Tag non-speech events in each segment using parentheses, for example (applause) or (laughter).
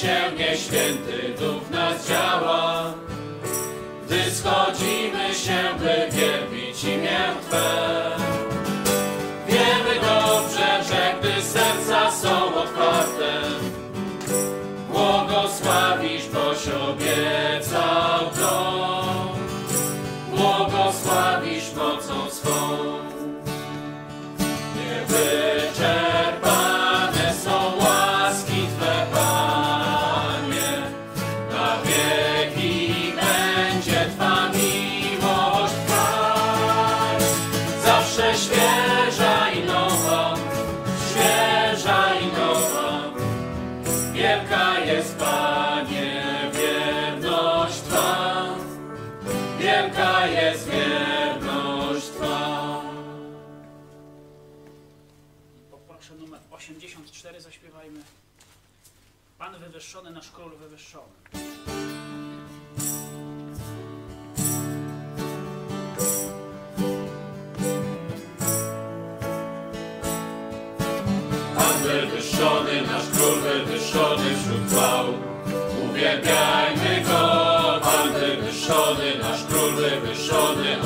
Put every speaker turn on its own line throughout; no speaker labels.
się nieświęty duch nas działa. Gdy schodzimy się, by wielbić imię Twe. Wiemy dobrze, że gdy serca są otwarte, błogosławisz
po siebie. wywyższony, nasz Król wywyższony.
Pan wywyższony, nasz Król wywyższony wśród chwał. Uwielbiajmy Go, Pan wywyższony, nasz Król wywyższony,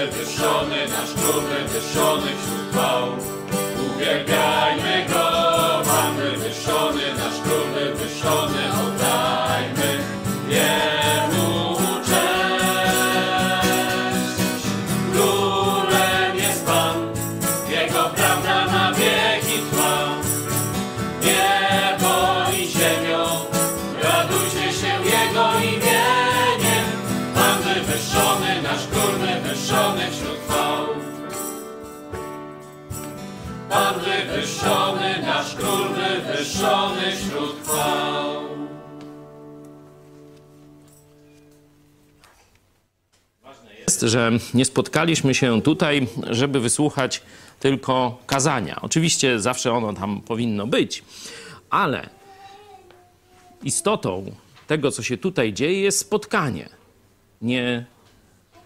Wywyższony, nasz król wywyższony wśród chwał. Uwielbiajmy Go, jest,
że nie spotkaliśmy się tutaj, żeby wysłuchać tylko kazania. Oczywiście zawsze ono tam powinno być, ale istotą tego, co się tutaj dzieje, jest spotkanie. Nie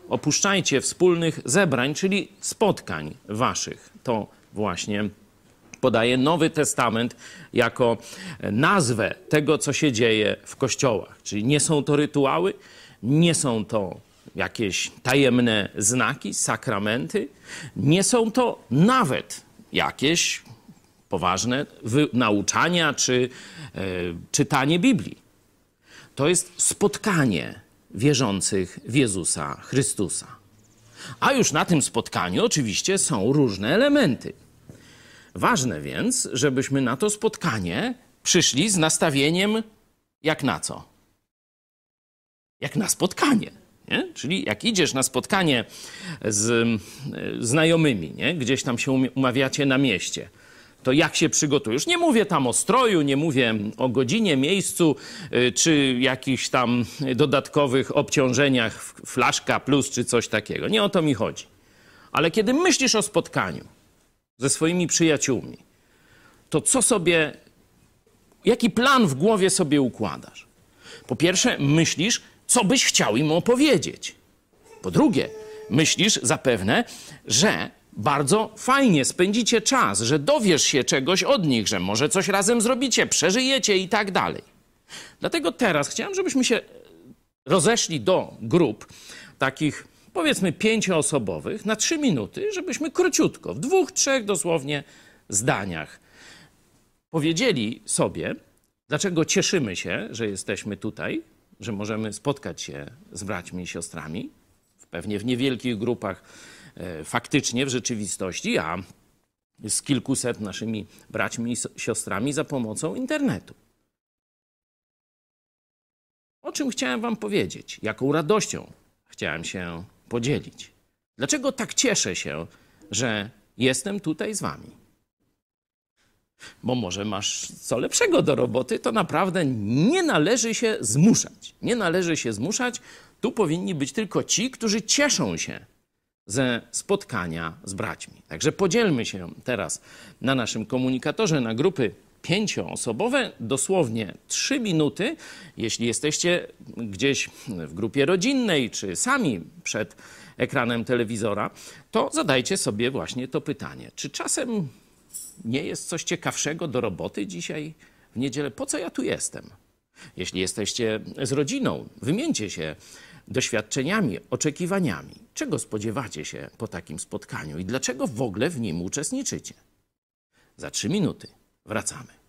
opuszczajcie wspólnych zebrań, czyli spotkań waszych. To właśnie podaje Nowy Testament jako nazwę tego, co się dzieje w kościołach. Czyli nie są to rytuały, nie są to jakieś tajemne znaki, sakramenty, nie są to nawet jakieś poważne nauczania czy e, czytanie Biblii. To jest spotkanie wierzących w Jezusa Chrystusa. A już na tym spotkaniu oczywiście są różne elementy. Ważne więc, żebyśmy na to spotkanie przyszli z nastawieniem jak na co? Jak na spotkanie. Nie? Czyli jak idziesz na spotkanie z y, znajomymi, nie? gdzieś tam się umawiacie na mieście, to jak się przygotujesz? Nie mówię tam o stroju, nie mówię o godzinie, miejscu, y, czy jakichś tam dodatkowych obciążeniach, flaszka plus czy coś takiego. Nie o to mi chodzi. Ale kiedy myślisz o spotkaniu ze swoimi przyjaciółmi, to co sobie, jaki plan w głowie sobie układasz? Po pierwsze, myślisz, co byś chciał im opowiedzieć. Po drugie, myślisz zapewne, że bardzo fajnie spędzicie czas, że dowiesz się czegoś od nich, że może coś razem zrobicie, przeżyjecie i tak dalej. Dlatego teraz chciałem, żebyśmy się rozeszli do grup takich powiedzmy pięcioosobowych na trzy minuty, żebyśmy króciutko, w dwóch, trzech dosłownie zdaniach powiedzieli sobie, dlaczego cieszymy się, że jesteśmy tutaj, że możemy spotkać się z braćmi i siostrami, pewnie w niewielkich grupach, e, faktycznie w rzeczywistości, a z kilkuset naszymi braćmi i siostrami za pomocą internetu. O czym chciałem Wam powiedzieć? Jaką radością chciałem się podzielić? Dlaczego tak cieszę się, że jestem tutaj z Wami? Bo może masz co lepszego do roboty, to naprawdę nie należy się zmuszać. Nie należy się zmuszać. Tu powinni być tylko ci, którzy cieszą się ze spotkania z braćmi. Także podzielmy się teraz na naszym komunikatorze na grupy pięcioosobowe, dosłownie trzy minuty. Jeśli jesteście gdzieś w grupie rodzinnej, czy sami przed ekranem telewizora, to zadajcie sobie właśnie to pytanie. Czy czasem nie jest coś ciekawszego do roboty dzisiaj w niedzielę? Po co ja tu jestem? Jeśli jesteście z rodziną, wymieńcie się doświadczeniami, oczekiwaniami. Czego spodziewacie się po takim spotkaniu i dlaczego w ogóle w nim uczestniczycie? Za trzy minuty wracamy.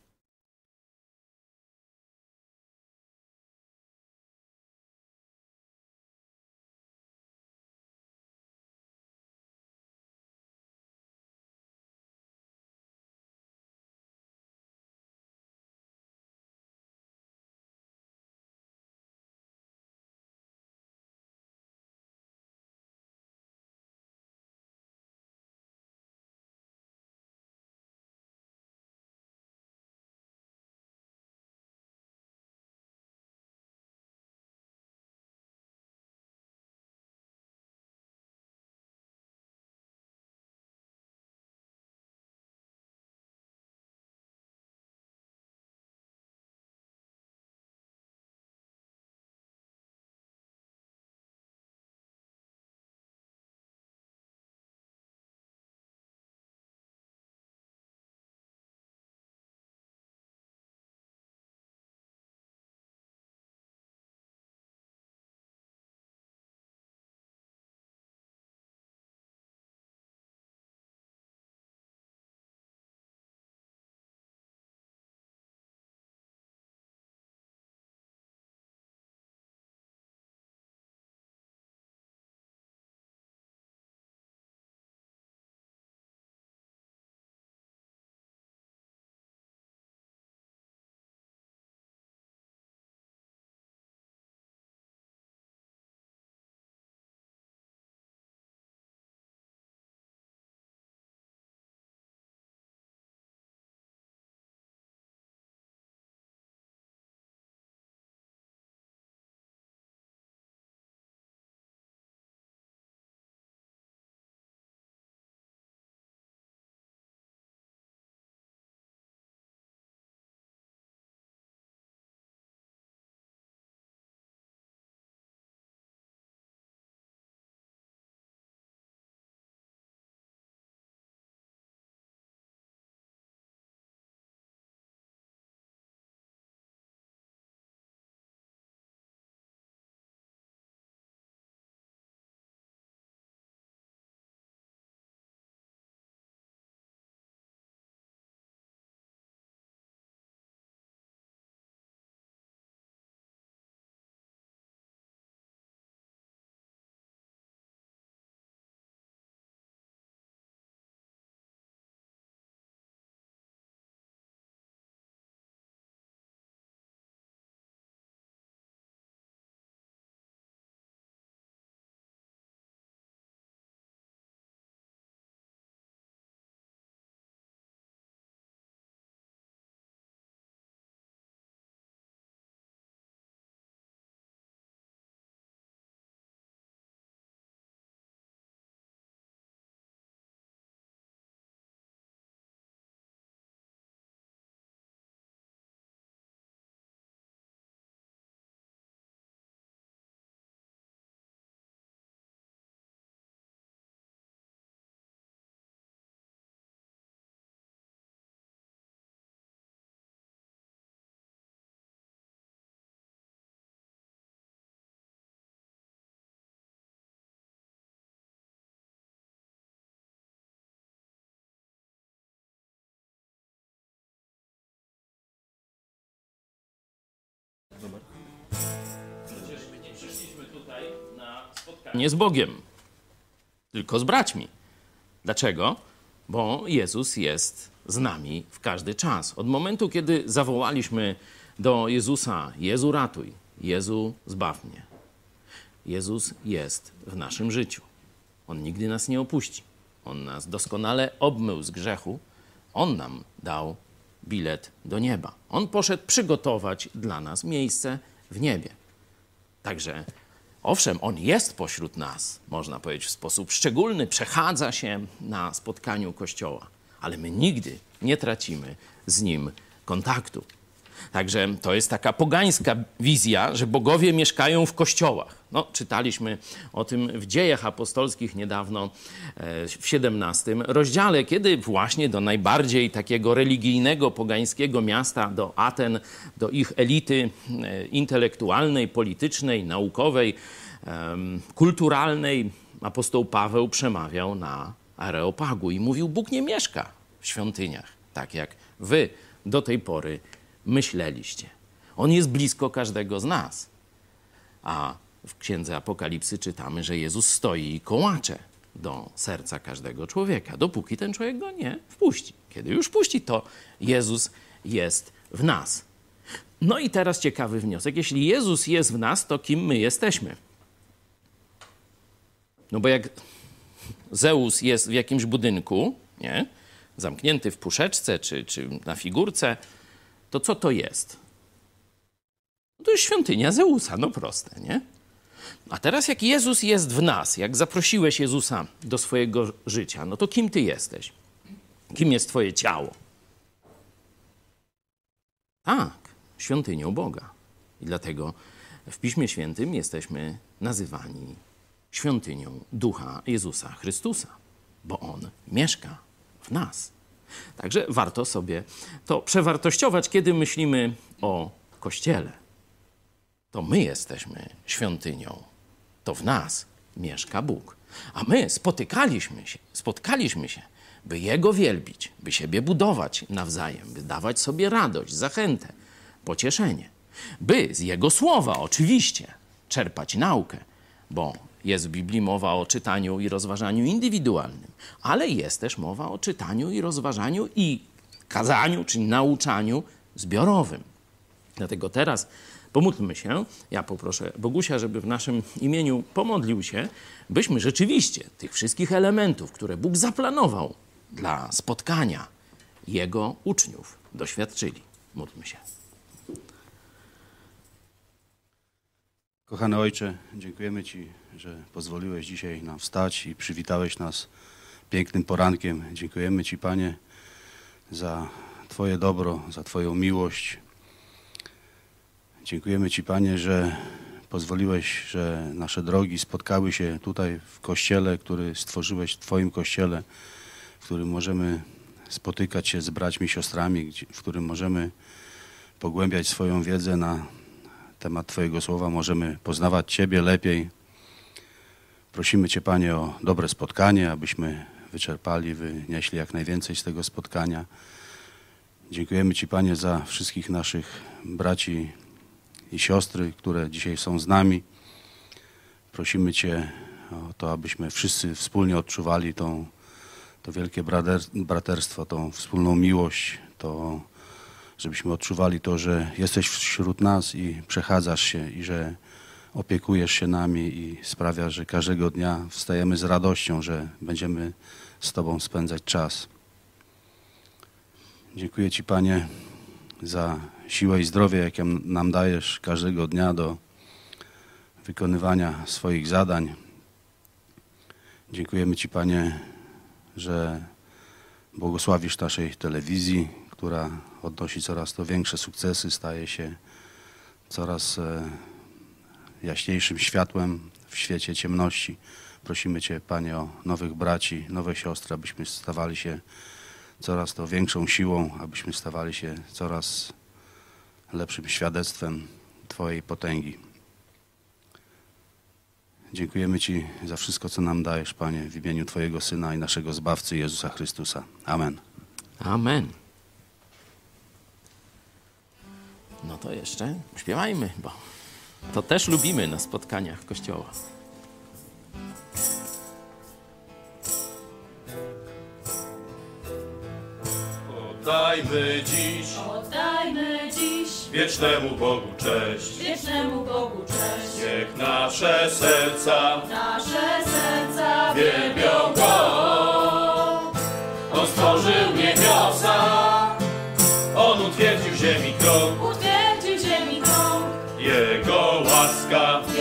Spotkanie z Bogiem, tylko z braćmi. Dlaczego? Bo Jezus jest z nami w każdy czas. Od momentu, kiedy zawołaliśmy do Jezusa: Jezu, ratuj, Jezu, zbaw mnie. Jezus jest w naszym życiu. On nigdy nas nie opuści. On nas doskonale obmył z grzechu. On nam dał bilet do nieba. On poszedł przygotować dla nas miejsce w niebie. Także owszem, on jest pośród nas, można powiedzieć w sposób szczególny, przechadza się na spotkaniu Kościoła, ale my nigdy nie tracimy z nim kontaktu. Także to jest taka pogańska wizja, że bogowie mieszkają w kościołach. No, czytaliśmy o tym w dziejach apostolskich niedawno e, w 17 rozdziale, kiedy właśnie do najbardziej takiego religijnego, pogańskiego miasta, do Aten, do ich elity e, intelektualnej, politycznej, naukowej, kulturalnej, apostoł Paweł przemawiał na Areopagu i mówił: Bóg nie mieszka w świątyniach, tak jak wy do tej pory myśleliście. On jest blisko każdego z nas. A w księdze Apokalipsy czytamy, że Jezus stoi i kołacze do serca każdego człowieka, dopóki ten człowiek go nie wpuści. Kiedy już puści, to Jezus jest w nas. No i teraz ciekawy wniosek. Jeśli Jezus jest w nas, to kim my jesteśmy? No bo jak Zeus jest w jakimś budynku, nie? zamknięty w puszeczce czy, czy na figurce, to co to jest? To jest świątynia Zeusa, no proste, nie? A teraz jak Jezus jest w nas, jak zaprosiłeś Jezusa do swojego życia, no to kim ty jesteś? Kim jest twoje ciało? Tak, świątynią Boga. I dlatego w Piśmie Świętym jesteśmy nazywani świątynią Ducha Jezusa Chrystusa, bo On mieszka w nas. Także warto sobie to przewartościować, kiedy myślimy o Kościele. To my jesteśmy świątynią. To w nas mieszka Bóg. A my spotykaliśmy się, spotkaliśmy się, by Jego wielbić, by siebie budować nawzajem, by dawać sobie radość, zachętę, pocieszenie, by z Jego słowa oczywiście czerpać naukę, bo jest w Biblii mowa o czytaniu i rozważaniu indywidualnym, ale jest też mowa o czytaniu i rozważaniu i kazaniu, czyli nauczaniu zbiorowym. Dlatego teraz pomódlmy się. Ja poproszę Bogusia, żeby w naszym imieniu pomodlił się, byśmy rzeczywiście tych wszystkich elementów, które Bóg zaplanował dla spotkania Jego uczniów, doświadczyli. Módlmy się.
Kochany Ojcze, dziękujemy Ci, że pozwoliłeś dzisiaj nam wstać i przywitałeś nas pięknym porankiem. Dziękujemy Ci, Panie, za Twoje dobro, za Twoją miłość. Dziękujemy Ci, Panie, że pozwoliłeś, że nasze drogi spotkały się tutaj w Kościele, który stworzyłeś w Twoim Kościele, w którym możemy spotykać się z braćmi siostrami, w którym możemy pogłębiać swoją wiedzę na temat Twojego słowa możemy poznawać Ciebie lepiej. Prosimy Cię, Panie, o dobre spotkanie, abyśmy wyczerpali, wynieśli jak najwięcej z tego spotkania. Dziękujemy Ci, Panie, za wszystkich naszych braci i siostry, które dzisiaj są z nami. Prosimy Cię o to, abyśmy wszyscy wspólnie odczuwali tą, to wielkie braterstwo, tą wspólną miłość, to żebyśmy odczuwali to, że jesteś wśród nas i przechadzasz się i że opiekujesz się nami i sprawia, że każdego dnia wstajemy z radością, że będziemy z Tobą spędzać czas. Dziękuję Ci, Panie, za siłę i zdrowie, jakie nam dajesz każdego dnia do wykonywania swoich zadań. Dziękujemy Ci, Panie, że błogosławisz naszej telewizji, która odnosi coraz to większe sukcesy, staje się coraz e, jaśniejszym światłem w świecie ciemności. Prosimy Cię, Panie, o nowych braci, nowe siostry, abyśmy stawali się coraz to większą siłą, abyśmy stawali się coraz lepszym świadectwem Twojej potęgi. Dziękujemy Ci za wszystko, co nam dajesz, Panie, w imieniu Twojego Syna i naszego Zbawcy Jezusa Chrystusa. Amen.
Amen. No to jeszcze śpiewajmy, bo to też lubimy na spotkaniach kościoła.
Oddajmy dziś,
oddajmy dziś
wiecznemu Bogu cześć,
wiecznemu Bogu cześć.
Niech nasze serca,
nasze serca
wielbią Go. On stworzył niebiosa, On utwierdził ziemi
krok.
Scott.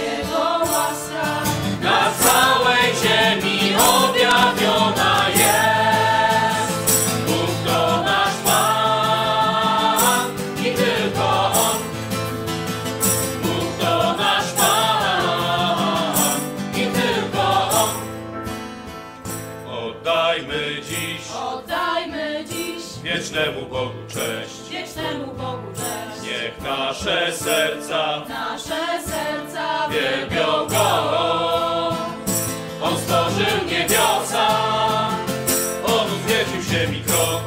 nasze serca,
nasze serca
wielbią Go. On stworzył niebiosa, On uwierzył ziemi krok.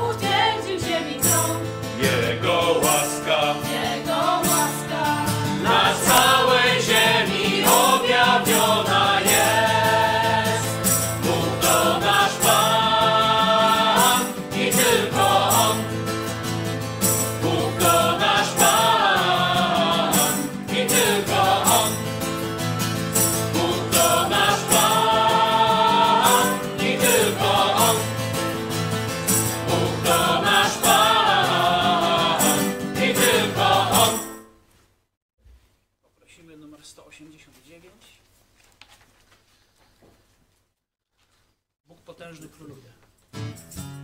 anos de economia.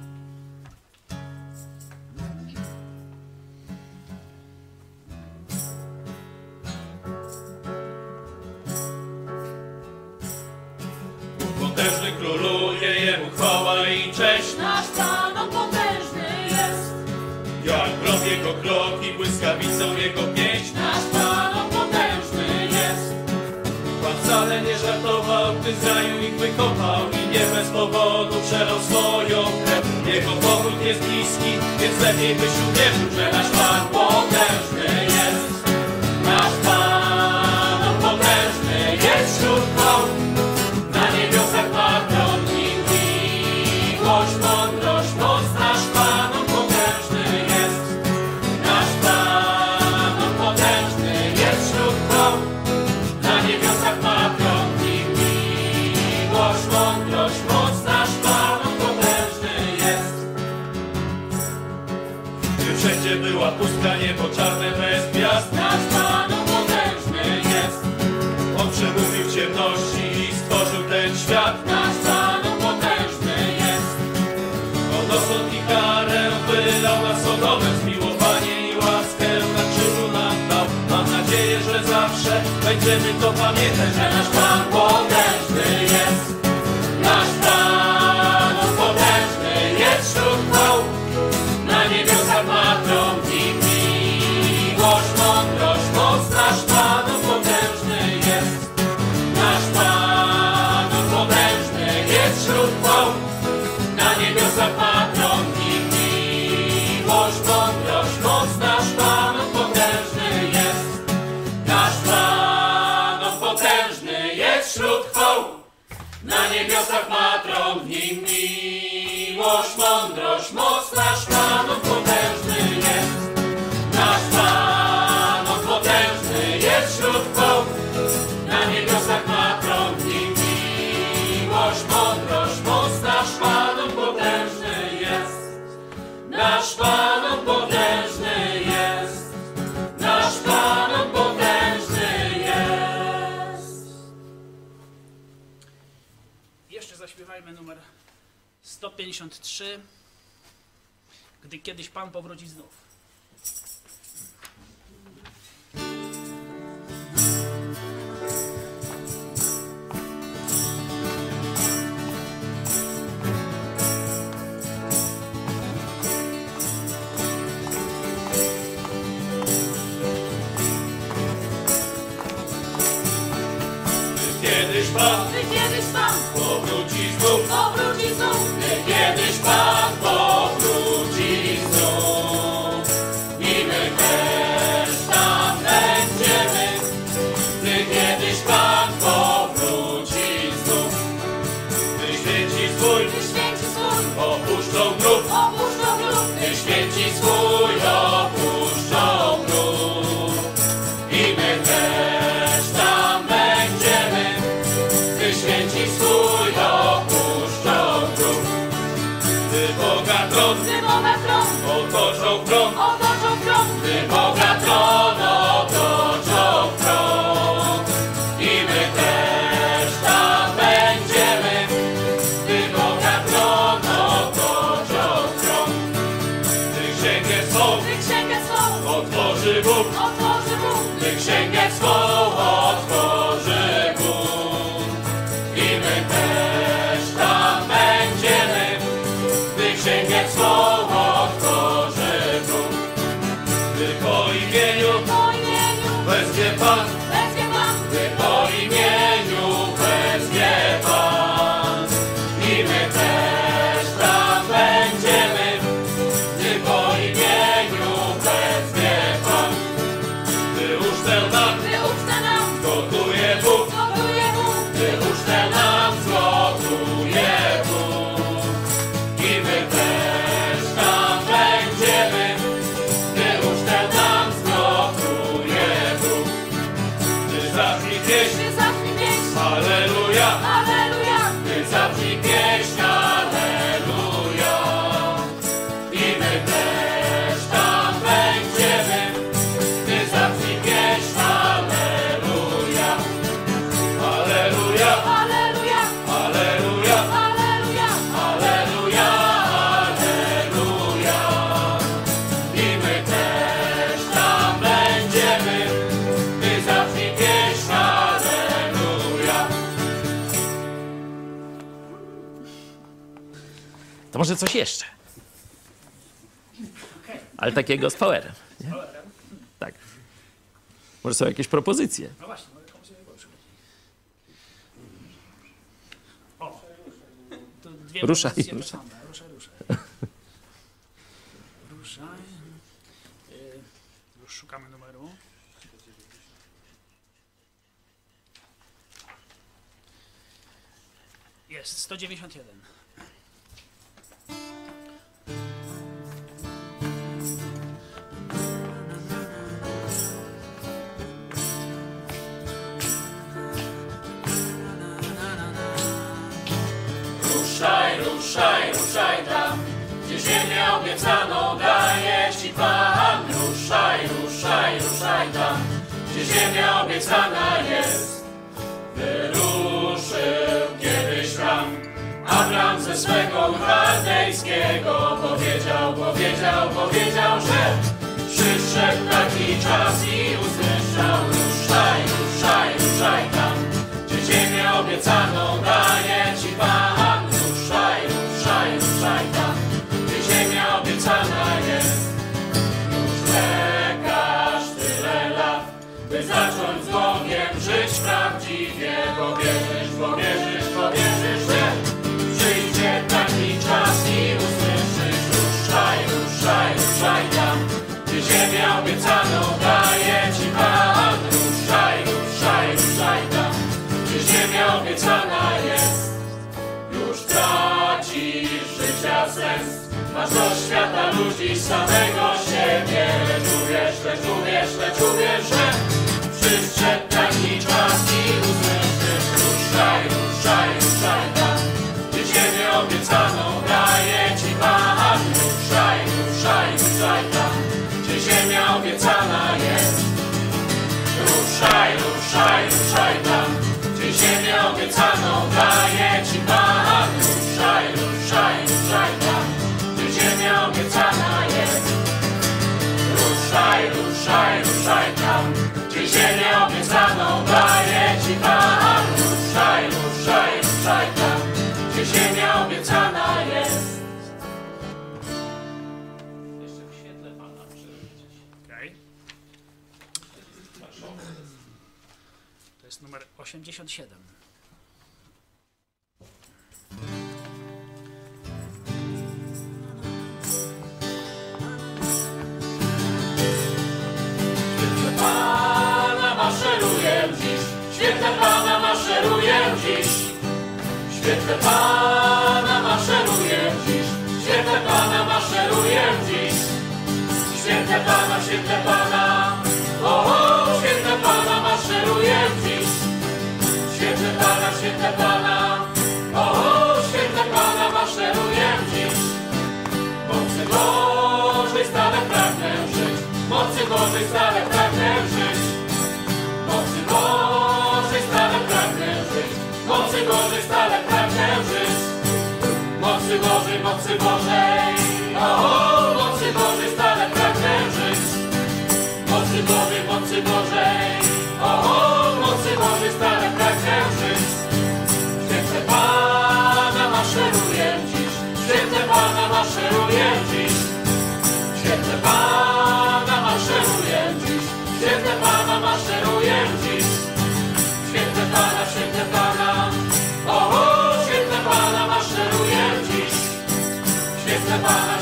pewnie byś uwierzył, że nasz Pan Pamiętaj, że nasz Pan
Song 153, gdy kiedyś Pan powróci znów.
Może coś jeszcze. Ale takiego z powerem. Nie? Tak. Może są jakieś propozycje.
No właśnie, przychodzi. O!
Ruszaj. (laughs) Ruszaj.
Y, Już szukamy numeru. Jest, 191.
Ruszaj, ruszaj, tam, gdzie ziemię obiecaną daje Ci Pan. Ruszaj, ruszaj, ruszaj tam, gdzie ziemia obiecana jest. Wyruszył kiedyś tam Abram ze swego chaldejskiego powiedział, powiedział, powiedział, że przyszedł taki czas i usłyszał ruszaj, ruszaj, ruszaj tam, gdzie ziemię obiecaną daje Ci Pan. Jest. Już czekasz tyle lat, by zacząć z Bogiem żyć prawdziwie, bo wierzysz, bo wierzysz, masz do świata ludzi samego siebie. Lecz uwierz, lecz uwierz, lecz uwierz, że przyszedł taki czas i usłyszysz ruszaj, ruszaj, ruszaj tam, gdzie ziemię obiecaną daje Ci Pan. Ruszaj, ruszaj, ruszaj tam, gdzie ziemia obiecana jest. Ruszaj, ruszaj, ruszaj tam, gdzie ziemię obiecaną daje Ci Pan. 67. świetle Pana maszeruję dziś. Świetle Pana maszeruję dziś. Świetle Pana maszeruję dziś. Świetle Pana, świetle Pana. o święte Pana maszeruję dziś. Mocy Bożej stale pragnę żyć, mocy Bożej stale pragnę żyć. Mocy Bożej stale żyć, mocy stale pragnę żyć. Mocy Bożej, mocy Bożej. Maszeruję dziś. Święte Pana maszeruję dziś, święte Pana maszeruję dziś. Święte Pana, święte Pana, o, święte Pana maszeruję dziś. Święte Pana,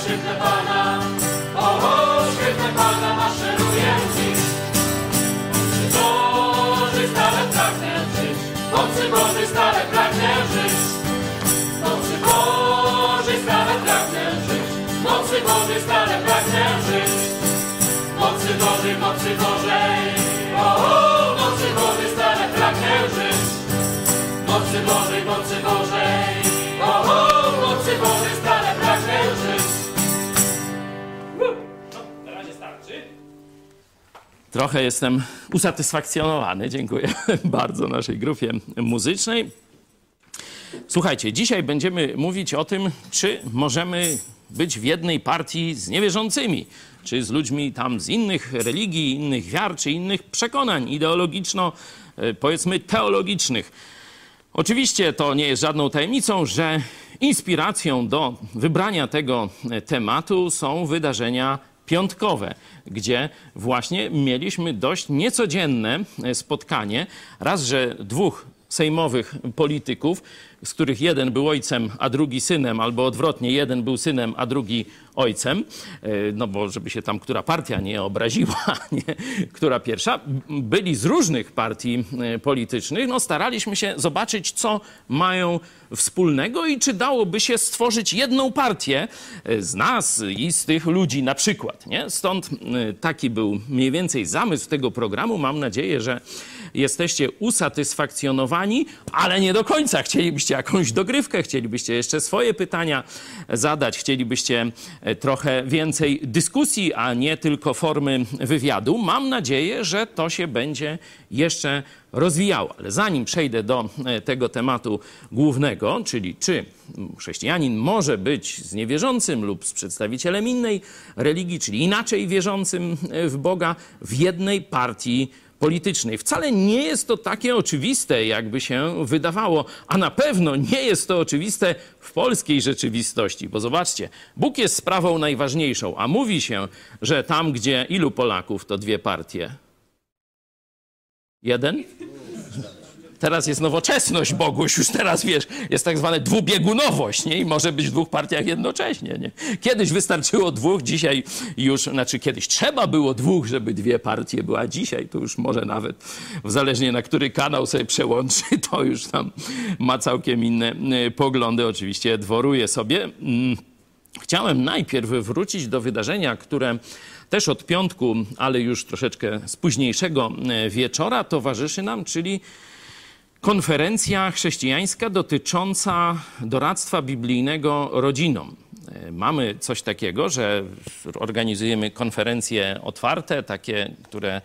Stale pragnę żyć. Mocy Bożej, mocy Bożej, o, mocy Bożej stale pragnę żyć. Mocy Bożej, mocy Bożej, o, mocy Bożej stale pragnę żyć.
Na razie starczy.
Trochę jestem usatysfakcjonowany. Dziękuję (laughs) bardzo naszej grupie muzycznej. Słuchajcie, dzisiaj będziemy mówić o tym, czy możemy być w jednej partii z niewierzącymi, czy z ludźmi tam z innych religii, innych wiar, czy innych przekonań ideologiczno, e, powiedzmy, teologicznych. Oczywiście to nie jest żadną tajemnicą, że inspiracją do wybrania tego e, tematu są wydarzenia piątkowe, gdzie właśnie mieliśmy dość niecodzienne e, spotkanie. Raz, że dwóch sejmowych polityków, z których jeden był ojcem, a drugi synem, albo odwrotnie, jeden był synem, a drugi ojcem, e, no bo żeby się tam która partia nie obraziła, (laughs) nie, która pierwsza, byli z różnych partii e, politycznych, no staraliśmy się zobaczyć, co mają wspólnego i czy dałoby się stworzyć jedną partię e, z nas i z tych ludzi na przykład, nie? Stąd taki był mniej więcej zamysł tego programu. Mam nadzieję, że jesteście usatysfakcjonowani, ale nie do końca. Chcielibyście jakąś dogrywkę, chcielibyście jeszcze swoje pytania zadać, chcielibyście e, trochę więcej dyskusji, a nie tylko formy wywiadu. Mam nadzieję, że to się będzie jeszcze rozwijało. Ale zanim przejdę do e, tego tematu głównego, czyli czy chrześcijanin może być z niewierzącym lub z przedstawicielem innej religii, czyli inaczej wierzącym e, w Boga, w jednej partii politycznej. Wcale nie jest to takie oczywiste, jakby się wydawało, a na pewno nie jest to oczywiste w polskiej rzeczywistości, bo zobaczcie, Bóg jest sprawą najważniejszą, a mówi się, że tam, gdzie ilu Polaków, to dwie partie. Jeden? Teraz jest nowoczesność, Boguś, już teraz wiesz, jest tak zwana dwubiegunowość, nie? I może być w dwóch partiach jednocześnie, nie? Kiedyś wystarczyło dwóch, dzisiaj już, znaczy kiedyś trzeba było dwóch, żeby dwie partie były, a dzisiaj to już może nawet, zależnie na który kanał sobie przełączy, (laughs) to już tam ma całkiem inne y, poglądy, oczywiście dworuje sobie. Mm. Chciałem najpierw wrócić do wydarzenia, które też od piątku, ale już troszeczkę z późniejszego e, wieczora towarzyszy nam, czyli konferencja chrześcijańska dotycząca doradztwa biblijnego rodzinom. E, Mamy coś takiego, że organizujemy konferencje otwarte, takie, które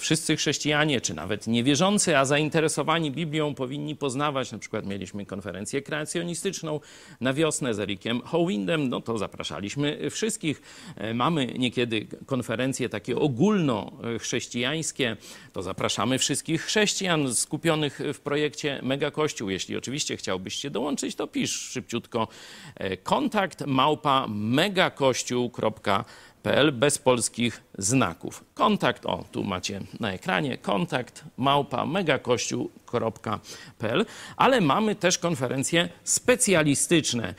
wszyscy chrześcijanie, czy nawet niewierzący, a zainteresowani Biblią powinni poznawać. Na przykład mieliśmy konferencję kreacjonistyczną na wiosnę z Erikiem Howindem, no to zapraszaliśmy wszystkich. E, Mamy niekiedy konferencje takie ogólnochrześcijańskie, to zapraszamy wszystkich chrześcijan skupionych w projekcie Mega Kościół. Jeśli oczywiście chciałbyście dołączyć, to pisz szybciutko e, kontakt małpa megakościół.pl bez polskich znaków. Kontakt, o tu macie na ekranie, kontakt małpa megakościół.pl, ale mamy też konferencje specjalistyczne.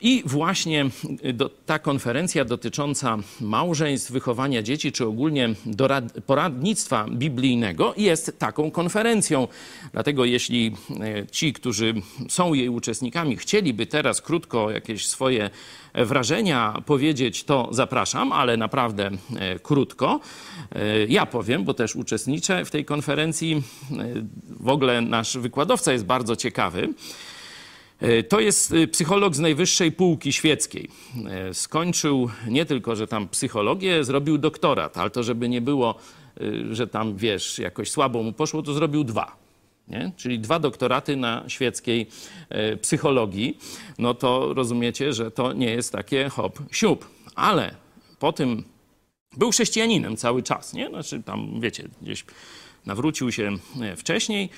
I właśnie do, ta konferencja dotycząca małżeństw, wychowania dzieci, czy ogólnie dorad, poradnictwa biblijnego jest taką konferencją. Dlatego jeśli e, ci, którzy są jej uczestnikami, chcieliby teraz krótko jakieś swoje wrażenia powiedzieć, to zapraszam, ale naprawdę e, krótko. E, Ja powiem, bo też uczestniczę w tej konferencji. E, W ogóle nasz wykładowca jest bardzo ciekawy. To jest psycholog z najwyższej półki świeckiej. Skończył nie tylko, że tam psychologię, zrobił doktorat, ale to żeby nie było, że tam wiesz, jakoś słabo mu poszło, to zrobił dwa. Nie? czyli dwa doktoraty na świeckiej e, psychologii, no to rozumiecie, że to nie jest takie hop, siup. Ale po tym był chrześcijaninem cały czas, nie? Znaczy tam, wiecie, gdzieś nawrócił się e, wcześniej,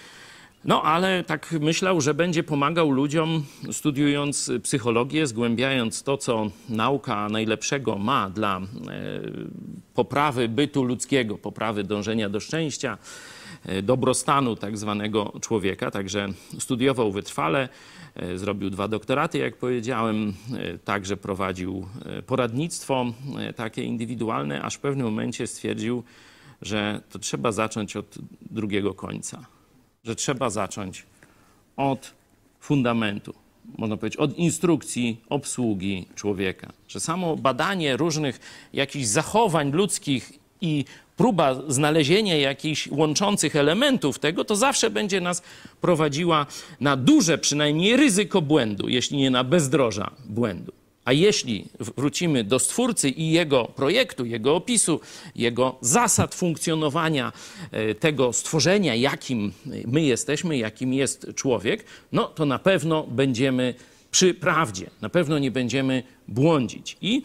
no ale tak myślał, że będzie pomagał ludziom studiując psychologię, zgłębiając to, co nauka najlepszego ma dla e, poprawy bytu ludzkiego, poprawy dążenia do szczęścia, dobrostanu tak zwanego człowieka. Także studiował wytrwale, e, zrobił dwa doktoraty, jak powiedziałem, e, także prowadził e, poradnictwo e, takie indywidualne, aż w pewnym momencie stwierdził, że to trzeba zacząć od drugiego końca że trzeba zacząć od fundamentu, można powiedzieć, od instrukcji obsługi człowieka. Że samo badanie różnych jakichś zachowań ludzkich i próba znalezienia jakichś łączących elementów tego, to zawsze będzie nas prowadziła na duże przynajmniej ryzyko błędu, jeśli nie na bezdroża błędu. A jeśli wrócimy do Stwórcy i Jego projektu, Jego opisu, Jego zasad funkcjonowania e, tego stworzenia, jakim my jesteśmy, jakim jest człowiek, no to na pewno będziemy przy prawdzie, na pewno nie będziemy błądzić. I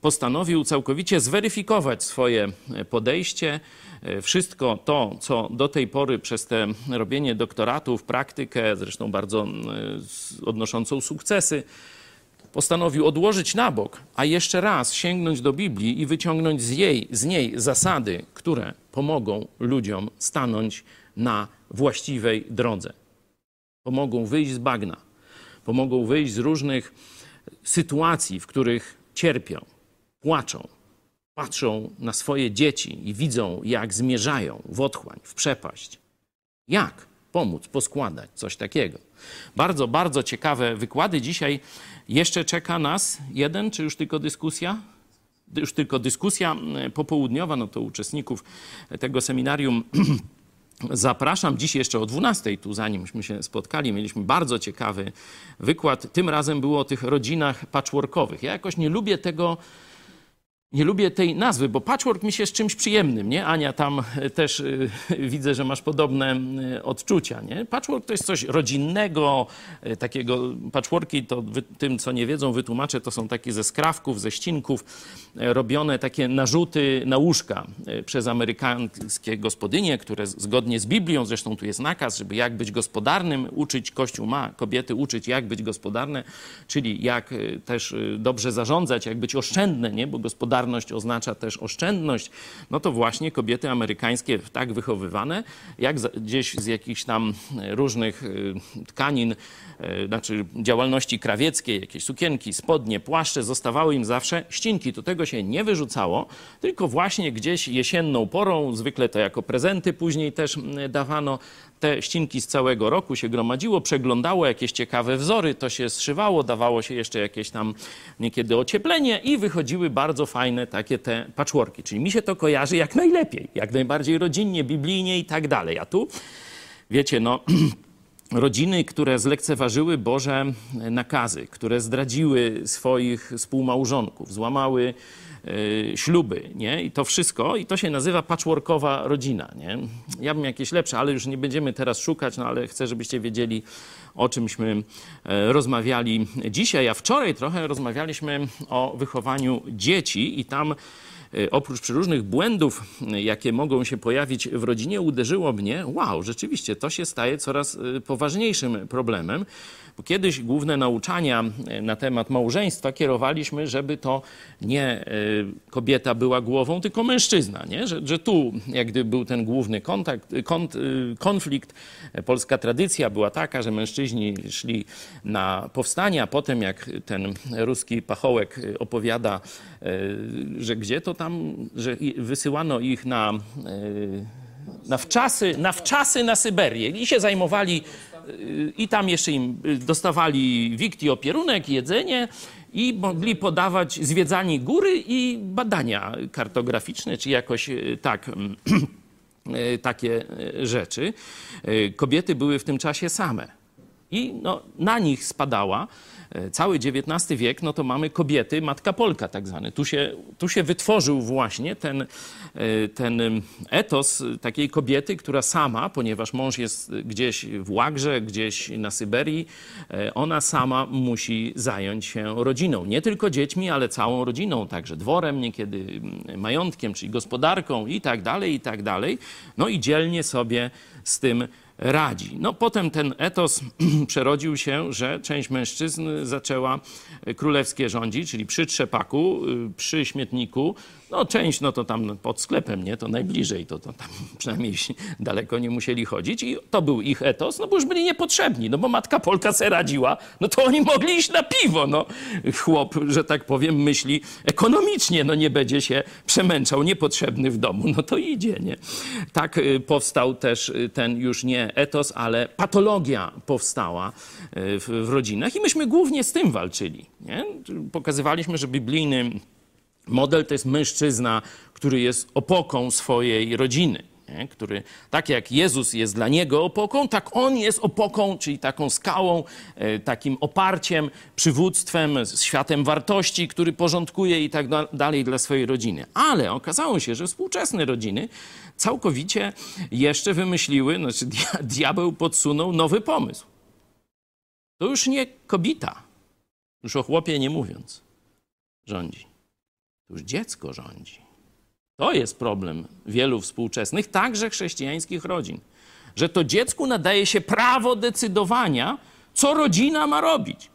postanowił całkowicie zweryfikować swoje e, podejście, e, wszystko to, co do tej pory przez te robienie doktoratów, praktykę, zresztą bardzo odnoszącą sukcesy, postanowił odłożyć na bok, a jeszcze raz sięgnąć do Biblii i wyciągnąć z, jej, z niej zasady, które pomogą ludziom stanąć na właściwej drodze. Pomogą wyjść z bagna, pomogą wyjść z różnych sytuacji, w których cierpią, płaczą, patrzą na swoje dzieci i widzą, jak zmierzają w otchłań, w przepaść. Jak pomóc, poskładać coś takiego? Bardzo, bardzo ciekawe wykłady. Dzisiaj jeszcze czeka nas jeden, czy już tylko dyskusja? Już tylko dyskusja popołudniowa, no to uczestników tego seminarium (clears throat) zapraszam. Dziś jeszcze o 12, tu zanimśmy się spotkali, mieliśmy bardzo ciekawy wykład. Tym razem było o tych rodzinach patchworkowych. Ja jakoś nie lubię tego nie lubię tej nazwy, bo patchwork mi się z czymś przyjemnym, nie? Ania, tam e, też y, (laughs) widzę, że masz podobne y, odczucia, nie? Patchwork to jest coś rodzinnego, takiego, patchworki to wy, tym, co nie wiedzą, wytłumaczę, to są takie ze skrawków, ze ścinków, robione takie narzuty na łóżka przez amerykańskie gospodynie, które zgodnie z Biblią, zresztą tu jest nakaz, żeby jak być gospodarnym, uczyć, Kościół ma kobiety uczyć, jak być gospodarne, czyli jak też dobrze zarządzać, jak być oszczędne, nie? Bo gospodarne oznacza też oszczędność, no to właśnie kobiety amerykańskie tak wychowywane, jak gdzieś z jakichś tam różnych y, tkanin, y, znaczy działalności krawieckiej, jakieś sukienki, spodnie, płaszcze, zostawały im zawsze ścinki. Do tego się nie wyrzucało, tylko właśnie gdzieś jesienną porą, zwykle to jako prezenty później też dawano, te ścinki z całego roku się gromadziło, przeglądało jakieś ciekawe wzory, to się zszywało, dawało się jeszcze jakieś tam niekiedy ocieplenie i wychodziły bardzo fajne takie te patchworki. Czyli mi się to kojarzy jak najlepiej, jak najbardziej rodzinnie, biblijnie i tak dalej. A tu, wiecie, no... (clears throat) rodziny, które zlekceważyły Boże nakazy, które zdradziły swoich współmałżonków, złamały śluby, nie? I to wszystko, i to się nazywa patchworkowa rodzina, nie? Ja bym jakieś lepsze, ale już nie będziemy teraz szukać, no ale chcę, żebyście wiedzieli, o czymśmy e, rozmawiali dzisiaj, a wczoraj trochę rozmawialiśmy o wychowaniu dzieci i tam e, oprócz przeróżnych błędów, jakie mogą się pojawić w rodzinie, uderzyło mnie, wow, rzeczywiście to się staje coraz e, poważniejszym problemem. Kiedyś główne nauczania e, na temat małżeństwa kierowaliśmy, żeby to nie e, kobieta była głową, tylko mężczyzna. Nie? Że, że tu jak gdyby był ten główny kontakt, kont, e, konflikt. Polska tradycja była taka, że mężczyźni szli na powstanie, a potem jak ten ruski pachołek opowiada, że gdzie to tam, że wysyłano ich na na wczasy, na wczasy na Syberię i się zajmowali i tam jeszcze im y, dostawali wikti opierunek, jedzenie i mogli podawać zwiedzanie góry i badania kartograficzne, czy jakoś y, tak mm, (clears throat) y, takie rzeczy. Kobiety były w tym czasie same. I no, na nich spadała cały XIX wiek, no to mamy kobiety, matka Polka tak zwany. Tu się, tu się wytworzył właśnie ten, e, ten etos takiej kobiety, która sama, ponieważ mąż jest gdzieś w Łagrze, gdzieś na Syberii, e, ona sama musi zająć się rodziną. Nie tylko dziećmi, ale całą rodziną, także dworem, niekiedy mm, majątkiem, czyli gospodarką i tak dalej, i tak dalej. No i dzielnie sobie z tym radzi. No potem ten etos (clears throat) przerodził się, że część mężczyzn zaczęła królewskie rządzić, czyli przy trzepaku, y, przy śmietniku. No część, no to tam pod sklepem, nie? To najbliżej, to, to tam (laughs) przynajmniej daleko nie musieli chodzić i to był ich etos, no bo już byli niepotrzebni, no bo matka Polka se radziła, no to oni mogli iść na piwo, no. Chłop, że tak powiem, myśli ekonomicznie, no nie będzie się przemęczał, niepotrzebny w domu, no to idzie, nie? Tak y, powstał też y, ten już nie etos, ale patologia powstała y, w, w rodzinach i myśmy głównie z tym walczyli, nie? Pokazywaliśmy, że biblijny Model to jest mężczyzna, który jest opoką swojej rodziny. Nie? Który, tak jak Jezus jest dla niego opoką, tak on jest opoką, czyli taką skałą, e, takim oparciem, przywództwem, światem wartości, który porządkuje i tak dalej dla swojej rodziny. Ale okazało się, że współczesne rodziny całkowicie jeszcze wymyśliły, znaczy (laughs) diabeł podsunął nowy pomysł. To już nie kobita, już o chłopie nie mówiąc, rządzi. To już dziecko rządzi. To jest problem wielu współczesnych, także chrześcijańskich rodzin, że to dziecku nadaje się prawo decydowania, co rodzina ma robić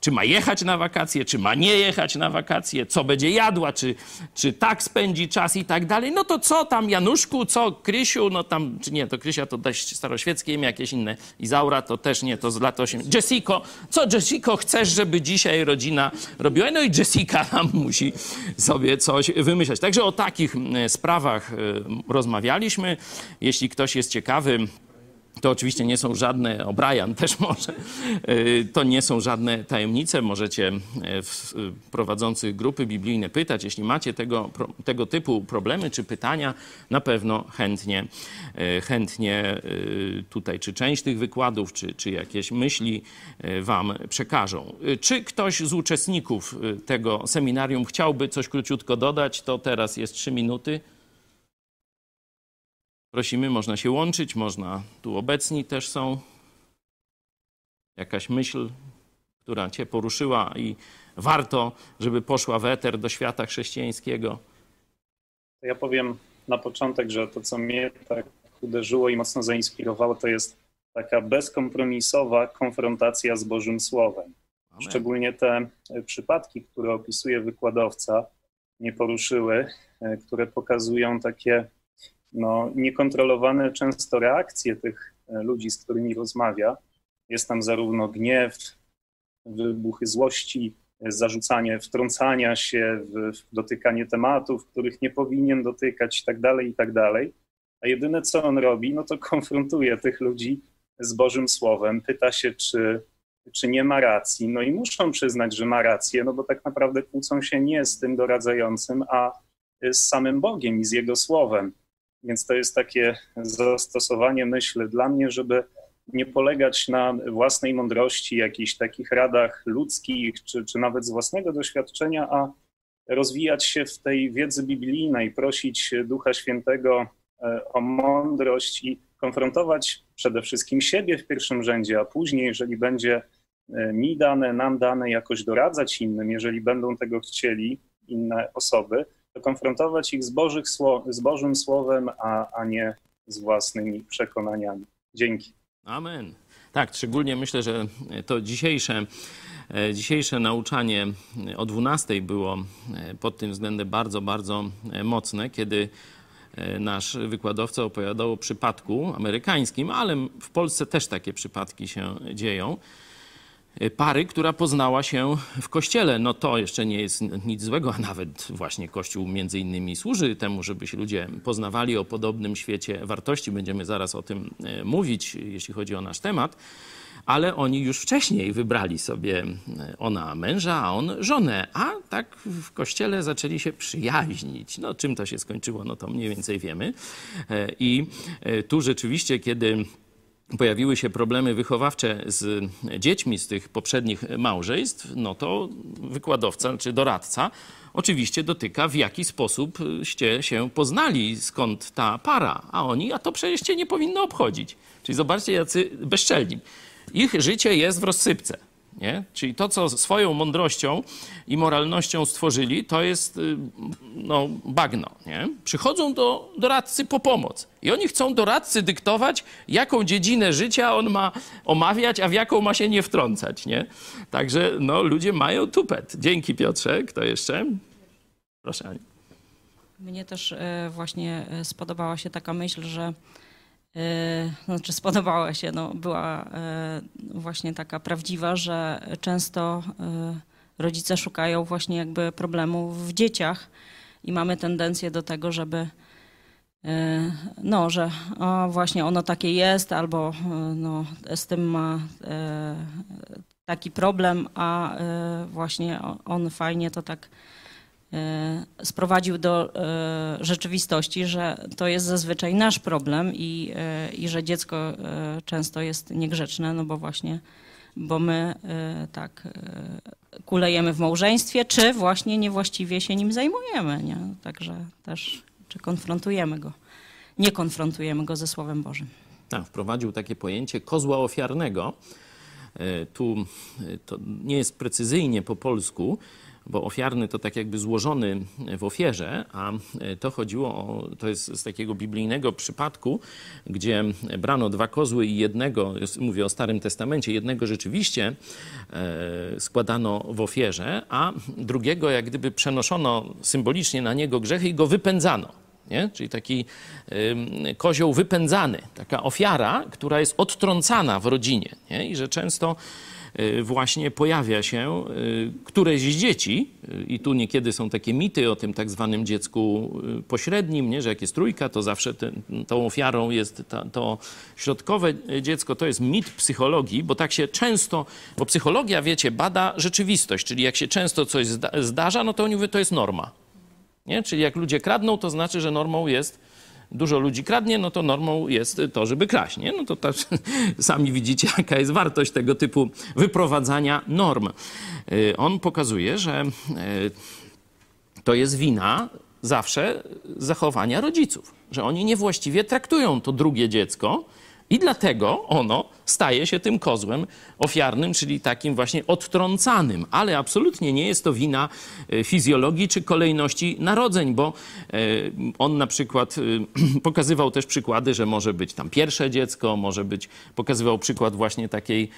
czy ma jechać na wakacje, czy ma nie jechać na wakacje, co będzie jadła, czy, czy tak spędzi czas i tak dalej. No to co tam Januszku, co Krysiu, no tam, czy nie, to Krysia to dość staroświeckie imię, jakieś inne. Izaura to też nie, to z lat 8. Jessico, co Jessico chcesz, żeby dzisiaj rodzina robiła? No i Jessica (laughs) tam musi sobie coś wymyślać. Także o takich sprawach e, rozmawialiśmy. Jeśli ktoś jest ciekawy, to oczywiście nie są żadne, O'Brien też (laughs) może, y, to nie są żadne tajemnice. Możecie y, w prowadzących grupy biblijne pytać. Jeśli macie tego, tego typu problemy czy pytania, na pewno chętnie, y, chętnie tutaj czy część tych wykładów, czy, czy jakieś myśli wam przekażą. Czy ktoś z uczestników tego seminarium chciałby coś króciutko dodać, to teraz jest trzy minuty. Prosimy, można się łączyć, można tu obecni też są. Jakaś myśl, która Cię poruszyła i warto, żeby poszła w eter do świata chrześcijańskiego.
Ja powiem na początek, że to, co mnie tak uderzyło i mocno zainspirowało, to jest taka bezkompromisowa konfrontacja z Bożym Słowem. Amen. Szczególnie te przypadki, które opisuje wykładowca, mnie poruszyły, e, które pokazują takie no, niekontrolowane często reakcje tych e, ludzi, z którymi rozmawia. Jest tam zarówno gniew, wybuchy złości, zarzucanie wtrącania się w, dotykanie tematów, których nie powinien dotykać, i tak dalej, i tak. A jedyne, co on robi, no to (laughs) konfrontuje tych ludzi z Bożym Słowem, pyta się, czy, czy nie ma racji. No i muszą przyznać, że ma rację, no bo tak naprawdę kłócą się nie z tym doradzającym, a z samym Bogiem i z Jego Słowem. Więc to jest takie zastosowanie, myślę, dla mnie, żeby nie polegać na własnej mądrości, jakichś takich radach ludzkich, czy, czy nawet z własnego doświadczenia, a rozwijać się w tej wiedzy biblijnej, prosić Ducha Świętego e, o mądrość i konfrontować przede wszystkim siebie w pierwszym rzędzie, a później, jeżeli będzie e, mi dane, nam dane, jakoś doradzać innym, jeżeli będą tego chcieli inne osoby, to konfrontować ich z, Bożych, z Bożym Słowem, a, a nie z własnymi przekonaniami. Dzięki.
Amen. Tak, szczególnie myślę, że to dzisiejsze, e, dzisiejsze nauczanie o 12 było e, pod tym względem bardzo, bardzo e, mocne, kiedy nasz wykładowca opowiadał o przypadku amerykańskim, ale w Polsce też takie przypadki się dzieją pary, która poznała się w kościele. No to jeszcze nie jest nic złego, a nawet właśnie kościół między innymi służy temu, żeby się ludzie poznawali o podobnym świecie wartości. Będziemy zaraz o tym y, mówić, jeśli chodzi o nasz temat. Ale oni już wcześniej wybrali sobie y, ona męża, a on żonę, a tak w kościele zaczęli się przyjaźnić. No czym to się skończyło, no to mniej więcej wiemy. I tu rzeczywiście, kiedy pojawiły się problemy wychowawcze z dziećmi z tych poprzednich małżeństw, no to wykładowca czy doradca oczywiście dotyka, w jaki sposób ście się poznali, skąd ta para, a oni, a to przecież cię nie powinno obchodzić. Czyli zobaczcie, jacy bezczelni. Ich życie jest w rozsypce. Nie? Czyli to, co swoją mądrością i moralnością stworzyli, to jest y, no, bagno. Nie? Przychodzą do doradcy po pomoc i oni chcą doradcy dyktować, jaką dziedzinę życia on ma omawiać, a w jaką ma się nie wtrącać. Nie? Także no, ludzie mają tupet. Dzięki Piotrze. Kto jeszcze? Proszę Aniu.
Mnie też e, właśnie e, spodobała się taka myśl, że znaczy spodobała się, no, była e, właśnie taka prawdziwa, że często e, rodzice szukają właśnie jakby problemów w dzieciach i mamy tendencję do tego, żeby e, no, że właśnie ono takie jest, albo e, no, z tym ma e, taki problem, a e, właśnie on fajnie to tak e, sprowadził do e, rzeczywistości, że to jest zazwyczaj nasz problem i, e, i że dziecko e, często jest niegrzeczne, no bo właśnie, bo my e, tak e, kulejemy w małżeństwie, czy właśnie niewłaściwie się nim zajmujemy, nie? Także też, czy konfrontujemy go, nie konfrontujemy go ze Słowem Bożym.
Tak, wprowadził takie pojęcie kozła ofiarnego. E, Tu e, to nie jest precyzyjnie po polsku, bo ofiarny to tak jakby złożony w ofierze, a to chodziło o, to jest z takiego biblijnego przypadku, gdzie brano dwa kozły i jednego, mówię o Starym Testamencie, jednego rzeczywiście e, składano w ofierze, a drugiego jak gdyby przenoszono symbolicznie na niego grzechy i go wypędzano. Nie? Czyli taki ym, kozioł wypędzany, taka ofiara, która jest odtrącana w rodzinie. Nie? I że często y, właśnie pojawia się y, któreś z dzieci, y, i tu niekiedy są takie mity o tym tak zwanym dziecku y, pośrednim, nie? że jak jest trójka, to zawsze ten, tą ofiarą jest ta, to środkowe dziecko. To jest mit psychologii, bo tak się często, bo psychologia, wiecie, bada rzeczywistość, czyli jak się często coś zda, zdarza, no to oni mówią, to jest norma. Nie? Czyli jak ludzie kradną, to znaczy, że normą jest, dużo ludzi kradnie, no to normą jest to, żeby kraść. Nie? No to też (laughs) sami widzicie, jaka jest wartość tego typu wyprowadzania norm. Y, On pokazuje, że y, to jest wina zawsze zachowania rodziców, że oni niewłaściwie traktują to drugie dziecko i dlatego ono staje się tym kozłem ofiarnym, czyli takim właśnie odtrącanym. Ale absolutnie nie jest to wina e, fizjologii czy kolejności narodzeń, bo e, on na przykład e, (clears throat) pokazywał też przykłady, że może być tam pierwsze dziecko, może być, pokazywał przykład właśnie takiej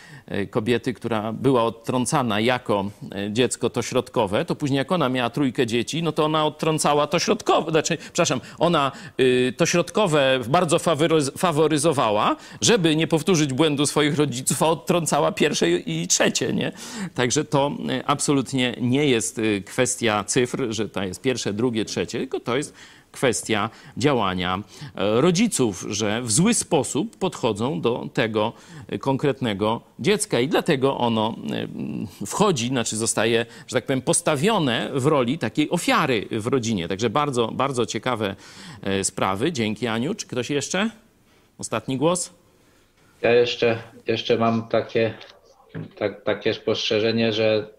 kobiety, która była odtrącana jako dziecko to środkowe, to później jak ona miała trójkę dzieci, no to ona odtrącała to środkowe, znaczy, przepraszam, ona y, to środkowe bardzo faworyz- faworyzowała, żeby nie powtórzyć błędu swoich rodziców, a odtrącała pierwsze i trzecie, nie? Także to y, absolutnie nie jest y, kwestia cyfr, że to jest pierwsze, drugie, trzecie, tylko to jest kwestia działania e, rodziców, że w zły sposób podchodzą do tego e, konkretnego dziecka i dlatego ono e, wchodzi, znaczy zostaje, że tak powiem, postawione w roli takiej ofiary w rodzinie. Także bardzo, bardzo ciekawe e, sprawy. Dzięki Aniu. Czy ktoś jeszcze? Ostatni głos?
Ja jeszcze, jeszcze mam takie, tak, takie spostrzeżenie, że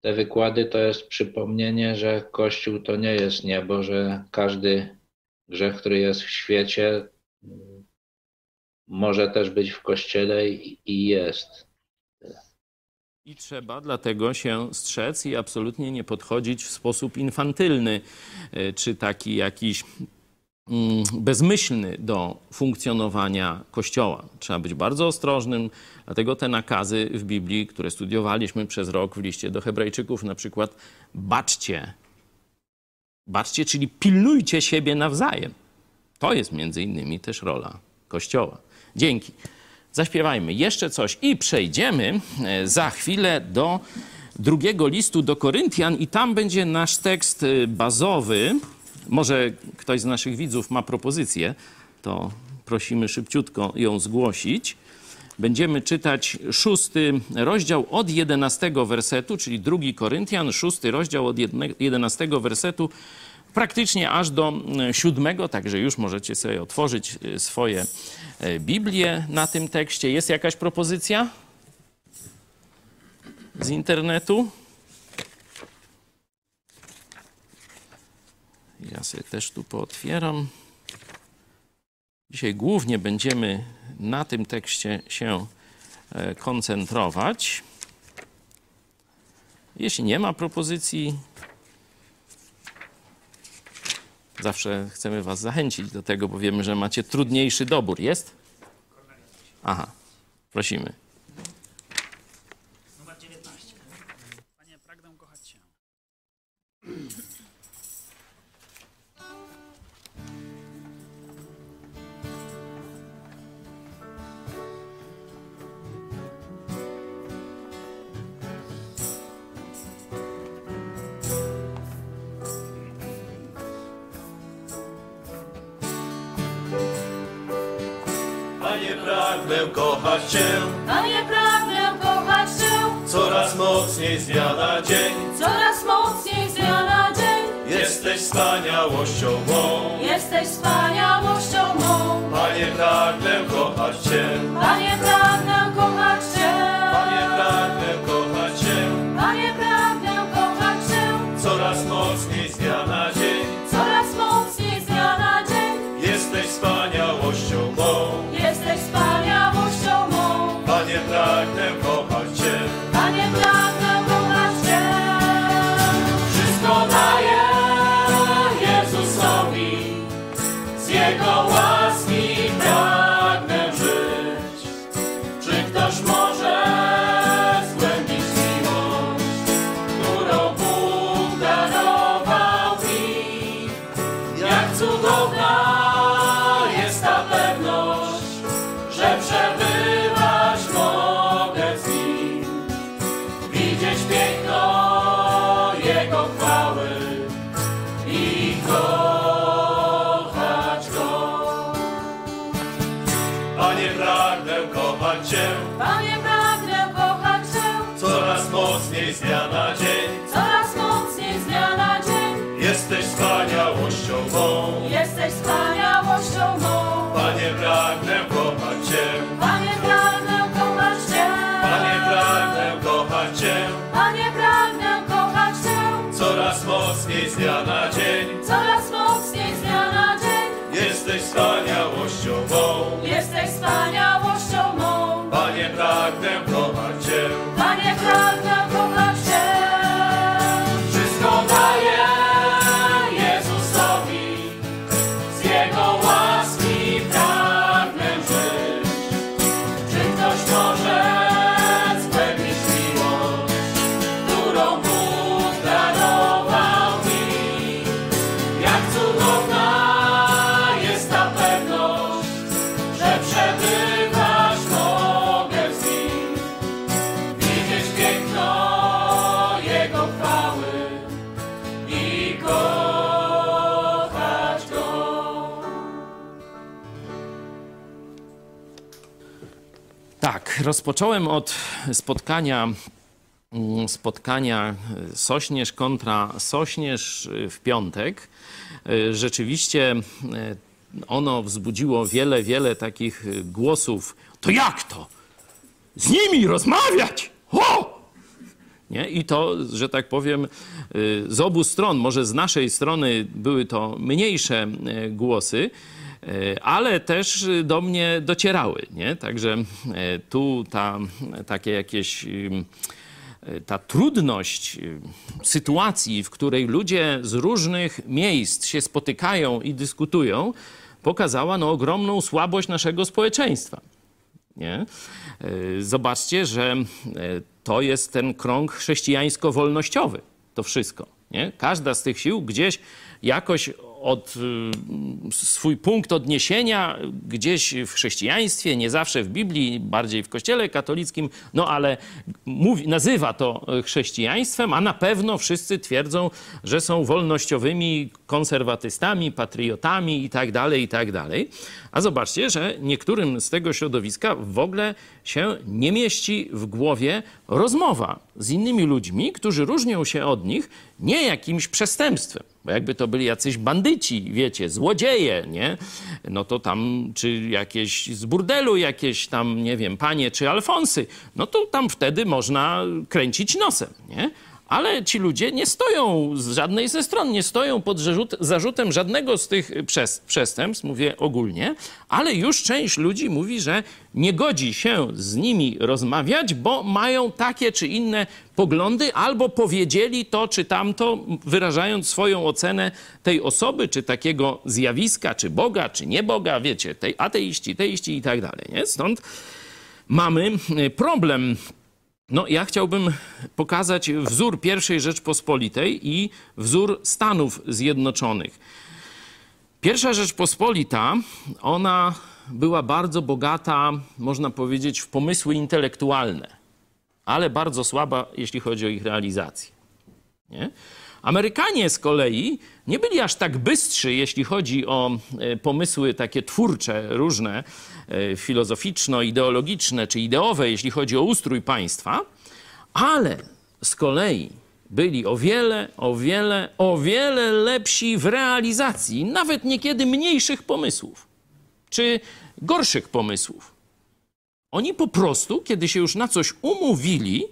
te wykłady to jest przypomnienie, że Kościół to nie jest niebo, że każdy grzech, który jest w świecie, może też być w Kościele i, i jest.
I trzeba dlatego się strzec i absolutnie nie podchodzić w sposób infantylny, e, czy taki jakiś bezmyślny do funkcjonowania Kościoła. Trzeba być bardzo ostrożnym, dlatego te nakazy w Biblii, które studiowaliśmy przez rok w liście do Hebrajczyków, na przykład baczcie, baczcie, czyli pilnujcie siebie nawzajem. To jest między innymi też rola Kościoła. Dzięki. Zaśpiewajmy jeszcze coś i przejdziemy e, za chwilę do drugiego listu do Koryntian i tam będzie nasz tekst e, bazowy. Może ktoś z naszych widzów ma propozycję, to prosimy szybciutko ją zgłosić. Będziemy czytać szósty rozdział od jedenastego wersetu, czyli drugi Koryntian, szósty rozdział od jedenastego wersetu. praktycznie aż do mm, siódmego, także już możecie sobie otworzyć y, swoje y, Biblie na tym tekście. Jest jakaś propozycja z internetu? Ja sobie też tu pootwieram. Dzisiaj głównie będziemy na tym tekście się e, koncentrować. Jeśli nie ma propozycji, zawsze chcemy Was zachęcić do tego, bo wiemy, że macie trudniejszy dobór. Jest? Aha, prosimy. Rozpocząłem od spotkania, mm, spotkania e, Sośnierz kontra Sośnierz e, w piątek. E, Rzeczywiście ono wzbudziło wiele, wiele takich głosów. To jak to? Z nimi rozmawiać? O! Nie? I to, że tak powiem, y, z obu stron, może z naszej strony były to mniejsze y, głosy, y, ale też y, do mnie docierały. Nie? Także y, tu ta, takie jakieś y, ta trudność y, sytuacji, w której ludzie z różnych miejsc się spotykają i dyskutują, pokazała no, ogromną słabość naszego społeczeństwa. Nie? Zobaczcie, że to jest ten krąg chrześcijańsko-wolnościowy, to wszystko. Nie? Każda z tych sił gdzieś jakoś od y, swój punkt odniesienia gdzieś w chrześcijaństwie, nie zawsze w Biblii, bardziej w Kościele katolickim, no ale mówi, nazywa to chrześcijaństwem, a na pewno wszyscy twierdzą, że są wolnościowymi konserwatystami, patriotami i tak dalej, i tak. A zobaczcie, że niektórym z tego środowiska w ogóle się nie mieści w głowie rozmowa z innymi ludźmi, którzy różnią się od nich nie jakimś przestępstwem, Bo jakby to byli jacyś bandyci, wiecie, złodzieje, nie? No to tam, czy jakieś z burdelu, jakieś tam, nie wiem, panie czy alfonsy, no to tam wtedy można kręcić nosem, nie? Ale ci ludzie nie stoją z żadnej ze stron, nie stoją pod zarzut, zarzutem żadnego z tych przes- przestępstw, mówię ogólnie, ale już część ludzi mówi, że nie godzi się z nimi rozmawiać, bo mają takie czy inne poglądy, albo powiedzieli to czy tamto, wyrażając swoją ocenę tej osoby, czy takiego zjawiska, czy Boga, czy nie Boga, wiecie, tej ateiści, teiści i tak dalej. Nie? Stąd mamy y, problem no, ja chciałbym pokazać wzór pierwszej Rzeczpospolitej i wzór Stanów Zjednoczonych. Pierwsza Rzeczpospolita, ona była bardzo bogata, można powiedzieć, w pomysły intelektualne, ale bardzo słaba, jeśli chodzi o ich realizację. Nie? Amerykanie z kolei nie byli aż tak bystrzy, jeśli chodzi o e, pomysły takie twórcze, różne, e, filozoficzno-ideologiczne czy ideowe, jeśli chodzi o ustrój państwa, ale z kolei byli o wiele, o wiele, o wiele lepsi w realizacji nawet niekiedy mniejszych pomysłów czy gorszych pomysłów. Oni po prostu, kiedy się już na coś umówili,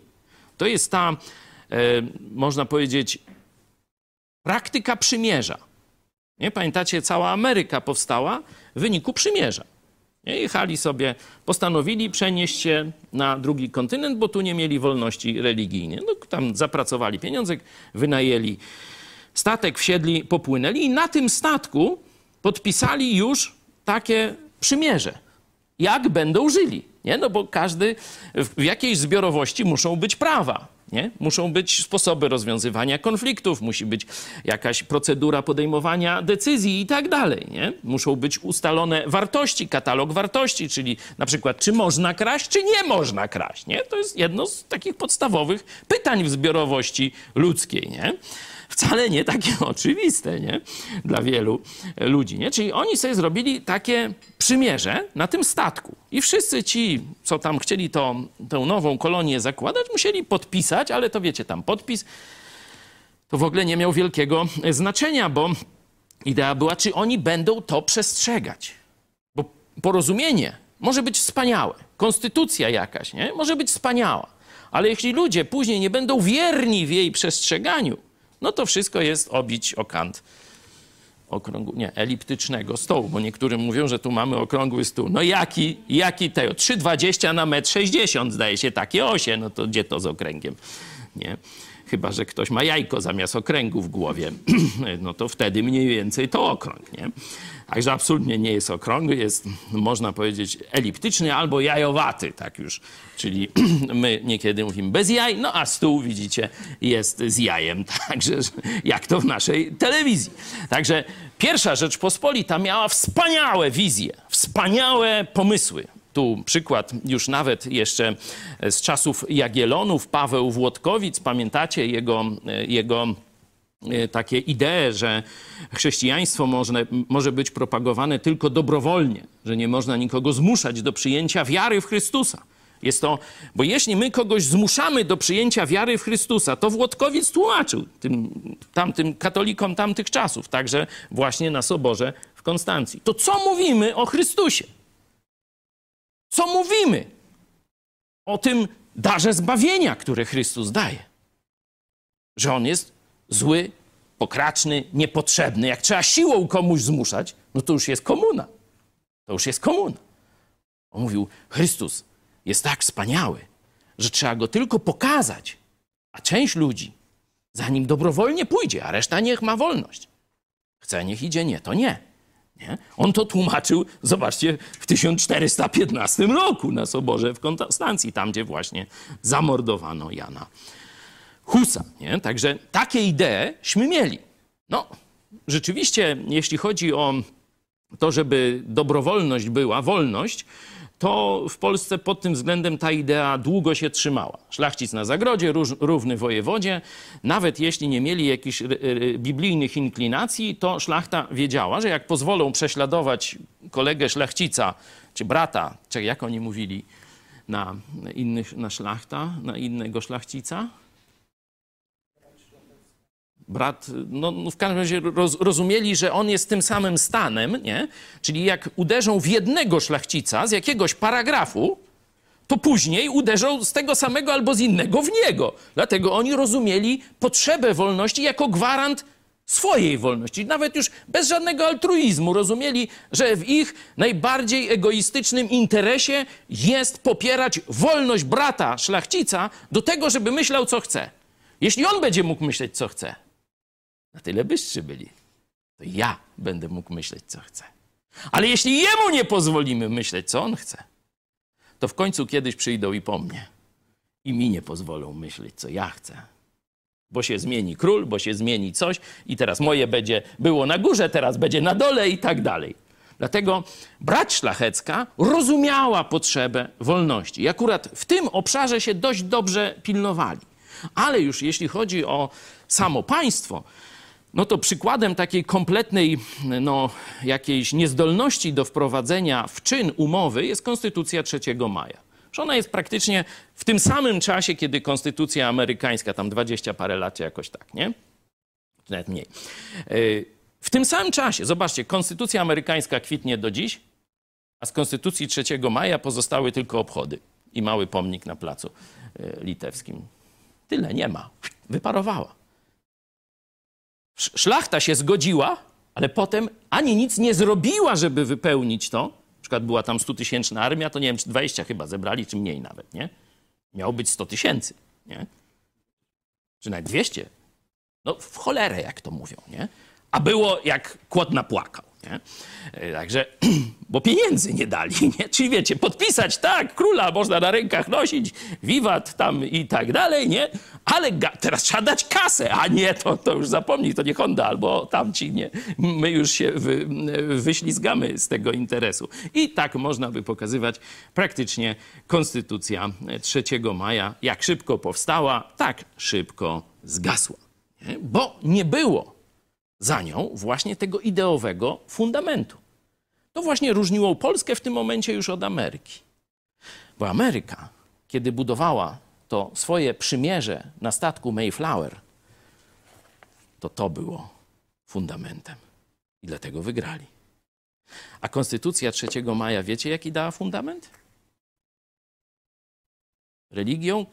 to jest ta, e, można powiedzieć, praktyka przymierza. Nie? Pamiętacie, cała Ameryka powstała w wyniku przymierza. Nie? Jechali sobie, postanowili przenieść się na drugi kontynent, bo tu nie mieli wolności religijnej. No, tam zapracowali pieniądze, wynajęli statek, wsiedli, popłynęli i na tym statku podpisali już takie przymierze. Jak będą żyli. Nie? No bo każdy w jakiejś zbiorowości muszą być prawa. Nie? Muszą być sposoby rozwiązywania konfliktów, musi być jakaś procedura podejmowania decyzji i tak dalej. Nie? Muszą być ustalone wartości, katalog wartości, czyli na przykład, czy można kraść, czy nie można kraść. Nie? To jest jedno z takich podstawowych pytań w zbiorowości ludzkiej. Nie? Wcale nie takie (laughs) oczywiste nie? dla wielu ludzi. Nie? Czyli oni sobie zrobili takie przymierze na tym statku. I wszyscy ci, co tam chcieli to, tę nową kolonię zakładać, musieli podpisać, ale to wiecie, tam podpis to w ogóle nie miał wielkiego znaczenia, bo idea była, czy oni będą to przestrzegać. Bo porozumienie może być wspaniałe, konstytucja jakaś, nie? Może być wspaniała. Ale jeśli ludzie później nie będą wierni w jej przestrzeganiu, no to wszystko jest obić o kant okrągłu, nie, eliptycznego stołu, bo niektórzy mówią, że tu mamy okrągły stół. No jaki, jaki tego? 3,20 na 1,60 m zdaje się, takie osie, no to gdzie to z okręgiem, nie? Chyba, że ktoś ma jajko zamiast okręgu w głowie, (clears throat) no to wtedy mniej więcej to okrąg, nie? Także absolutnie nie jest okrągły, jest, można powiedzieć, eliptyczny albo jajowaty, tak już. Czyli (clears throat) my niekiedy mówimy bez jaj, no a stół, widzicie, jest z jajem, (laughs) także jak to w naszej telewizji. Także pierwsza Rzeczpospolita miała wspaniałe wizje, wspaniałe pomysły. Tu przykład już nawet jeszcze z czasów Jagielonów, Paweł Włodkowic, pamiętacie jego, jego takie idee, że chrześcijaństwo może, może być propagowane tylko dobrowolnie, że nie można nikogo zmuszać do przyjęcia wiary w Chrystusa. Jest to, bo jeśli my kogoś zmuszamy do przyjęcia wiary w Chrystusa, to Włodkowic tłumaczył tym, tamtym katolikom tamtych czasów, także właśnie na Soborze w Konstancji. To co mówimy o Chrystusie? Co mówimy o tym darze zbawienia, które Chrystus daje? Że On jest zły, pokraczny, niepotrzebny. Jak trzeba siłą komuś zmuszać, no to już jest komuna. To już jest komuna. On mówił, Chrystus jest tak wspaniały, że trzeba go tylko pokazać, a część ludzi za nim dobrowolnie pójdzie, a reszta niech ma wolność. Chce, niech idzie, nie, to nie. Nie. On to tłumaczył, zobaczcie, w 1415 roku na Soborze w Konstancji, tam gdzie właśnie zamordowano Jana Husa. Nie? Także takie idee mieli. No, rzeczywiście, jeśli chodzi o to, żeby dobrowolność była, wolność, to w Polsce pod tym względem ta idea długo się trzymała. Szlachcic na zagrodzie, równy wojewodzie. Nawet jeśli nie mieli jakichś biblijnych inklinacji, to szlachta wiedziała, że jak pozwolą prześladować kolegę szlachcica, czy brata, czy jak oni mówili na innych, na szlachta, na innego szlachcica, brat, no, no w każdym razie roz, rozumieli, że on jest tym samym stanem, nie? Czyli jak uderzą w jednego szlachcica z jakiegoś paragrafu, to później uderzą z tego samego albo z innego w niego. Dlatego oni rozumieli potrzebę wolności jako gwarant swojej wolności. Nawet już bez żadnego altruizmu rozumieli, że w ich najbardziej egoistycznym interesie jest popierać wolność brata szlachcica do tego, żeby myślał, co chce. Jeśli on będzie mógł myśleć, co chce, na tyle bystrzy byli, to ja będę mógł myśleć, co chcę. Ale jeśli jemu nie pozwolimy myśleć, co on chce, to w końcu kiedyś przyjdą i po mnie. I mi nie pozwolą myśleć, co ja chcę. Bo się zmieni król, bo się zmieni coś, i teraz moje będzie było na górze, teraz będzie na dole i tak dalej. Dlatego brać szlachecka rozumiała potrzebę wolności. I akurat w tym obszarze się dość dobrze pilnowali. Ale już jeśli chodzi o samo państwo, no to przykładem takiej kompletnej no, jakiejś niezdolności do wprowadzenia w czyn umowy jest Konstytucja 3 maja. Że ona jest praktycznie w tym samym czasie, kiedy Konstytucja amerykańska, tam 20 parę lat, jakoś tak, nie? Nawet mniej. Yy, W tym samym czasie, zobaczcie, Konstytucja amerykańska kwitnie do dziś, a z Konstytucji 3 maja pozostały tylko obchody i mały pomnik na placu yy, litewskim. Tyle nie ma. Wyparowała. Sz- Szlachta się zgodziła, ale potem ani nic nie zrobiła, żeby wypełnić to. Na przykład była tam 100-tysięczna armia, to nie wiem, czy 20 chyba zebrali, czy mniej nawet, nie? Miało być 100 tysięcy, nie? Czy nawet 200. No w cholerę, jak to mówią, nie? A było jak kłod napłakał, nie? E, Także, (clears throat) bo pieniędzy nie dali, (laughs) nie? Czyli wiecie, podpisać, tak, króla można na rękach nosić, wiwat tam i tak dalej, nie? Ale teraz trzeba dać kasę, a nie, to, to już zapomnij, to nie Honda albo tamci, nie? My już się wy, wyślizgamy z tego interesu. I tak można by pokazywać praktycznie Konstytucja 3 maja, jak szybko powstała, tak szybko zgasła. Nie? Bo nie było za nią właśnie tego ideowego fundamentu. To właśnie różniło Polskę w tym momencie już od Ameryki. Bo Ameryka, kiedy budowała to swoje przymierze na statku Mayflower, to to było fundamentem. I dlatego wygrali. A Konstytucja 3 maja, wiecie jaki dała fundament? Religią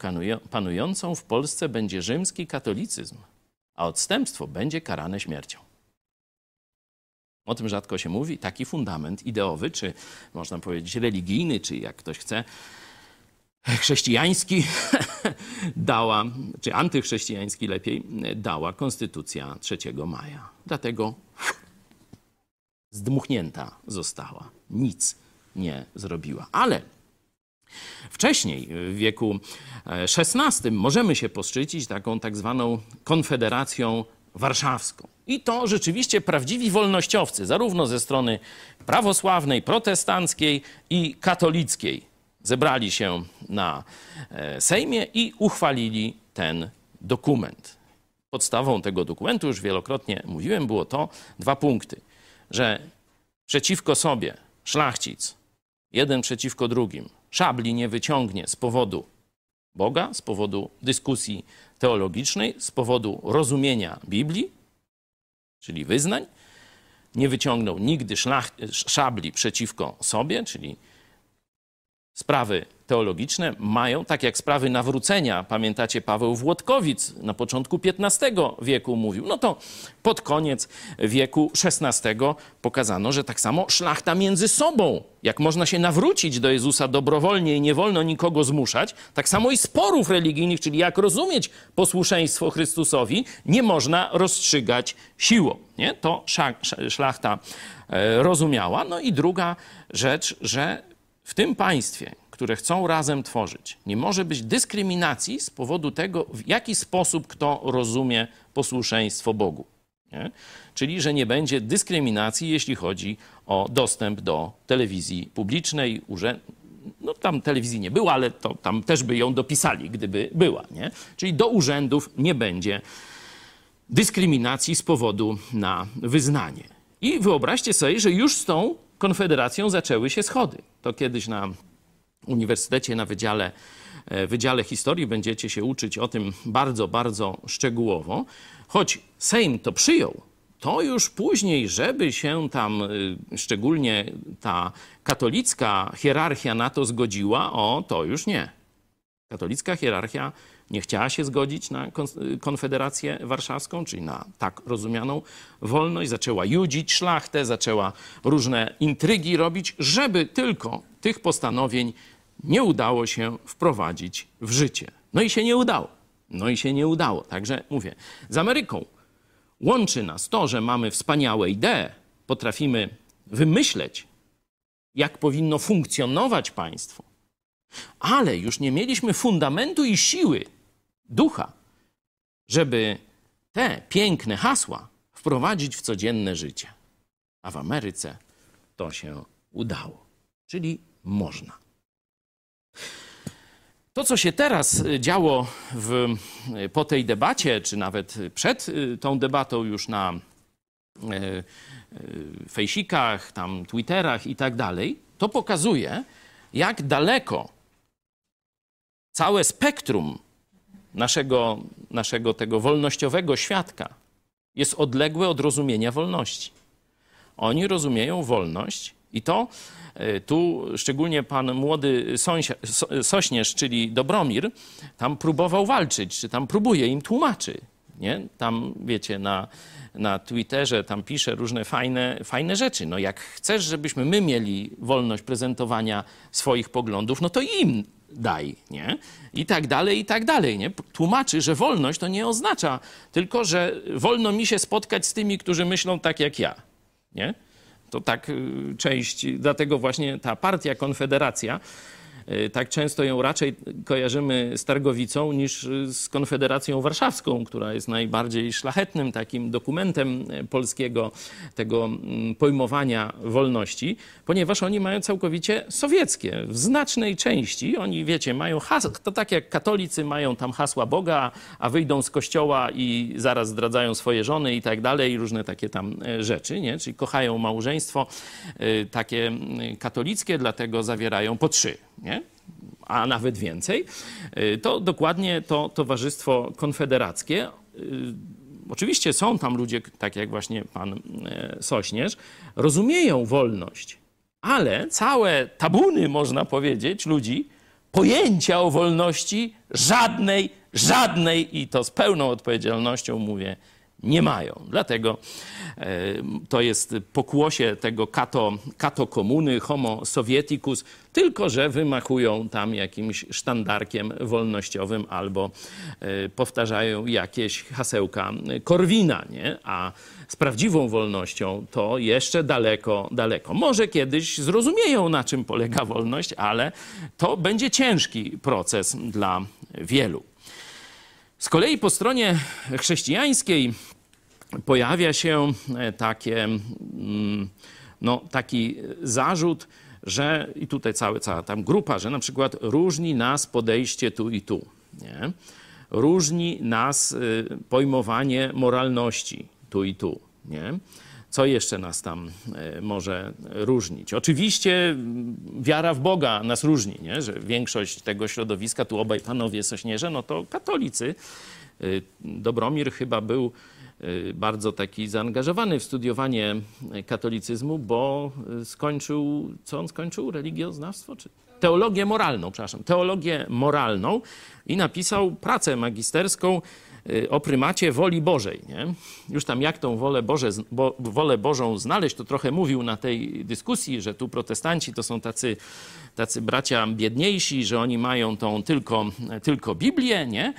panującą w Polsce będzie rzymski katolicyzm, a odstępstwo będzie karane śmiercią. O tym rzadko się mówi. Taki fundament ideowy, czy można powiedzieć religijny, czy jak ktoś chce, chrześcijański (laughs) dała, czy antychrześcijański lepiej, dała Konstytucja 3 maja. Dlatego zdmuchnięta została. Nic nie zrobiła. Ale Wcześniej, w wieku XVI, możemy się poszczycić taką tak zwaną Konfederacją Warszawską. I to rzeczywiście prawdziwi wolnościowcy, zarówno ze strony prawosławnej, protestanckiej i katolickiej, zebrali się na e, Sejmie i uchwalili ten dokument. Podstawą tego dokumentu, już wielokrotnie mówiłem, było to dwa punkty, że przeciwko sobie szlachcic, jeden przeciwko drugim, szabli nie wyciągnie z powodu Boga, z powodu dyskusji teologicznej, z powodu rozumienia Biblii, czyli wyznań. Nie wyciągnął nigdy szlach, szabli przeciwko sobie, czyli sprawy teologiczne mają, tak jak sprawy nawrócenia, pamiętacie, Paweł Włodkowic na początku XV wieku mówił, no to pod koniec wieku XVI pokazano, że tak samo szlachta między sobą, jak można się nawrócić do Jezusa dobrowolnie i nie wolno nikogo zmuszać, tak samo i sporów religijnych, czyli jak rozumieć posłuszeństwo Chrystusowi, nie można rozstrzygać siłą. Nie? To szlachta e, rozumiała. No i druga rzecz, że w tym państwie, które chcą razem tworzyć, nie może być dyskryminacji z powodu tego, w jaki sposób kto rozumie posłuszeństwo Bogu. Nie? Czyli, że nie będzie dyskryminacji, jeśli chodzi o dostęp do telewizji publicznej, urze- no tam telewizji nie było, ale to tam też by ją dopisali, gdyby była. Nie? Czyli do urzędów nie będzie dyskryminacji z powodu na wyznanie. I wyobraźcie sobie, że już z tą konfederacją zaczęły się schody. To kiedyś na uniwersytecie, na wydziale, e, wydziale historii będziecie się uczyć o tym bardzo, bardzo szczegółowo. choć Sejm to przyjął, to już później, żeby się tam y, szczególnie ta katolicka hierarchia na to zgodziła, o to już nie. Katolicka hierarchia nie chciała się zgodzić na kon- Konfederację Warszawską, czyli na tak rozumianą wolność, zaczęła judzić szlachtę, zaczęła różne intrygi robić, żeby tylko tych postanowień nie udało się wprowadzić w życie. No i się nie udało. No i się nie udało. Także mówię, z Ameryką łączy nas to, że mamy wspaniałe idee, potrafimy wymyśleć, jak powinno funkcjonować państwo, ale już nie mieliśmy fundamentu i siły ducha, żeby te piękne hasła wprowadzić w codzienne życie. A w Ameryce to się udało. Czyli można. To, co się teraz y, działo w, y, po tej debacie, czy nawet przed y, tą debatą już na fejsikach, tam Twitterach i tak dalej, to pokazuje, jak daleko całe spektrum naszego, naszego tego wolnościowego świadka jest odległe od rozumienia wolności. Oni rozumieją wolność i to e, tu szczególnie pan młody Sośnierz, czyli Dobromir, tam próbował walczyć, czy tam próbuje, im tłumaczy. Nie? Tam, wiecie, na, na Twitterze tam pisze różne fajne, fajne rzeczy. No jak chcesz, żebyśmy my mieli wolność prezentowania swoich poglądów, no to im daj, nie? I tak dalej, i tak dalej, nie? Tłumaczy, że wolność to nie oznacza tylko, że wolno mi się spotkać z tymi, którzy myślą tak jak ja, nie? To tak y, część, dlatego właśnie ta partia Konfederacja, tak często ją raczej kojarzymy z Targowicą niż y, z Konfederacją Warszawską, która jest najbardziej szlachetnym takim dokumentem y, polskiego tego mm, pojmowania wolności, ponieważ oni mają całkowicie sowieckie. W znacznej części oni, wiecie, mają hasła, to tak jak katolicy mają tam hasła Boga, a wyjdą z kościoła i zaraz zdradzają swoje żony i tak dalej, i różne takie tam e, rzeczy, nie? Czyli kochają małżeństwo y, takie y, katolickie, dlatego zawierają po trzy, nie? a nawet więcej, y, to dokładnie to Towarzystwo Konfederackie. y, Oczywiście są tam ludzie, tak jak właśnie pan e, Sośnierz, rozumieją wolność, ale całe tabuny, można powiedzieć, ludzi, pojęcia o wolności żadnej, żadnej i to z pełną odpowiedzialnością mówię, nie mają. Dlatego e, to jest pokłosie tego kato, kato komuny, homo sovieticus, tylko że wymachują tam jakimś sztandarkiem wolnościowym albo e, powtarzają jakieś hasełka Korwina, nie? A z prawdziwą wolnością to jeszcze daleko, daleko. Może kiedyś zrozumieją, na czym polega wolność, ale to będzie ciężki proces dla wielu. Z kolei po stronie chrześcijańskiej pojawia się e, takie, mm, no, taki zarzut, że i tutaj cała, cała tam grupa, że na przykład różni nas podejście tu i tu. Nie? Różni nas y, pojmowanie moralności tu i tu. Nie? Co jeszcze nas tam e, może różnić? Oczywiście mm, wiara w Boga nas różni, nie? że większość tego środowiska, tu obaj panowie Sośnierze, no to katolicy. Y, Dobromir chyba był bardzo taki zaangażowany w studiowanie katolicyzmu, bo y, skończył, co on skończył? Religioznawstwo? Czy? Teologię moralną, przepraszam, teologię moralną i napisał pracę magisterską y, o prymacie woli Bożej. Nie? Już tam jak tą wolę, Boże, bo, wolę Bożą znaleźć, to trochę mówił na tej dyskusji, że tu protestanci to są tacy, tacy bracia biedniejsi, że oni mają tą tylko, tylko Biblię, nie?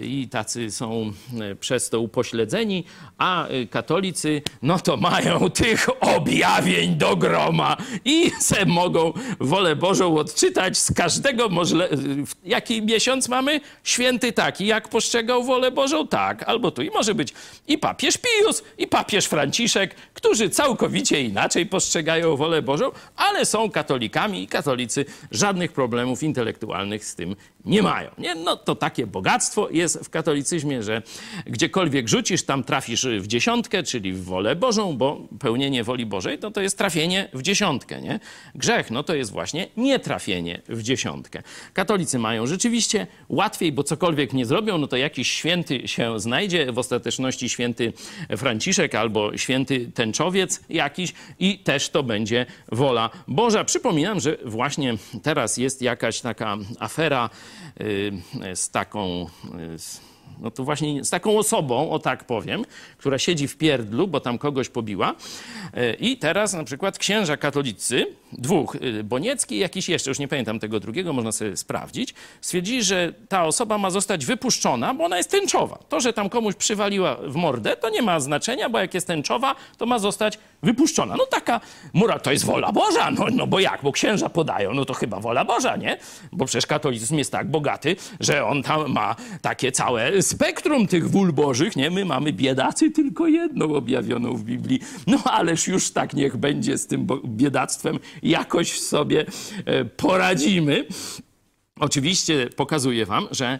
I tacy są y, przez to upośledzeni, a y, katolicy, no to mają (laughs) tych objawień do groma i se mogą wolę Bożą odczytać z każdego możle... Jaki miesiąc mamy? Święty taki, jak postrzegał wolę Bożą? Tak, albo tu. I może być i papież Pius, i papież Franciszek, którzy całkowicie inaczej postrzegają wolę Bożą, ale są katolikami i katolicy żadnych problemów intelektualnych z tym nie mają. Nie? No to takie bogactwo jest w katolicyzmie, że gdziekolwiek rzucisz, tam trafisz w dziesiątkę, czyli w wolę Bożą, bo pełnienie woli Bożej no to jest trafienie w dziesiątkę. Nie? Grzech no to jest właśnie nietrafienie w dziesiątkę. Katolicy mają rzeczywiście łatwiej, bo cokolwiek nie zrobią, no to jakiś święty się znajdzie, w ostateczności święty Franciszek albo święty tęczowiec jakiś i też to będzie wola Boża. Przypominam, że właśnie teraz jest jakaś taka afera z taką. y, no to właśnie z taką osobą, o tak powiem, która siedzi w pierdlu, bo tam kogoś pobiła. Y, I teraz na przykład księża katolicy, dwóch, y, Boniecki i jakiś jeszcze, już nie pamiętam tego drugiego, można sobie sprawdzić, stwierdzili, że ta osoba ma zostać wypuszczona, bo ona jest tęczowa. To, że tam komuś przywaliła w mordę, to nie ma znaczenia, bo jak jest tęczowa, to ma zostać wypuszczona. No taka mura to jest wola Boża, no, no bo jak, bo księża podają, no to chyba wola Boża, nie? Bo przecież katolicyzm jest tak bogaty, że on tam ma takie całe spektrum tych wól bożych, nie? My mamy biedacy tylko jedną objawioną w Biblii. No ależ już tak niech będzie z tym biedactwem, jakoś sobie e, poradzimy. Oczywiście pokazuję wam, że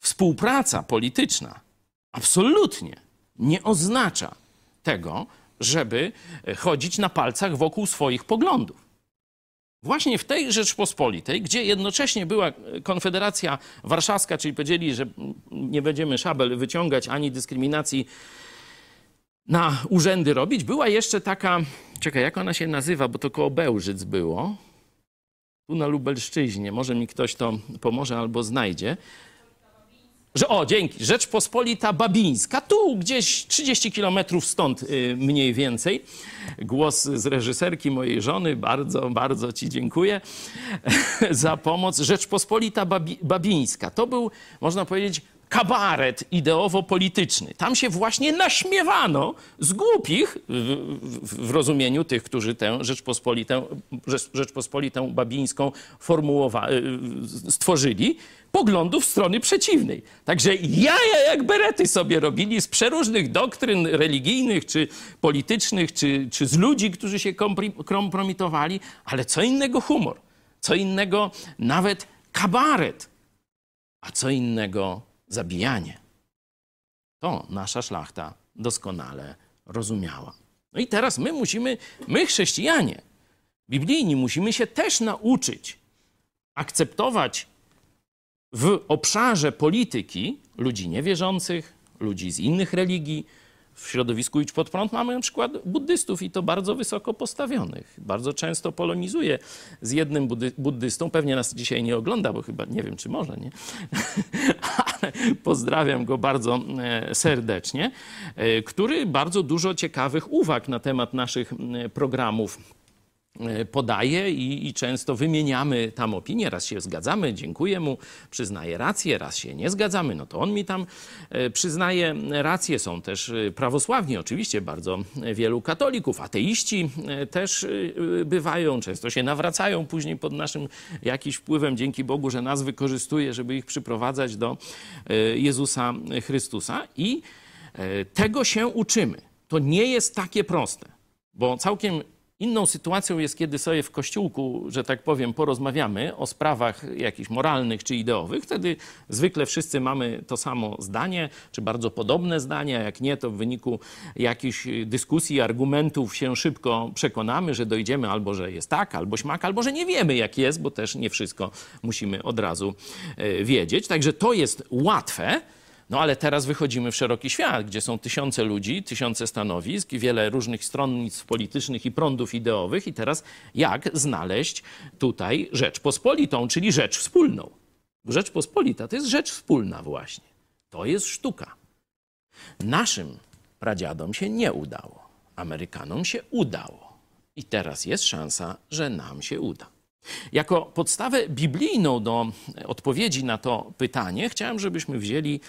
współpraca polityczna absolutnie nie oznacza tego, żeby e, chodzić na palcach wokół swoich poglądów. Właśnie w tej Rzeczpospolitej, gdzie jednocześnie była e, Konfederacja Warszawska, czyli powiedzieli, że nie będziemy szabel wyciągać ani dyskryminacji na urzędy robić, była jeszcze taka, czekaj, jak ona się nazywa, bo to koło Bełżyc było, tu na Lubelszczyźnie, może mi ktoś to pomoże albo znajdzie, że o, dzięki, Rzeczpospolita Babińska, tu gdzieś 30 kilometrów stąd y, mniej więcej. Głos z reżyserki mojej żony, bardzo, bardzo ci dziękuję (laughs) za pomoc. Rzeczpospolita Babi Babińska, to był, można powiedzieć, kabaret ideowo-polityczny. Tam się właśnie naśmiewano z głupich, w, w, w rozumieniu tych, którzy tę Rzeczpospolitę, Rzecz- Rzeczpospolitę Babińską y, stworzyli, poglądów strony przeciwnej. Także jaja jak berety sobie robili z przeróżnych doktryn religijnych, czy politycznych, czy, czy z ludzi, którzy się kompromitowali, ale co innego humor, co innego nawet kabaret, a co innego zabijanie. To nasza szlachta doskonale rozumiała. No i teraz my musimy, my chrześcijanie, biblijni, musimy się też nauczyć akceptować w obszarze polityki ludzi niewierzących, ludzi z innych religii. W środowisku Idź Pod Prąd mamy na przykład buddystów i to bardzo wysoko postawionych. Bardzo często polemizuję z jednym buddy- buddystą. Pewnie nas dzisiaj nie ogląda, bo chyba nie wiem, czy może, nie? (laughs) Ale pozdrawiam go bardzo e, serdecznie, e, który bardzo dużo ciekawych uwag na temat naszych programów podaje i, i często wymieniamy tam opinie. Raz się zgadzamy, dziękuję mu, przyznaję rację, raz się nie zgadzamy, no to on mi tam e, przyznaje rację. Są też e, prawosławni, oczywiście bardzo wielu katolików, ateiści e, też e, bywają, często się nawracają później pod naszym jakiś wpływem, dzięki Bogu, że nas wykorzystuje, żeby ich przyprowadzać do e, Jezusa Chrystusa i e, tego się uczymy. To nie jest takie proste, bo całkiem Inną sytuacją jest, kiedy sobie w kościółku, że tak powiem, porozmawiamy o sprawach jakichś moralnych czy ideowych. Wtedy zwykle wszyscy mamy to samo zdanie, czy bardzo podobne zdanie, a jak nie, to w wyniku jakichś dyskusji, argumentów się szybko przekonamy, że dojdziemy albo, że jest tak, albo śmak, albo, że nie wiemy, jak jest, bo też nie wszystko musimy od razu e, wiedzieć. Także to jest łatwe. No ale teraz wychodzimy w szeroki świat, gdzie są tysiące ludzi, tysiące stanowisk, wiele różnych stronnictw politycznych i prądów ideowych. I teraz jak znaleźć tutaj Rzeczpospolitą, czyli rzecz wspólną? Rzeczpospolita to jest rzecz wspólna właśnie. To jest sztuka. Naszym pradziadom się nie udało. Amerykanom się udało. I teraz jest szansa, że nam się uda. Jako podstawę biblijną do odpowiedzi na to pytanie chciałem, żebyśmy wzięli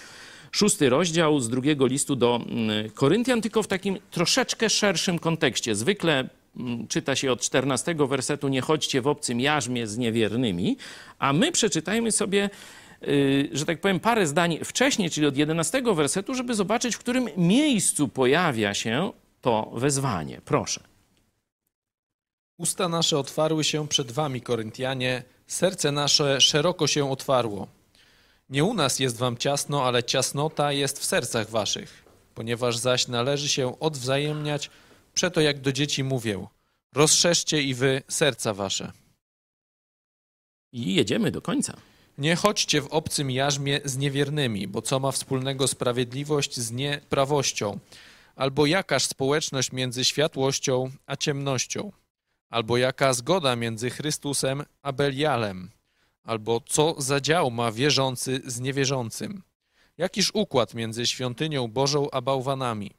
szósty rozdział z drugiego listu do mm, Koryntian, tylko w takim troszeczkę szerszym kontekście. Zwykle mm, czyta się od 14 wersetu nie chodźcie w obcym jarzmie z niewiernymi, a my przeczytajmy sobie y, że tak powiem, parę zdań wcześniej, czyli od 11 wersetu, żeby zobaczyć, w którym miejscu pojawia się to wezwanie. Proszę.
Usta nasze otwarły się przed wami, Koryntianie, serce nasze szeroko się otwarło. Nie u nas jest wam ciasno, ale ciasnota jest w sercach waszych. Ponieważ zaś należy się odwzajemniać, przeto jak do dzieci mówię, rozszerzcie i wy serca wasze.
I jedziemy do końca.
Nie chodźcie w obcym jarzmie z niewiernymi, bo co ma wspólnego sprawiedliwość z nieprawością? Albo jakaż społeczność między światłością a ciemnością? Albo jaka zgoda między Chrystusem a Belialem? Albo co za dział ma wierzący z niewierzącym? Jakiż układ między świątynią Bożą a bałwanami?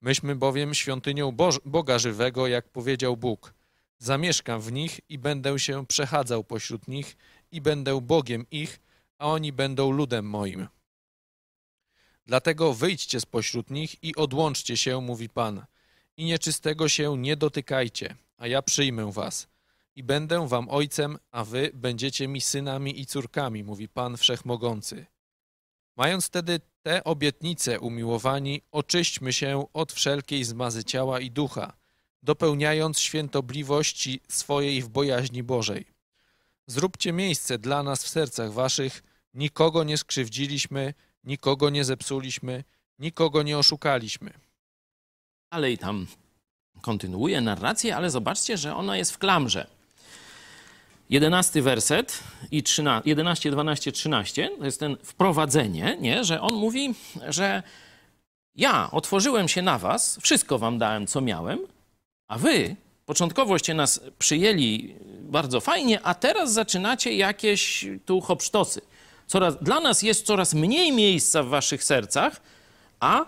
Myśmy bowiem świątynią Boż Boga żywego, jak powiedział Bóg. Zamieszkam w nich i będę się przechadzał pośród nich i będę Bogiem ich, a oni będą ludem moim. Dlatego wyjdźcie spośród nich i odłączcie się, mówi Pan, i nieczystego się nie dotykajcie, a ja przyjmę was. I będę wam ojcem, a wy będziecie mi synami i córkami, mówi Pan Wszechmogący. Mając wtedy te obietnice, umiłowani, oczyśćmy się od wszelkiej zmazy ciała i ducha, dopełniając świętobliwości swojej w bojaźni Bożej. Zróbcie miejsce dla nas w sercach waszych, nikogo nie skrzywdziliśmy, nikogo nie zepsuliśmy, nikogo nie oszukaliśmy.
Dalej tam kontynuuje narrację, ale zobaczcie, że ona jest w klamrze. 11 werset i 13, 11, 12, 13 to jest ten wprowadzenie, nie? że on mówi, że ja otworzyłem się na was, wszystko wam dałem, co miałem, a wy początkowoście nas przyjęli bardzo fajnie, a teraz zaczynacie jakieś tu hopsztosy. Coraz, dla nas jest coraz mniej miejsca w waszych sercach, a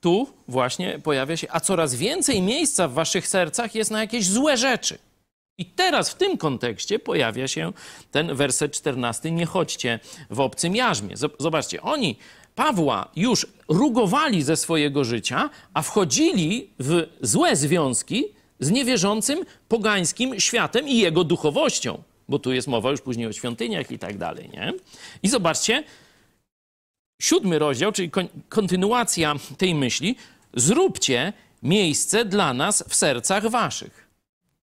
tu właśnie pojawia się, a coraz więcej miejsca w waszych sercach jest na jakieś złe rzeczy. I teraz w tym kontekście pojawia się ten werset 14. Nie chodźcie w obcym jarzmie. Zobaczcie, oni Pawła już rugowali ze swojego życia, a wchodzili w złe związki z niewierzącym, pogańskim światem i jego duchowością. Bo tu jest mowa już później o świątyniach i tak dalej, nie? I zobaczcie, siódmy rozdział, czyli kontynuacja tej myśli. Zróbcie miejsce dla nas w sercach waszych.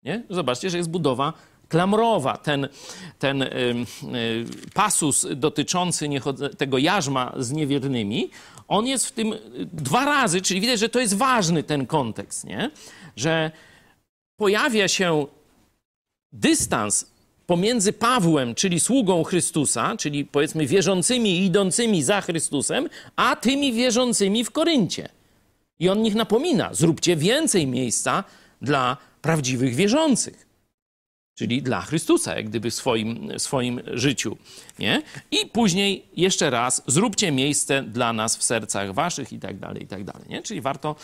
Nie? Zobaczcie, że jest budowa klamrowa. Ten, ten y, y, pasus dotyczący tego jarzma z niewiernymi, on jest w tym dwa razy, czyli widać, że to jest ważny ten kontekst, nie? że pojawia się dystans pomiędzy Pawłem, czyli sługą Chrystusa, czyli powiedzmy wierzącymi idącymi za Chrystusem, a tymi wierzącymi w Koryncie. I on nich napomina: zróbcie więcej miejsca dla prawdziwych wierzących, czyli dla Chrystusa, jak gdyby w swoim, swoim życiu. Nie? I później jeszcze raz: zróbcie miejsce dla nas w sercach waszych, i tak dalej, i tak dalej. Nie? Czyli warto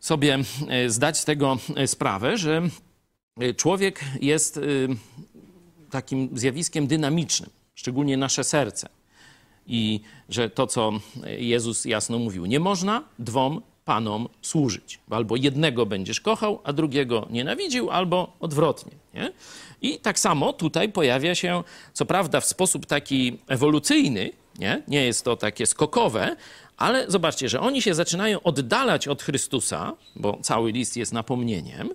sobie e, zdać z tego e, sprawę, że e, człowiek jest takim zjawiskiem dynamicznym, szczególnie nasze serce. I że to, co Jezus jasno mówił, nie można dwom panom służyć. Bo albo jednego będziesz kochał, a drugiego nienawidził, albo odwrotnie. Nie? I tak samo tutaj pojawia się, co prawda w sposób taki ewolucyjny, nie, nie jest to takie skokowe, ale zobaczcie, że oni się zaczynają oddalać od Chrystusa, bo cały list jest napomnieniem,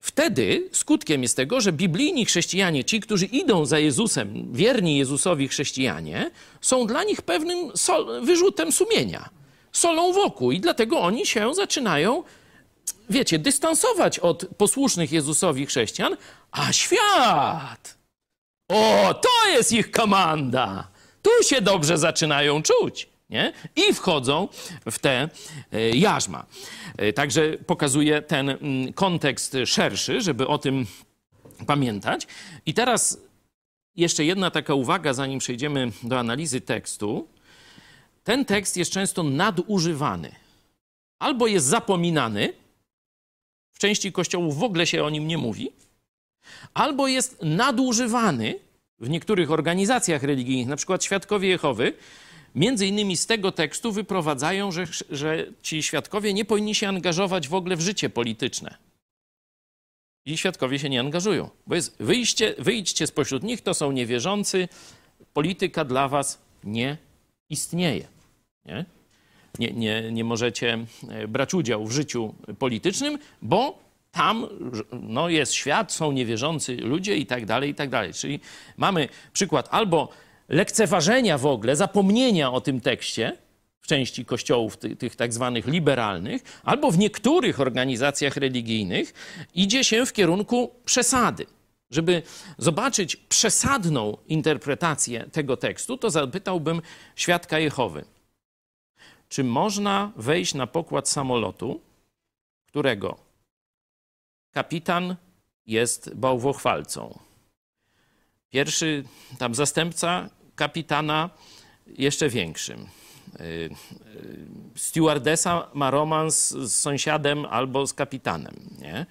Wtedy skutkiem jest tego, że biblijni chrześcijanie, ci, którzy idą za Jezusem, wierni Jezusowi chrześcijanie, są dla nich pewnym wyrzutem sumienia, solą wokół i dlatego oni się zaczynają, wiecie, dystansować od posłusznych Jezusowi chrześcijan, a świat, o, to jest ich komanda, tu się dobrze zaczynają czuć nie? i wchodzą w te e, jarzma. E, także pokazuje ten mm, kontekst szerszy, żeby o tym pamiętać. I teraz jeszcze jedna taka uwaga, zanim przejdziemy do analizy tekstu. Ten tekst jest często nadużywany. Albo jest zapominany, w części kościołów w ogóle się o nim nie mówi, albo jest nadużywany w niektórych organizacjach religijnych, na przykład Świadkowie Jehowy, Między innymi z tego tekstu wyprowadzają, że, że ci świadkowie nie powinni się angażować w ogóle w życie polityczne. I świadkowie się nie angażują, bo jest wyjście, wyjdźcie spośród nich, to są niewierzący, polityka dla was nie istnieje. Nie? Nie, nie, nie możecie e, brać udziału w życiu politycznym, bo tam no, jest świat, są niewierzący ludzie i tak dalej, i tak dalej. Czyli mamy przykład albo lekceważenia w ogóle, zapomnienia o tym tekście w części kościołów tych, tych tak zwanych liberalnych, albo w niektórych organizacjach religijnych idzie się w kierunku przesady. Żeby zobaczyć przesadną interpretację tego tekstu, to zapytałbym świadka Jehowy. Czy można wejść na pokład samolotu, którego kapitan jest bałwochwalcą? Pierwszy tam zastępca kapitana jeszcze większym. Y, y, stewardesa ma romans z sąsiadem albo z kapitanem, nie?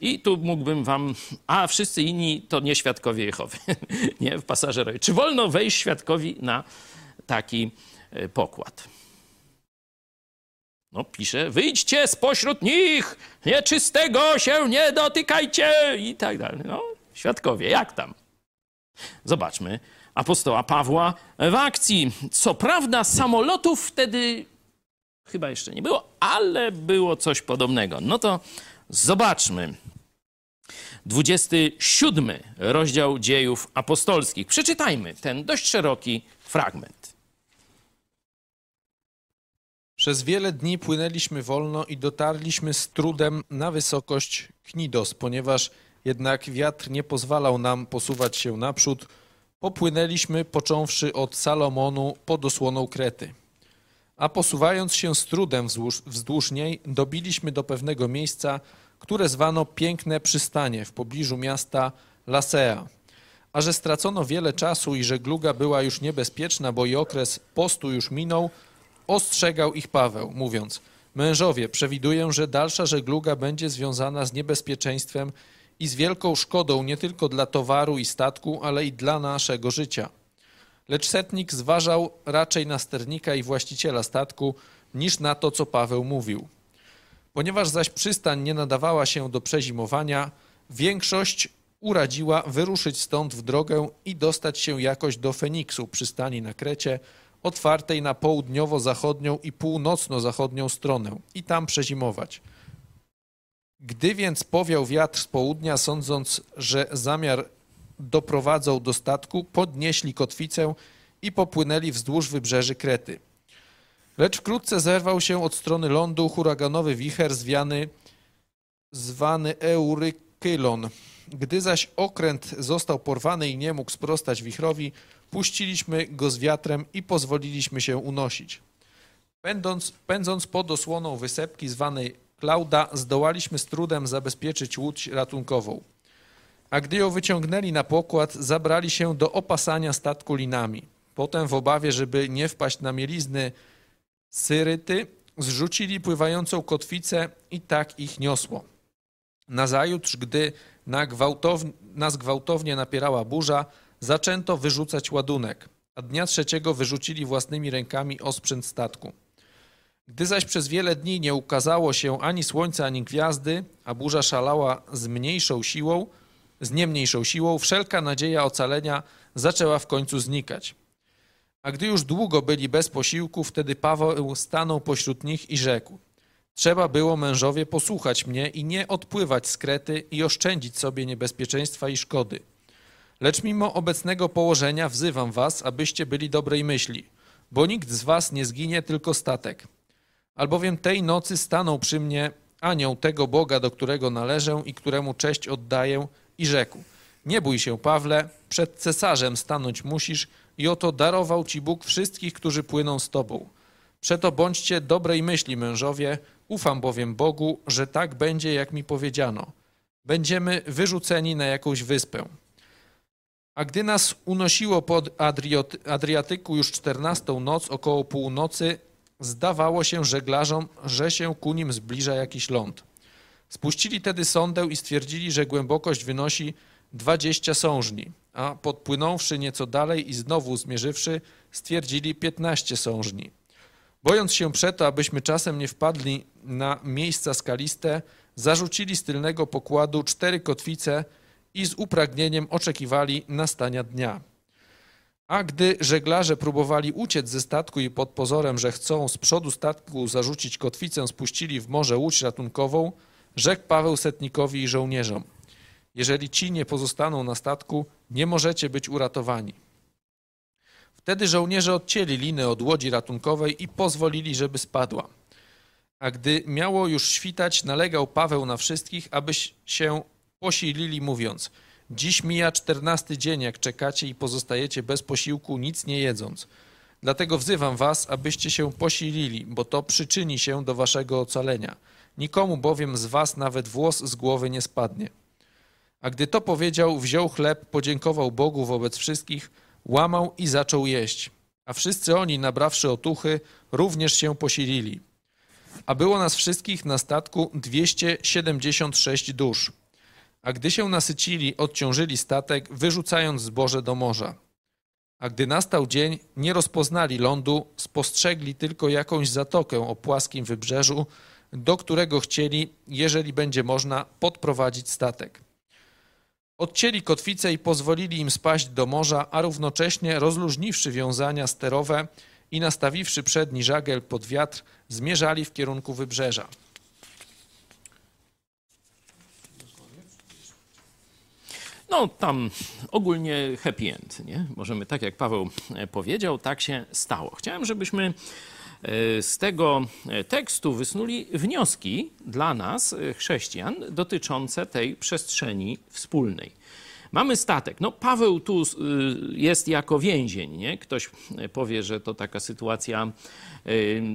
I tu mógłbym wam, a wszyscy inni to nie świadkowie Jehowy, (laughs) nie, w pasażerowie. Czy wolno wejść świadkowi na taki y, pokład? No pisze, wyjdźcie spośród nich, nieczystego się nie dotykajcie i tak dalej. No, świadkowie, jak tam? Zobaczmy apostoła Pawła w akcji. Co prawda samolotów wtedy chyba jeszcze nie było, ale było coś podobnego. No to zobaczmy. 27 rozdział dziejów apostolskich. Przeczytajmy ten dość szeroki fragment.
Przez wiele dni płynęliśmy wolno i dotarliśmy z trudem na wysokość Knidos, ponieważ jednak wiatr nie pozwalał nam posuwać się naprzód. Popłynęliśmy, począwszy od Salomonu pod osłoną Krety. A posuwając się z trudem wzdłuż, wzdłuż niej, dobiliśmy do pewnego miejsca, które zwano Piękne Przystanie w pobliżu miasta Lasea. A że stracono wiele czasu i żegluga była już niebezpieczna, bo i okres postu już minął, ostrzegał ich Paweł, mówiąc: Mężowie, przewiduję, że dalsza żegluga będzie związana z niebezpieczeństwem i z wielką szkodą nie tylko dla towaru i statku, ale i dla naszego życia. Lecz setnik zważał raczej na sternika i właściciela statku, niż na to, co Paweł mówił. Ponieważ zaś przystań nie nadawała się do przezimowania, większość uradziła wyruszyć stąd w drogę i dostać się jakoś do Feniksu, przystani na Krecie, otwartej na południowo-zachodnią i północno-zachodnią stronę i tam przezimować. Gdy więc powiał wiatr z południa, sądząc, że zamiar doprowadzą do statku, podnieśli kotwicę i popłynęli wzdłuż wybrzeży Krety. Lecz wkrótce zerwał się od strony lądu huraganowy wicher zwiany, zwany Eurykylon. Gdy zaś okręt został porwany i nie mógł sprostać wichrowi, puściliśmy go z wiatrem i pozwoliliśmy się unosić. Pędząc, pędząc pod osłoną wysepki zwanej Klauda zdołaliśmy z trudem zabezpieczyć łódź ratunkową. A gdy ją wyciągnęli na pokład, zabrali się do opasania statku linami. Potem w obawie, żeby nie wpaść na mielizny syryty, zrzucili pływającą kotwicę i tak ich niosło. Nazajutrz, gdy na gwałtownie, nas gwałtownie napierała burza, zaczęto wyrzucać ładunek, a dnia trzeciego wyrzucili własnymi rękami osprzęt statku. Gdy zaś przez wiele dni nie ukazało się ani słońca, ani gwiazdy, a burza szalała z mniejszą siłą, z nie mniejszą siłą, wszelka nadzieja ocalenia zaczęła w końcu znikać. A gdy już długo byli bez posiłku, wtedy Paweł stanął pośród nich i rzekł: Trzeba było mężowie posłuchać mnie i nie odpływać z Krety i oszczędzić sobie niebezpieczeństwa i szkody. Lecz mimo obecnego położenia wzywam was, abyście byli dobrej myśli, bo nikt z was nie zginie, tylko statek. Albowiem tej nocy stanął przy mnie anioł tego Boga, do którego należę i któremu cześć oddaję, i rzekł: Nie bój się, Pawle, przed cesarzem stanąć musisz, i oto darował ci Bóg wszystkich, którzy płyną z tobą. Przeto bądźcie dobrej myśli, mężowie, ufam bowiem Bogu, że tak będzie, jak mi powiedziano. Będziemy wyrzuceni na jakąś wyspę. A gdy nas unosiło pod Adriatyku już czternastą noc, około północy, Zdawało się żeglarzom, że się ku nim zbliża jakiś ląd. Spuścili tedy sondę i stwierdzili, że głębokość wynosi 20 sążni, a podpłynąwszy nieco dalej i znowu zmierzywszy, stwierdzili 15 sążni. Bojąc się przeto, abyśmy czasem nie wpadli na miejsca skaliste, zarzucili z tylnego pokładu cztery kotwice i z upragnieniem oczekiwali nastania dnia. A gdy żeglarze próbowali uciec ze statku i pod pozorem, że chcą z przodu statku zarzucić kotwicę, spuścili w morze łódź ratunkową, Rzekł Paweł setnikowi i żołnierzom: Jeżeli ci nie pozostaną na statku, nie możecie być uratowani. Wtedy żołnierze odcięli linę od łodzi ratunkowej i pozwolili, żeby spadła. A gdy miało już świtać, nalegał Paweł na wszystkich, aby się posilili, mówiąc: Dziś mija czternasty dzień, jak czekacie i pozostajecie bez posiłku, nic nie jedząc. Dlatego wzywam was, abyście się posilili, bo to przyczyni się do waszego ocalenia. Nikomu bowiem z was nawet włos z głowy nie spadnie. A gdy to powiedział, wziął chleb, podziękował Bogu wobec wszystkich, łamał i zaczął jeść. A wszyscy oni, nabrawszy otuchy, również się posilili. A było nas wszystkich na statku 276 dusz. A gdy się nasycili, odciążyli statek, wyrzucając zboże do morza. A gdy nastał dzień, nie rozpoznali lądu, spostrzegli tylko jakąś zatokę o płaskim wybrzeżu, do którego chcieli, jeżeli będzie można, podprowadzić statek. Odcięli kotwicę i pozwolili im spaść do morza, a równocześnie rozluźniwszy wiązania sterowe i nastawiwszy przedni żagiel pod wiatr, zmierzali w kierunku wybrzeża.
No tam ogólnie happy end, nie? Możemy, tak jak Paweł e, powiedział, tak się stało. Chciałem, żebyśmy e, z tego e, tekstu wysnuli wnioski dla nas, chrześcijan, dotyczące tej przestrzeni wspólnej. Mamy statek. No, Paweł tu jest jako więzień. Nie? Ktoś powie, że to taka sytuacja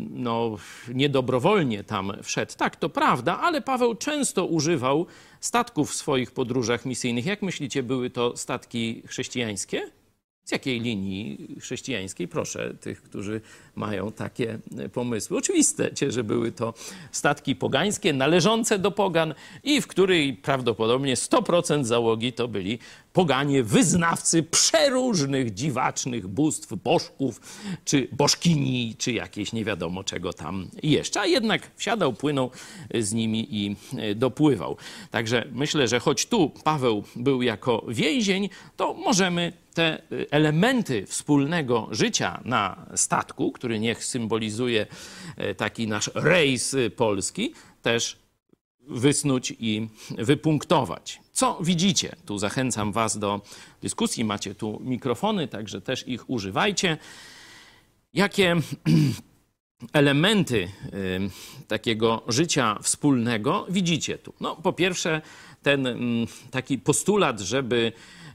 no, niedobrowolnie tam wszedł. Tak, to prawda, ale Paweł często używał statków w swoich podróżach misyjnych. Jak myślicie, były to statki chrześcijańskie? Z jakiej linii chrześcijańskiej? Proszę tych, którzy mają takie pomysły. Oczywiste, że były to statki pogańskie, należące do pogan i w której prawdopodobnie 100% załogi to byli poganie, wyznawcy przeróżnych dziwacznych bóstw, bożków, czy bożkini, czy jakieś nie wiadomo czego tam jeszcze. A jednak wsiadał, płynął z nimi i dopływał. Także myślę, że choć tu Paweł był jako więzień, to możemy te elementy wspólnego życia na statku, który niech symbolizuje e, taki nasz rejs polski, też wysnuć i wypunktować. Co widzicie? Tu zachęcam Was do dyskusji. Macie tu mikrofony, także też ich używajcie. Jakie (clears throat) elementy y, takiego życia wspólnego widzicie tu? No, po pierwsze, ten mm, taki postulat, żeby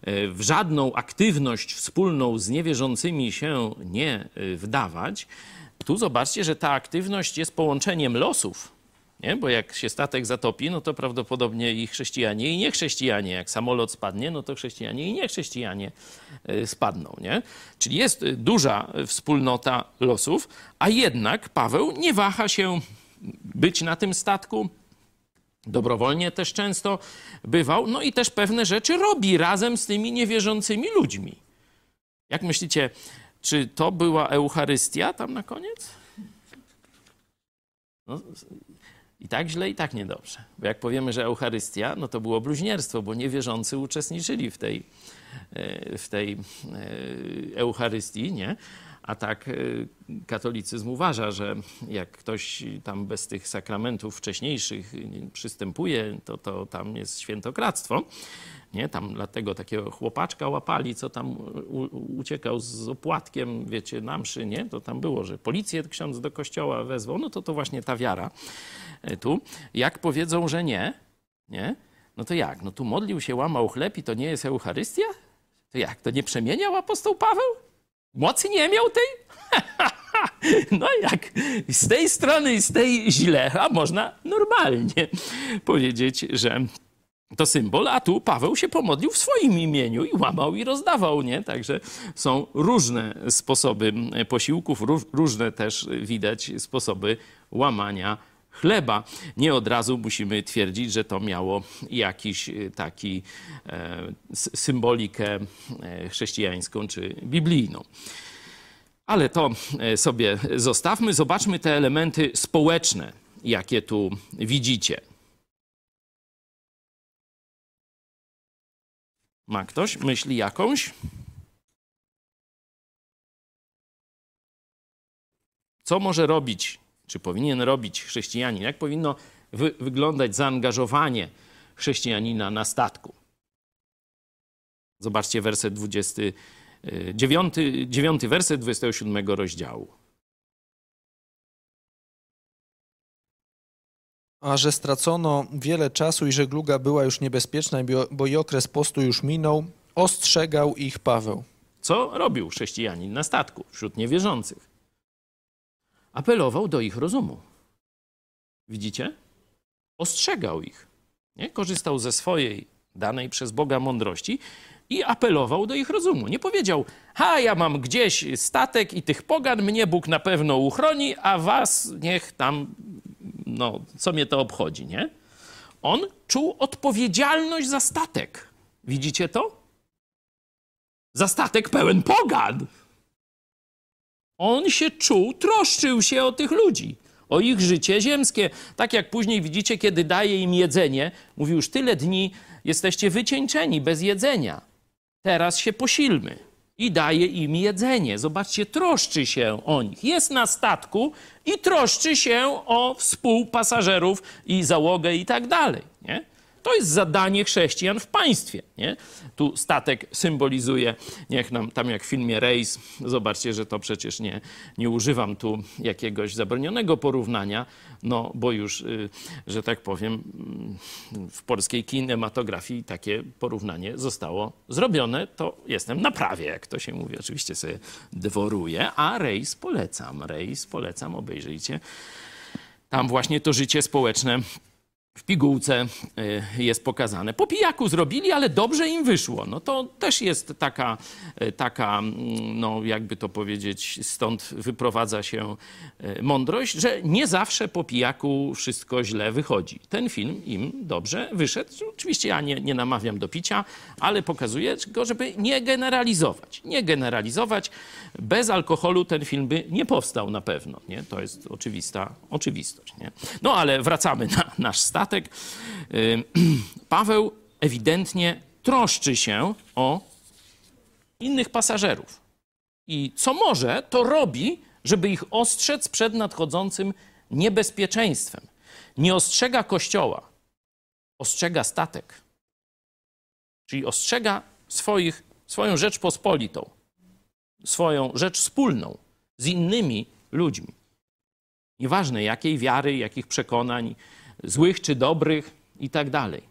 y, w żadną aktywność wspólną z niewierzącymi się nie y, wdawać. Tu zobaczcie, że ta aktywność jest połączeniem losów nie? Bo jak się statek zatopi, no to prawdopodobnie i chrześcijanie, i niechrześcijanie. Jak samolot spadnie, no to chrześcijanie i niechrześcijanie e, spadną. Nie? Czyli jest duża wspólnota losów, a jednak Paweł nie waha się być na tym statku. Dobrowolnie też często bywał, no i też pewne rzeczy robi razem z tymi niewierzącymi ludźmi. Jak myślicie, czy to była Eucharystia tam na koniec? No, i tak źle, i tak niedobrze. Bo jak powiemy, że Eucharystia, no to było bluźnierstwo, bo niewierzący uczestniczyli w tej, e, w tej e, Eucharystii, nie? A tak e, katolicyzm uważa, że jak ktoś tam bez tych sakramentów wcześniejszych przystępuje, to, to tam jest świętokradztwo. Nie? Tam dlatego takiego chłopaczka łapali, co tam uciekał z opłatkiem, wiecie, na mszy, nie? To tam było, że policję ksiądz do kościoła wezwał. No to to właśnie ta wiara e, tu. Jak powiedzą, że nie, nie? No to jak? No tu modlił się, łamał chleb i to nie jest Eucharystia? To jak? To nie przemieniał apostoł Paweł? Mocy nie miał tej? (laughs) No jak z tej strony i z tej źle, a można normalnie powiedzieć, że to symbol, a tu Paweł się pomodlił w swoim imieniu i łamał i rozdawał, nie? Także są różne sposoby posiłków, różne też widać sposoby łamania chleba. Nie od razu musimy twierdzić, że to miało jakiś e, taki e, symbolikę e, chrześcijańską czy biblijną. Ale to sobie zostawmy. Zobaczmy te elementy społeczne, jakie tu widzicie. Ma ktoś myśli jakąś? Co może robić, czy powinien robić chrześcijanin? Jak powinno wy wyglądać zaangażowanie chrześcijanina na statku. Zobaczcie werset 29, 9 werset 27 rozdziału.
A że stracono wiele czasu i żegluga była już niebezpieczna, bo i okres postu już minął, ostrzegał ich Paweł.
Co robił chrześcijanin na statku wśród niewierzących? Apelował do ich rozumu. Widzicie? Ostrzegał ich. Nie? Korzystał ze swojej danej przez Boga mądrości i apelował do ich rozumu. Nie powiedział, ha, ja mam gdzieś statek i tych pogan mnie Bóg na pewno uchroni, a was niech tam, no, co mnie to obchodzi, nie? On czuł odpowiedzialność za statek. Widzicie to? Za statek pełen pogan. On się czuł, troszczył się o tych ludzi, o ich życie ziemskie. Tak jak później widzicie, kiedy daje im jedzenie, mówi już tyle dni jesteście wycieńczeni bez jedzenia. Teraz się posilmy. I daje im jedzenie. Zobaczcie, troszczy się o nich. Jest na statku i troszczy się o współpasażerów i załogę i tak dalej. Nie? To jest zadanie chrześcijan w państwie. Nie? Tu statek symbolizuje, niech nam tam jak w filmie Rejs, zobaczcie, że to przecież nie, nie używam tu jakiegoś zabronionego porównania, no bo już, y, że tak powiem, mm, w polskiej kinematografii takie porównanie zostało zrobione. To jestem na prawie, jak to się mówi. Oczywiście sobie dworuję, a Rejs polecam. Rejs polecam, obejrzyjcie. Tam właśnie to życie społeczne w pigułce y, jest pokazane. Po pijaku zrobili, ale dobrze im wyszło. No to też jest taka, y, taka, mm, no jakby to powiedzieć, stąd wyprowadza się y, mądrość, że nie zawsze po pijaku wszystko źle wychodzi. Ten film im dobrze wyszedł. Oczywiście ja nie, nie namawiam do picia, ale pokazuję go, żeby nie generalizować. Nie generalizować. Bez alkoholu ten film by nie powstał na pewno. Nie? To jest oczywista oczywistość. Nie? No ale wracamy na nasz stat statek, (clears throat) Paweł ewidentnie troszczy się o innych pasażerów. I co może, to robi, żeby ich ostrzec przed nadchodzącym niebezpieczeństwem. Nie ostrzega kościoła, ostrzega statek. Czyli ostrzega swoich, swoją rzecz pospolitą, swoją rzecz wspólną z innymi ludźmi. Nieważne jakiej wiary, jakich przekonań, złych czy dobrych i tak dalej.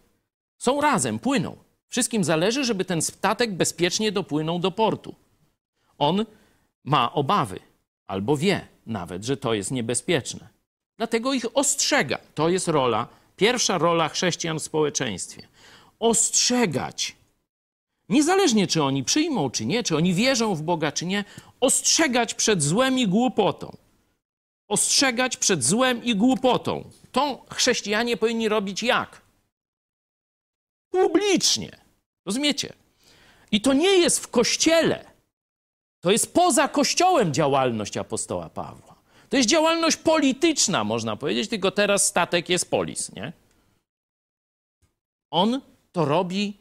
Są razem, płyną. Wszystkim zależy, żeby ten statek bezpiecznie dopłynął do portu. On ma obawy, albo wie nawet, że to jest niebezpieczne. Dlatego ich ostrzega. To jest rola, pierwsza rola chrześcijan w społeczeństwie. Ostrzegać. Niezależnie, czy oni przyjmą, czy nie, czy oni wierzą w Boga, czy nie, ostrzegać przed złem i głupotą. Ostrzegać przed złem i głupotą to chrześcijanie powinni robić jak? Publicznie. Rozumiecie? I to nie jest w kościele. To jest poza kościołem działalność apostoła Pawła. To jest działalność polityczna, można powiedzieć, tylko teraz statek jest polis, nie? On to robi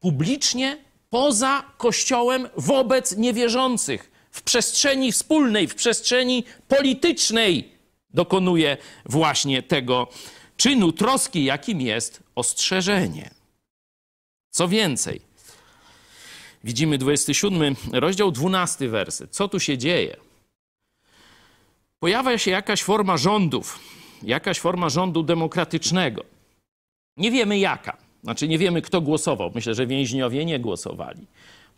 publicznie, poza kościołem, wobec niewierzących, w przestrzeni wspólnej, w przestrzeni politycznej dokonuje właśnie tego czynu troski, jakim jest ostrzeżenie. Co więcej, widzimy 27 rozdział, 12 werset. Co tu się dzieje? Pojawia się jakaś forma rządów, jakaś forma rządu demokratycznego. Nie wiemy jaka. Znaczy, nie wiemy, kto głosował. Myślę, że więźniowie nie głosowali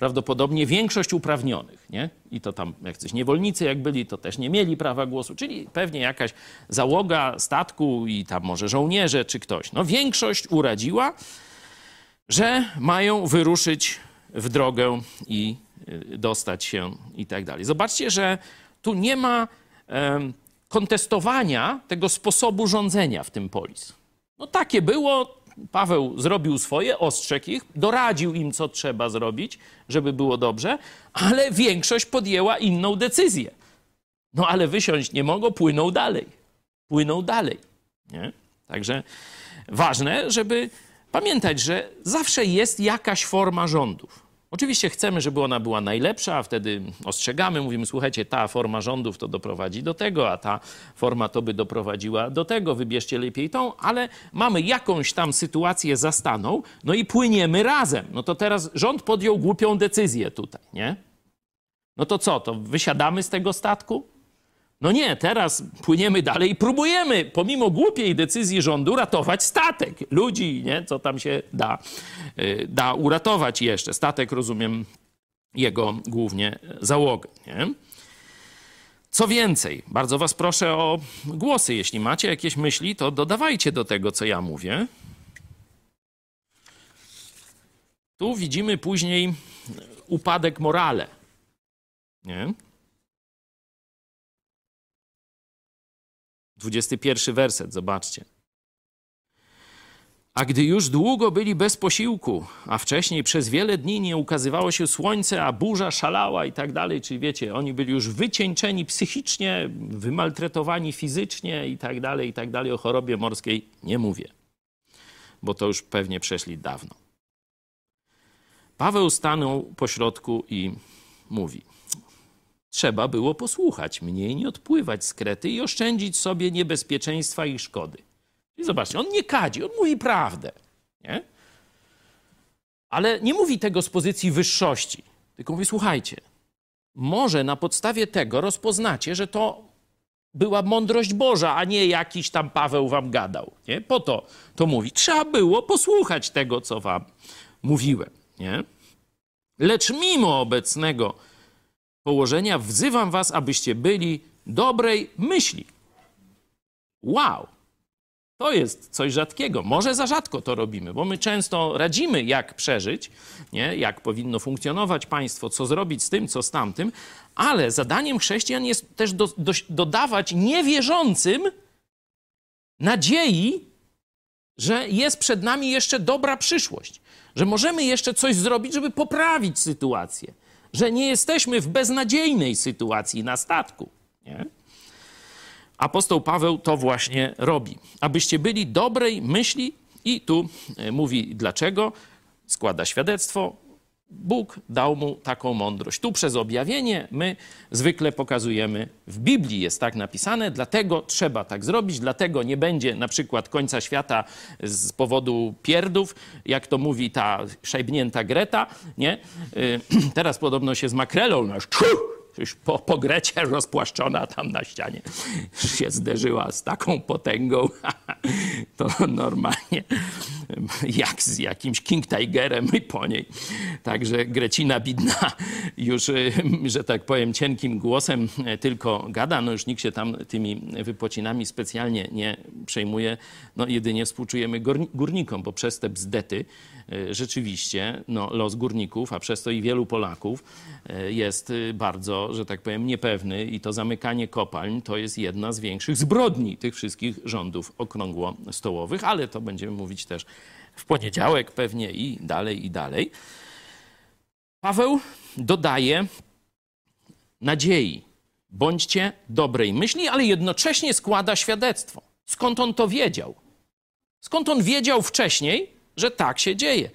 prawdopodobnie większość uprawnionych, nie? I to tam jak coś niewolnicy jak byli, to też nie mieli prawa głosu, czyli pewnie jakaś załoga statku i tam może żołnierze czy ktoś. No większość uradziła, że mają wyruszyć w drogę i y, dostać się i tak dalej. Zobaczcie, że tu nie ma kontestowania tego sposobu rządzenia w tym polis. No takie było, Paweł zrobił swoje, ostrzegł ich, doradził im, co trzeba zrobić, żeby było dobrze, ale większość podjęła inną decyzję. No ale wysiąść nie mogą, płyną dalej. Płyną dalej. Nie? Także ważne, żeby pamiętać, że zawsze jest jakaś forma rządów. Oczywiście chcemy, żeby ona była najlepsza, a wtedy ostrzegamy, mówimy, słuchajcie, ta forma rządów to doprowadzi do tego, a ta forma to by doprowadziła do tego, wybierzcie lepiej tą, ale mamy jakąś tam sytuację zastaną, no i płyniemy razem. No to teraz rząd podjął głupią decyzję tutaj, nie? No to co, to wysiadamy z tego statku? No nie, teraz płyniemy dalej i próbujemy, pomimo głupiej decyzji rządu, ratować statek. Ludzi, nie? Co tam się da, y, da uratować jeszcze. Statek, rozumiem, jego głównie załogę, nie? Co więcej, bardzo was proszę o głosy. Jeśli macie jakieś myśli, to dodawajcie do tego, co ja mówię. Tu widzimy później upadek morale. Nie? 21 werset, zobaczcie. A gdy już długo byli bez posiłku, a wcześniej przez wiele dni nie ukazywało się słońce, a burza szalała i tak dalej, czyli wiecie, oni byli już wycieńczeni psychicznie, wymaltretowani fizycznie i tak dalej, i tak dalej. O chorobie morskiej nie mówię, bo to już pewnie przeszli dawno. Paweł stanął pośrodku i mówi: Trzeba było posłuchać mnie i nie odpływać z Krety i oszczędzić sobie niebezpieczeństwa i szkody. I zobaczcie, on nie kadzi, on mówi prawdę. Nie? Ale nie mówi tego z pozycji wyższości, tylko mówi: słuchajcie, może na podstawie tego rozpoznacie, że to była mądrość Boża, a nie jakiś tam Paweł wam gadał. Nie? Po to to mówi. Trzeba było posłuchać tego, co wam mówiłem. Nie? Lecz mimo obecnego położenia wzywam was, abyście byli dobrej myśli. Wow! To jest coś rzadkiego. Może za rzadko to robimy, bo my często radzimy, jak przeżyć, nie? jak powinno funkcjonować państwo, co zrobić z tym, co z tamtym, ale zadaniem chrześcijan jest też do, do, dodawać niewierzącym nadziei, że jest przed nami jeszcze dobra przyszłość, że możemy jeszcze coś zrobić, żeby poprawić sytuację, że nie jesteśmy w beznadziejnej sytuacji na statku. Nie? Apostoł Paweł to właśnie robi. Abyście byli dobrej myśli, i tu e, mówi dlaczego, składa świadectwo. Bóg dał mu taką mądrość. Tu przez objawienie my zwykle pokazujemy, w Biblii jest tak napisane, dlatego trzeba tak zrobić, dlatego nie będzie na przykład końca świata z powodu pierdów, jak to mówi ta szajbnięta Greta, nie? Y, (clears throat) Teraz podobno się z makrelą nasz już po, po Grecie rozpłaszczona tam na ścianie się zderzyła z taką potęgą, (laughs) to normalnie jak z jakimś King Tigerem i po niej. Także Grecina bidna już, że tak powiem, cienkim głosem tylko gada, no już nikt się tam tymi wypocinami specjalnie nie przejmuje. No jedynie współczujemy górnikom, bo przez te bzdety rzeczywiście no, los górników, a przez to i wielu Polaków y, jest bardzo, że tak powiem, niepewny i to zamykanie kopalń to jest jedna z większych zbrodni tych wszystkich rządów okrągłostołowych, ale to będziemy mówić też w poniedziałek pewnie i dalej, i dalej. Paweł dodaje nadziei. Bądźcie dobrej myśli, ale jednocześnie składa świadectwo. Skąd on to wiedział? Skąd on wiedział wcześniej, że tak się dzieje?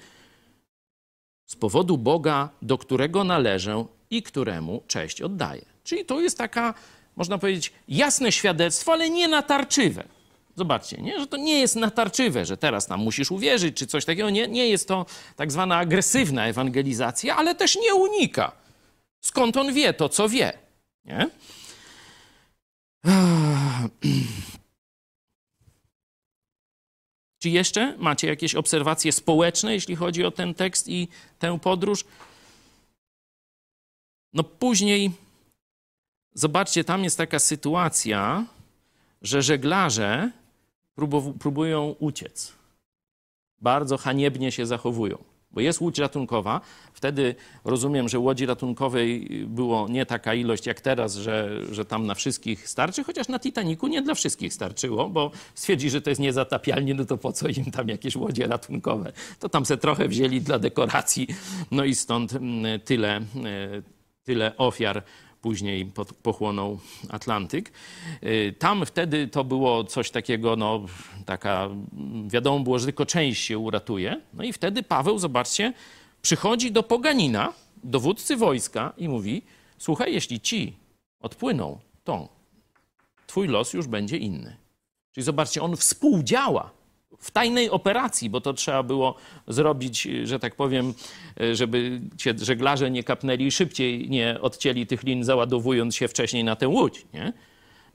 Z powodu Boga, do którego należę i któremu cześć oddaję. Czyli to jest taka, można powiedzieć, jasne świadectwo, ale nie natarczywe. Zobaczcie, nie? że to nie jest natarczywe, że teraz nam musisz uwierzyć, czy coś takiego. Nie, nie jest to tak zwana agresywna ewangelizacja, ale też nie unika. Skąd on wie to, co wie? Nie? Czy jeszcze macie jakieś obserwacje społeczne, jeśli chodzi o ten tekst i tę podróż? No później, zobaczcie, tam jest taka sytuacja, że żeglarze próbują uciec. Bardzo haniebnie się zachowują. Bo jest łódź ratunkowa. Wtedy rozumiem, że łodzi ratunkowej było nie taka ilość jak teraz, że, że tam na wszystkich starczy, chociaż na Titaniku nie dla wszystkich starczyło, bo stwierdzi, że to jest niezatapialnie, no to po co im tam jakieś łodzie ratunkowe? To tam se trochę wzięli dla dekoracji, no i stąd mm, tyle, e, tyle ofiar później pochłonął Atlantyk. Y, tam wtedy to było coś takiego, no taka, wiadomo było, że tylko część się uratuje. No i wtedy Paweł, zobaczcie, przychodzi do poganina, dowódcy wojska i mówi: Słuchaj, jeśli ci odpłyną, to twój los już będzie inny. Czyli zobaczcie, on współdziała w tajnej operacji, bo to trzeba było zrobić, że tak powiem, żeby cię żeglarze nie kapnęli szybciej, nie odcięli tych lin, załadowując się wcześniej na tę łódź. Nie?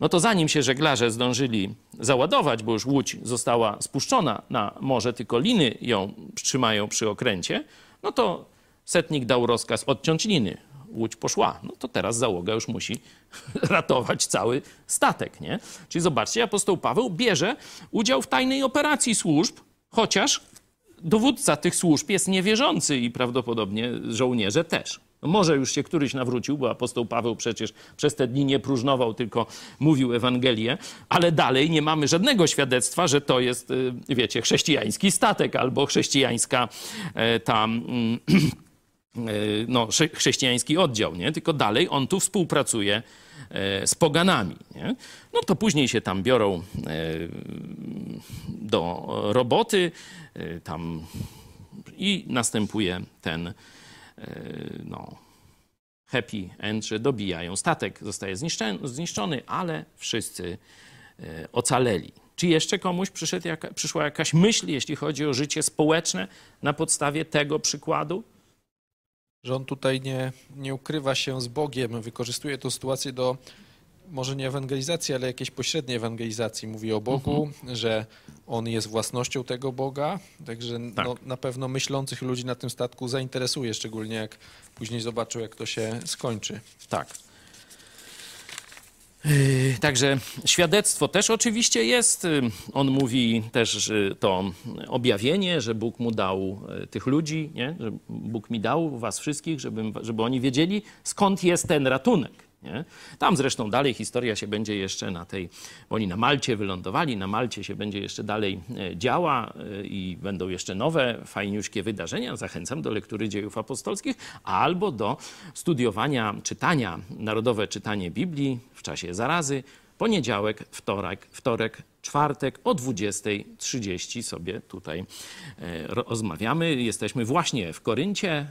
No to zanim się żeglarze zdążyli załadować, bo już łódź została spuszczona na morze, tylko liny ją trzymają przy okręcie, no to setnik dał rozkaz odciąć liny. Łódź poszła. No to teraz załoga już musi (laughs) ratować cały statek, nie? Czyli zobaczcie, apostoł Paweł bierze udział w tajnej operacji służb, chociaż dowódca tych służb jest niewierzący i prawdopodobnie żołnierze też. No może już się któryś nawrócił, bo apostoł Paweł przecież przez te dni nie próżnował, tylko mówił Ewangelię, ale dalej nie mamy żadnego świadectwa, że to jest, y, wiecie, chrześcijański statek albo chrześcijańska e, tam (clears throat) no, chrześcijański oddział, nie? tylko dalej on tu współpracuje e, z poganami. Nie? No to później się tam biorą e, do roboty tam i następuje ten no, happy end, że dobijają. Statek zostaje zniszczony, ale wszyscy ocaleli. Czy jeszcze komuś przyszła jakaś myśl, jeśli chodzi o życie społeczne na podstawie tego przykładu?
Że on tutaj nie, nie ukrywa się z Bogiem, wykorzystuje tę sytuację do może nie ewangelizacji, ale jakiejś pośredniej ewangelizacji. Mówi o Bogu, mhm. że on jest własnością tego Boga, także tak. no, na pewno myślących ludzi na tym statku zainteresuje, szczególnie jak później zobaczą, jak to się skończy.
Tak. Yy, także świadectwo też oczywiście jest. On mówi też to objawienie, że Bóg mu dał yy, tych ludzi, nie? że Bóg mi dał was wszystkich, żeby, żeby oni wiedzieli, skąd jest ten ratunek. Nie? Tam zresztą dalej historia się będzie jeszcze na tej, bo oni na Malcie wylądowali, na Malcie się będzie jeszcze dalej e, działa e, i będą jeszcze nowe, fajniuśkie wydarzenia. Zachęcam do lektury dziejów apostolskich albo do studiowania, czytania, narodowe czytanie Biblii w czasie zarazy, poniedziałek, wtorek, wtorek czwartek o 20.30 sobie tutaj e, rozmawiamy. Jesteśmy właśnie w Koryncie,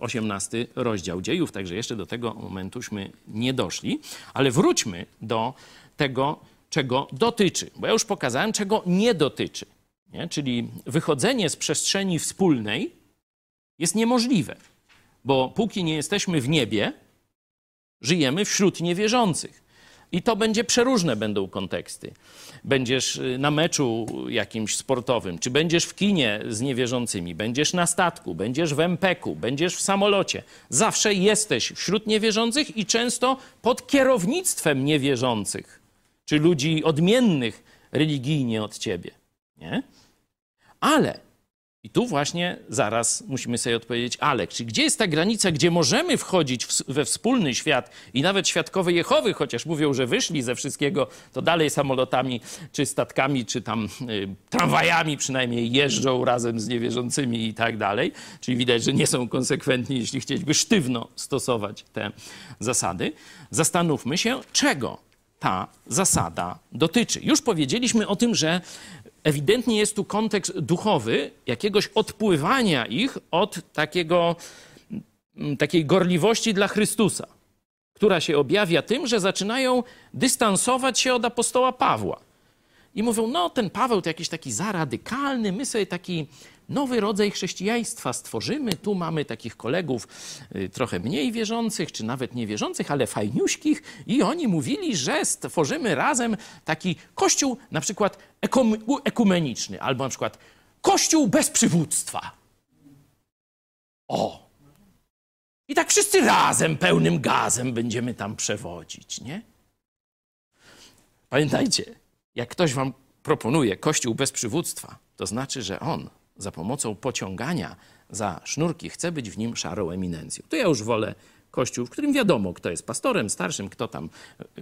18 e, rozdział dziejów, także jeszcze do tego momentuśmy nie doszli, ale wróćmy do tego, czego dotyczy, bo ja już pokazałem, czego nie dotyczy. Nie? Czyli wychodzenie z przestrzeni wspólnej jest niemożliwe, bo póki nie jesteśmy w niebie, żyjemy wśród niewierzących. I to będzie przeróżne będą konteksty. Będziesz y, na meczu jakimś sportowym, czy będziesz w kinie z niewierzącymi, będziesz na statku, będziesz w MPK-u, będziesz w samolocie. Zawsze jesteś wśród niewierzących i często pod kierownictwem niewierzących, czy ludzi odmiennych religijnie od ciebie. Nie? Ale i tu właśnie zaraz musimy sobie odpowiedzieć, ale czy gdzie jest ta granica, gdzie możemy wchodzić w, we wspólny świat i nawet świadkowie Jehowy, chociaż mówią, że wyszli ze wszystkiego, to dalej samolotami, czy statkami, czy tam y, tramwajami przynajmniej jeżdżą razem z niewierzącymi i tak dalej. Czyli widać, że nie są konsekwentni, jeśli chcieliby sztywno stosować te zasady. Zastanówmy się, czego ta zasada dotyczy. Już powiedzieliśmy o tym, że ewidentnie jest tu kontekst duchowy jakiegoś odpływania ich od takiego, mm, takiej gorliwości dla Chrystusa, która się objawia tym, że zaczynają dystansować się od apostoła Pawła. I mówią, no ten Paweł to jakiś taki zaradykalny, my sobie taki nowy rodzaj chrześcijaństwa stworzymy. Tu mamy takich kolegów y, trochę mniej wierzących, czy nawet niewierzących, ale fajniuśkich i oni mówili, że stworzymy razem taki kościół na przykład ekumeniczny, albo na przykład kościół bez przywództwa. O! I tak wszyscy razem, pełnym gazem będziemy tam przewodzić, nie? Pamiętajcie, jak ktoś wam proponuje kościół bez przywództwa, to znaczy, że on za pomocą pociągania za sznurki chce być w nim szarą eminencją. To ja już wolę kościół, w którym wiadomo, kto jest pastorem, starszym, kto tam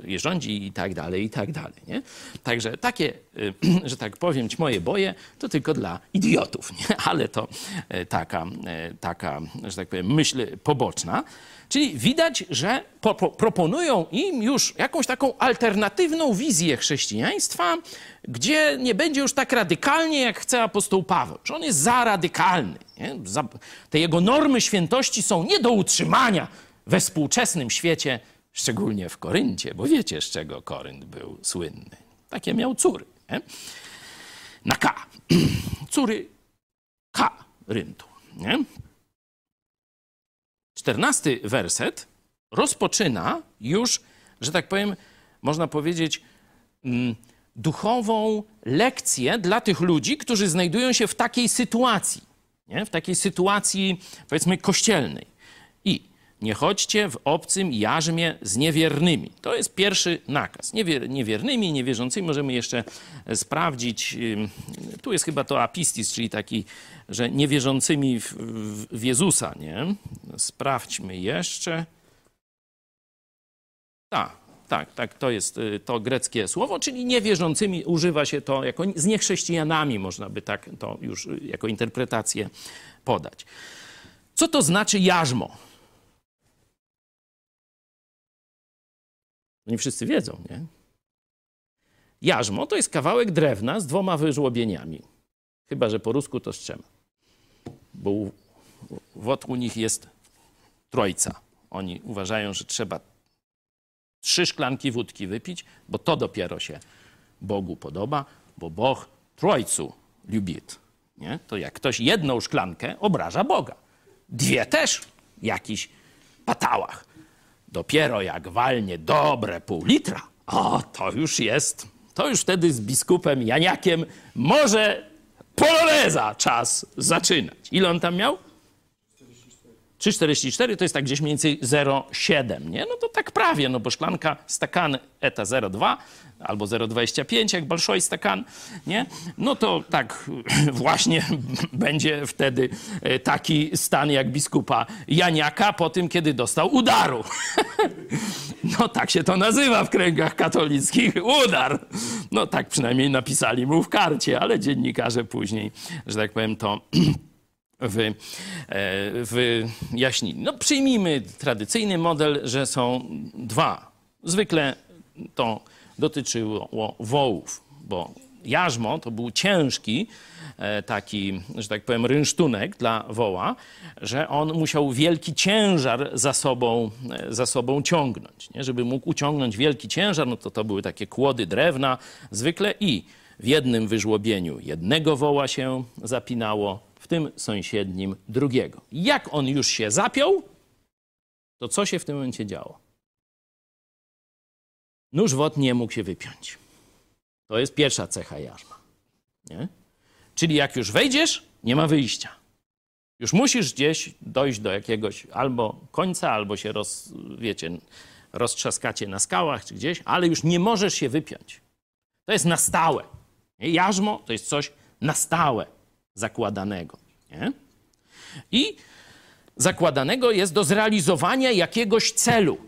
je rządzi i tak dalej, i tak dalej. Nie? Także takie, (clears throat) że tak powiem, moje boje, to tylko dla idiotów, nie? (laughs) ale to e, taka, e, taka, że tak powiem, myśl poboczna. Czyli widać, że po, po, proponują im już jakąś taką alternatywną wizję chrześcijaństwa, gdzie nie będzie już tak radykalnie, jak chce apostoł Paweł, że on jest za radykalny. Nie? Te jego normy świętości są nie do utrzymania we współczesnym świecie, szczególnie w Koryncie, bo wiecie, z czego Korynt był słynny. Takie miał córy. Nie? Na K. (clears throat) Córy K. Ryntu. Nie? Czternasty werset rozpoczyna już, że tak powiem, można powiedzieć, mm, duchową lekcję dla tych ludzi, którzy znajdują się w takiej sytuacji, nie? w takiej sytuacji, powiedzmy, kościelnej. I nie chodźcie w obcym jarzmie z niewiernymi. To jest pierwszy nakaz. Niewier, niewiernymi, niewierzącymi możemy jeszcze sprawdzić. Tu jest chyba to apistis, czyli taki, że niewierzącymi w, w, w Jezusa, nie? Sprawdźmy jeszcze. Tak, tak, tak, to jest y, to greckie słowo, czyli niewierzącymi używa się to jako z niechrześcijanami, można by tak to już y, jako interpretację podać. Co to znaczy jarzmo? Nie wszyscy wiedzą, nie? Jarzmo to jest kawałek drewna z dwoma wyżłobieniami. Chyba, że po rusku to z trzema. Bo u- wokół nich jest trójca. Oni uważają, że trzeba trzy szklanki wódki wypić, bo to dopiero się Bogu podoba, bo Bóg trójcu lubit. Nie? To jak ktoś jedną szklankę obraża Boga. Dwie też w jakichś patałach. Dopiero jak walnie dobre pół litra, o, to już jest, to już wtedy z biskupem Janiakiem może poloneza czas zaczynać. Ile on tam miał? 3,44 to jest tak gdzieś mniej więcej 0,7, nie? No to tak prawie, no bo szklanka stakan eta 0,2 albo 0,25 jak balszoj stakan, nie? No to tak (clears throat) właśnie (laughs) będzie wtedy e, taki stan jak biskupa Janiaka po tym, kiedy dostał udaru. (laughs) No tak się to nazywa w kręgach katolickich, udar. No tak przynajmniej napisali mu w karcie, ale dziennikarze później, że tak powiem, to (clears throat) wy, e, wyjaśnili. No przyjmijmy tradycyjny model, że są dwa. Zwykle to dotyczyło wołów, bo jarzmo to był ciężki e, taki, że tak powiem, rynsztunek dla woła, że on musiał wielki ciężar za sobą, e, za sobą ciągnąć. Nie? Żeby mógł uciągnąć wielki ciężar, no to to były takie kłody drewna zwykle i w jednym wyżłobieniu jednego woła się zapinało, w tym sąsiednim drugiego. Jak on już się zapiął, to co się w tym momencie działo? Nóż wod nie mógł się wypiąć. To jest pierwsza cecha jarzma. Nie? Czyli jak już wejdziesz, nie ma wyjścia. Już musisz gdzieś dojść do jakiegoś albo końca, albo się roz, wiecie, roztrzaskacie na skałach czy gdzieś, ale już nie możesz się wypiąć. To jest na stałe. Jarzmo to jest coś na stałe zakładanego. Nie? I zakładanego jest do zrealizowania jakiegoś celu,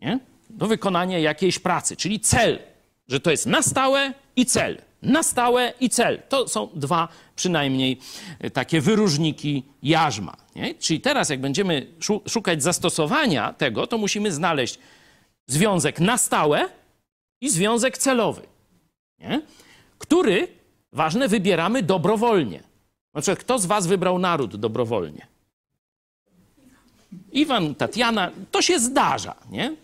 nie? do wykonania jakiejś pracy, czyli cel, że to jest na stałe i cel. Na stałe i cel. To są dwa przynajmniej e, takie wyróżniki jarzma. Nie? Czyli teraz, jak będziemy szu- szukać zastosowania tego, to musimy znaleźć związek na stałe i związek celowy, nie? który, ważne, wybieramy dobrowolnie. Na przykład, kto z was wybrał naród dobrowolnie? Iwan, Tatiana, to się zdarza, nie?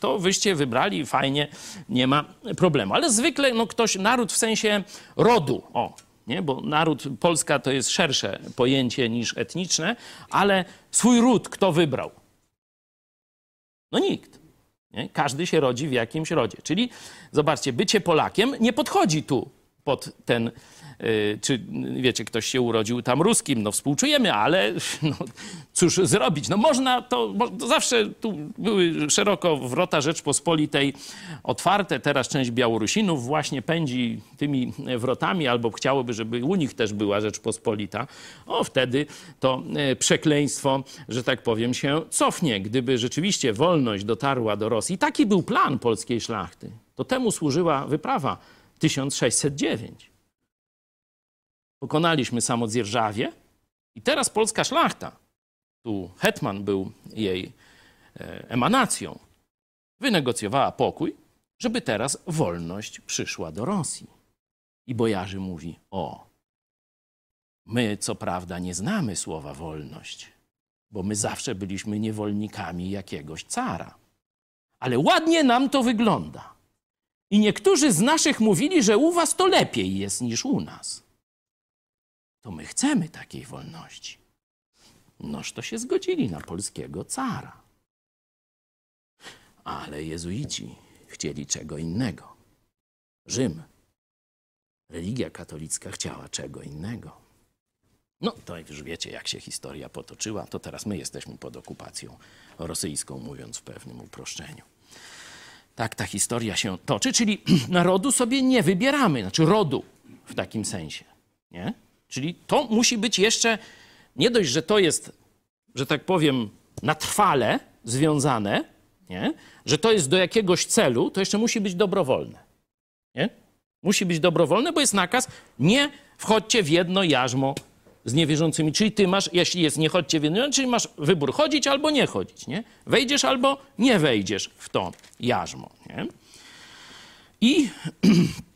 To wyście wybrali, fajnie, nie ma problemu. Ale zwykle no, ktoś, naród w sensie rodu, o, nie? bo naród, Polska to jest szersze pojęcie niż etniczne, ale swój ród kto wybrał? No nikt. Nie? Każdy się rodzi w jakimś rodzie. Czyli zobaczcie, bycie Polakiem nie podchodzi tu pod ten, czy wiecie, ktoś się urodził tam ruskim, no współczujemy, ale (laughs) no, cóż zrobić? No można to, to zawsze tu były szeroko wrota Rzeczpospolitej otwarte, teraz część Białorusinów właśnie pędzi tymi wrotami, albo chciałoby, żeby u nich też była Rzeczpospolita. O, wtedy to e, przekleństwo, że tak powiem, się cofnie. Gdyby rzeczywiście wolność dotarła do Rosji, taki był plan polskiej szlachty, to temu służyła wyprawa 1609. Pokonaliśmy Samozdzierżawie i teraz polska szlachta, tu hetman był jej e, emanacją, wynegocjowała pokój, żeby teraz wolność przyszła do Rosji. I Bojarzy mówi, o, My, co prawda, nie znamy słowa wolność, bo my zawsze byliśmy niewolnikami jakiegoś cara. Ale ładnie nam to wygląda. I niektórzy z naszych mówili, że u was to lepiej jest niż u nas. To my chcemy takiej wolności. Noż to się zgodzili na polskiego cara. Ale jezuici chcieli czego innego. Rzym, religia katolicka chciała czego innego. No to już wiecie, jak się historia potoczyła, to teraz my jesteśmy pod okupacją rosyjską, mówiąc w pewnym uproszczeniu. Tak ta historia się toczy, czyli (clears throat) narodu sobie nie wybieramy, znaczy rodu w takim sensie. Nie? Czyli to musi być jeszcze, nie dość, że to jest, że tak powiem, na trwale związane, nie? że to jest do jakiegoś celu, to jeszcze musi być dobrowolne. Nie? Musi być dobrowolne, bo jest nakaz, nie wchodźcie w jedno jarzmo z niewierzącymi. Czyli ty masz, jeśli jest nie chodźcie w jedno, czyli masz wybór chodzić albo nie chodzić. Nie? Wejdziesz albo nie wejdziesz w to jarzmo. Nie? I (clears throat)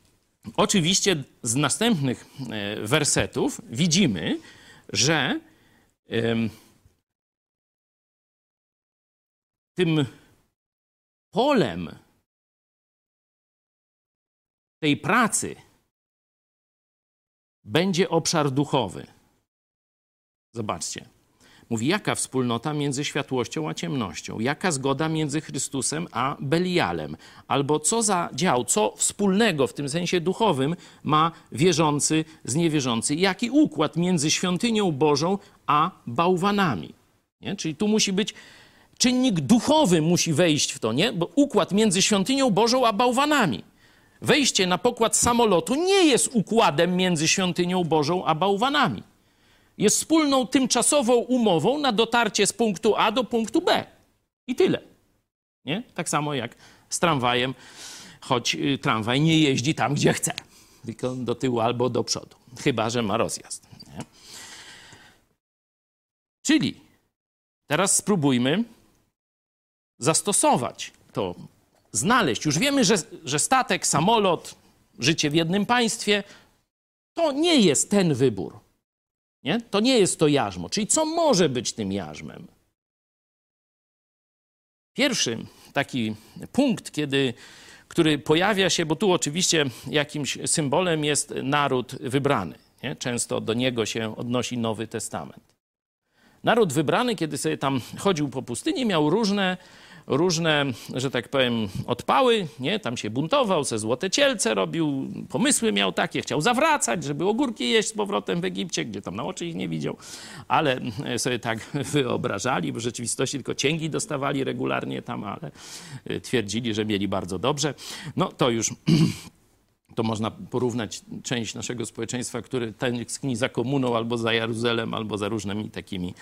oczywiście z następnych e, wersetów widzimy, że tym polem tej pracy będzie obszar duchowy. Zobaczcie. Mówi, jaka wspólnota między światłością a ciemnością, jaka zgoda między Chrystusem a Belialem, albo co za dział, co wspólnego w tym sensie duchowym ma wierzący z niewierzący, jaki układ między świątynią Bożą a bałwanami. Nie? Czyli tu musi być czynnik duchowy, musi wejść w to, nie? bo układ między świątynią Bożą a bałwanami. Wejście na pokład samolotu nie jest układem między świątynią Bożą a bałwanami jest wspólną tymczasową umową na dotarcie z punktu A do punktu B. I tyle. Nie? Tak samo jak z tramwajem, choć y, tramwaj nie jeździ tam, gdzie chce, tylko do tyłu albo do przodu, chyba że ma rozjazd. Nie? Czyli teraz spróbujmy zastosować to, znaleźć. Już wiemy, że, że statek, samolot, życie w jednym państwie to nie jest ten wybór. Nie? To nie jest to jarzmo. Czyli co może być tym jarzmem? Pierwszy taki punkt, kiedy, który pojawia się, bo tu oczywiście jakimś symbolem jest naród wybrany. Nie? Często do niego się odnosi Nowy Testament. Naród wybrany, kiedy sobie tam chodził po pustyni, miał różne różne, że tak powiem, odpały, nie? Tam się buntował, se złote cielce robił, pomysły miał takie, chciał zawracać, żeby ogórki jeść z powrotem w Egipcie, gdzie tam na oczy ich nie widział, ale sobie tak (laughs) wyobrażali, bo w rzeczywistości tylko cięgi dostawali regularnie tam, ale twierdzili, że mieli bardzo dobrze. No to już (clears throat) to można porównać część naszego społeczeństwa, który tęskni za komuną albo za Jeruzalem, albo za różnymi takimi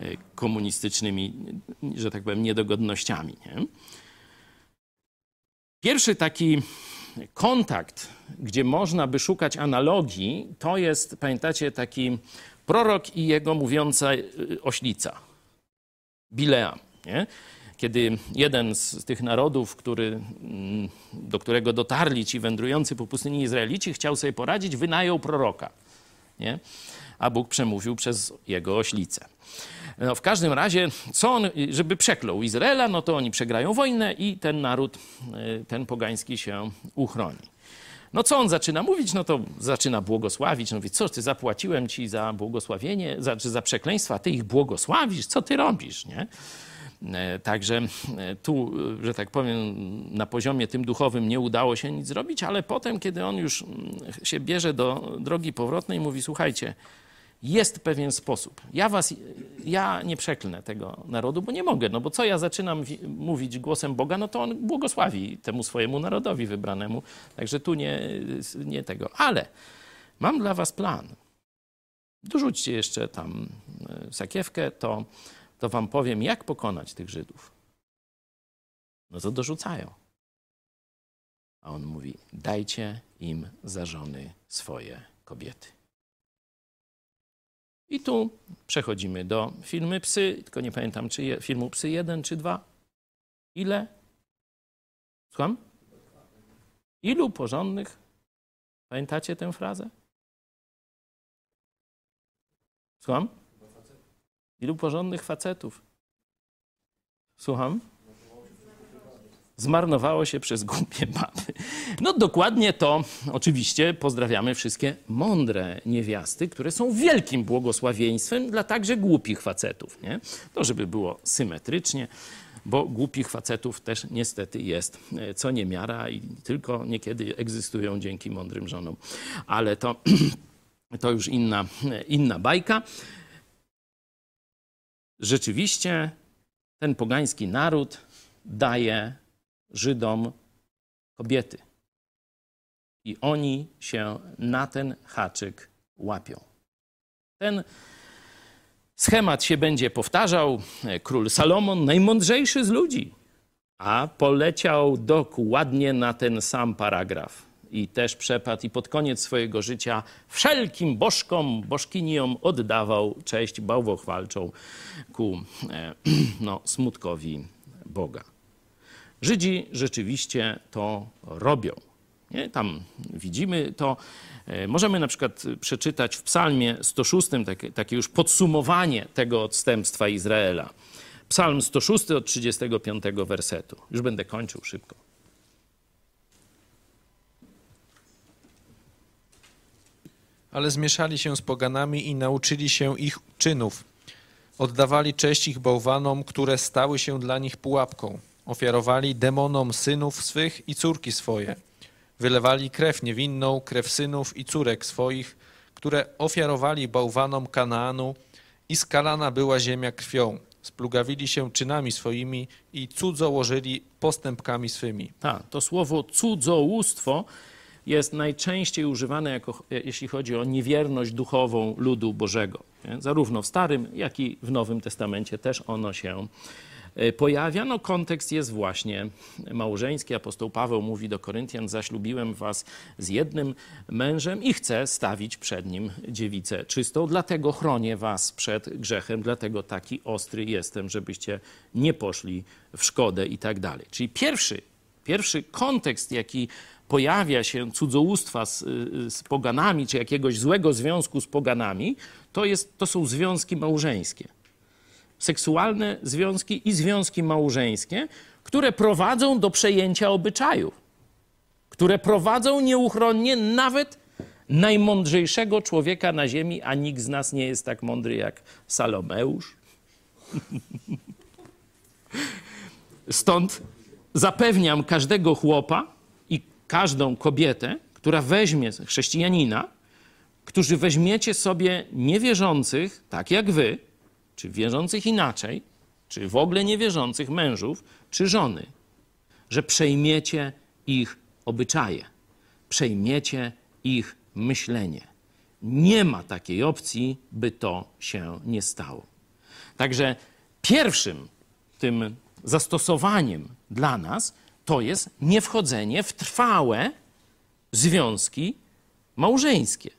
e, komunistycznymi, że tak powiem, niedogodnościami. Nie? Pierwszy taki kontakt, gdzie można by szukać analogii, to jest, pamiętacie, taki prorok i jego mówiąca e, oślica, Bileam. Nie? Kiedy jeden z tych narodów, który, mm, do którego dotarli ci wędrujący po pustyni Izraelici, chciał sobie poradzić, wynajął proroka. Nie? A Bóg przemówił przez jego oślicę. No, w każdym razie, co on, żeby przeklął Izraela, no to oni przegrają wojnę i ten naród, y, ten pogański się uchroni. No co on zaczyna mówić? No to zaczyna błogosławić. No mówi, co ty zapłaciłem ci za błogosławienie, za, czy za przekleństwa, ty ich błogosławisz? Co ty robisz, nie? E, także e, tu, e, że tak powiem, na poziomie tym duchowym nie udało się nic zrobić, ale potem, kiedy on już mm, się bierze do drogi powrotnej, mówi: Słuchajcie, jest pewien sposób. Ja was, ja nie przeklnę tego narodu, bo nie mogę, no bo co ja zaczynam mówić głosem Boga, no to on błogosławi temu swojemu narodowi wybranemu. Także tu nie, nie tego. Ale mam dla was plan. Dorzućcie jeszcze tam sakiewkę, to to wam powiem, jak pokonać tych Żydów. No to dorzucają. A on mówi: dajcie im za żony swoje kobiety. I tu przechodzimy do filmu Psy, tylko nie pamiętam, czy je, filmu Psy jeden czy dwa. Ile? Słucham? Ilu porządnych? Pamiętacie tę frazę? Słucham? Ilu porządnych facetów? Słucham? Zmarnowało się przez głupie baby. No dokładnie to oczywiście pozdrawiamy wszystkie mądre niewiasty, które są wielkim błogosławieństwem dla także głupich facetów. Nie? To żeby było symetrycznie, bo głupich facetów też niestety jest e, co niemiara i tylko niekiedy egzystują dzięki mądrym żonom. Ale to, (clears throat) to już inna, inna bajka. Rzeczywiście ten pogański naród daje Żydom kobiety. I oni się na ten haczyk łapią. Ten schemat się będzie powtarzał. Król Salomon, najmądrzejszy z ludzi, a poleciał dokładnie na ten sam paragraf. I też przepadł i pod koniec swojego życia wszelkim bożkom, bożkiniom oddawał cześć bałwochwalczą ku e, (clears throat) no, smutkowi Boga. Żydzi rzeczywiście to robią. Nie? Tam widzimy to. E, możemy na przykład przeczytać w Psalmie 106 takie, takie już podsumowanie tego odstępstwa Izraela. Psalm 106 od 35 wersetu. Już będę kończył szybko.
Ale zmieszali się z poganami i nauczyli się ich czynów. Oddawali cześć ich bałwanom, które stały się dla nich pułapką. Ofiarowali demonom synów swych i córki swoje. Wylewali krew niewinną, krew synów i córek swoich, które ofiarowali bałwanom Kanaanu i skalana była ziemia krwią. Splugawili się czynami swoimi i cudzołożyli postępkami swymi.
Tak, to słowo cudzołóstwo jest najczęściej używane, jako, jeśli chodzi o niewierność duchową ludu Bożego. Zarówno w Starym, jak i w Nowym Testamencie też ono się e, pojawia. No, kontekst jest właśnie małżeński. Apostoł Paweł mówi do Koryntian: Zaślubiłem was z jednym mężem i chcę stawić przed nim dziewicę czystą, dlatego chronię was przed grzechem, dlatego taki ostry jestem, żebyście nie poszli w szkodę i tak dalej. Czyli pierwszy, pierwszy kontekst, jaki pojawia się cudzołóstwa z, z poganami, czy jakiegoś złego związku z poganami, to, jest, to są związki małżeńskie. Seksualne związki i związki małżeńskie, które prowadzą do przejęcia obyczajów, które prowadzą nieuchronnie nawet najmądrzejszego człowieka na ziemi, a nikt z nas nie jest tak mądry jak Salomeusz. (laughs) Stąd zapewniam każdego chłopa, każdą kobietę, która weźmie chrześcijanina, którzy weźmiecie sobie niewierzących, tak jak wy, czy wierzących inaczej, czy w ogóle niewierzących mężów, czy żony, że przejmiecie ich obyczaje, przejmiecie ich myślenie. Nie ma takiej opcji, by to się nie stało. Także pierwszym tym zastosowaniem dla nas to jest niewchodzenie w trwałe związki małżeńskie,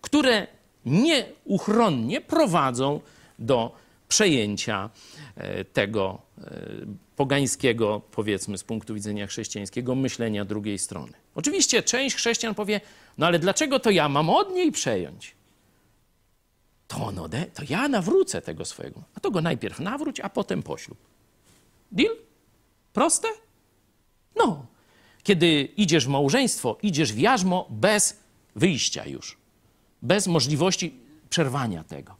które nieuchronnie prowadzą do przejęcia e, tego e, pogańskiego, powiedzmy z punktu widzenia chrześcijańskiego, myślenia drugiej strony. Oczywiście część chrześcijan powie, no ale dlaczego to ja mam od niej przejąć? To, on ode, to ja nawrócę tego swojego. A to go najpierw nawróć, a potem poślub. Deal? Proste? No, kiedy idziesz w małżeństwo, idziesz w jarzmo bez wyjścia już, bez możliwości przerwania tego.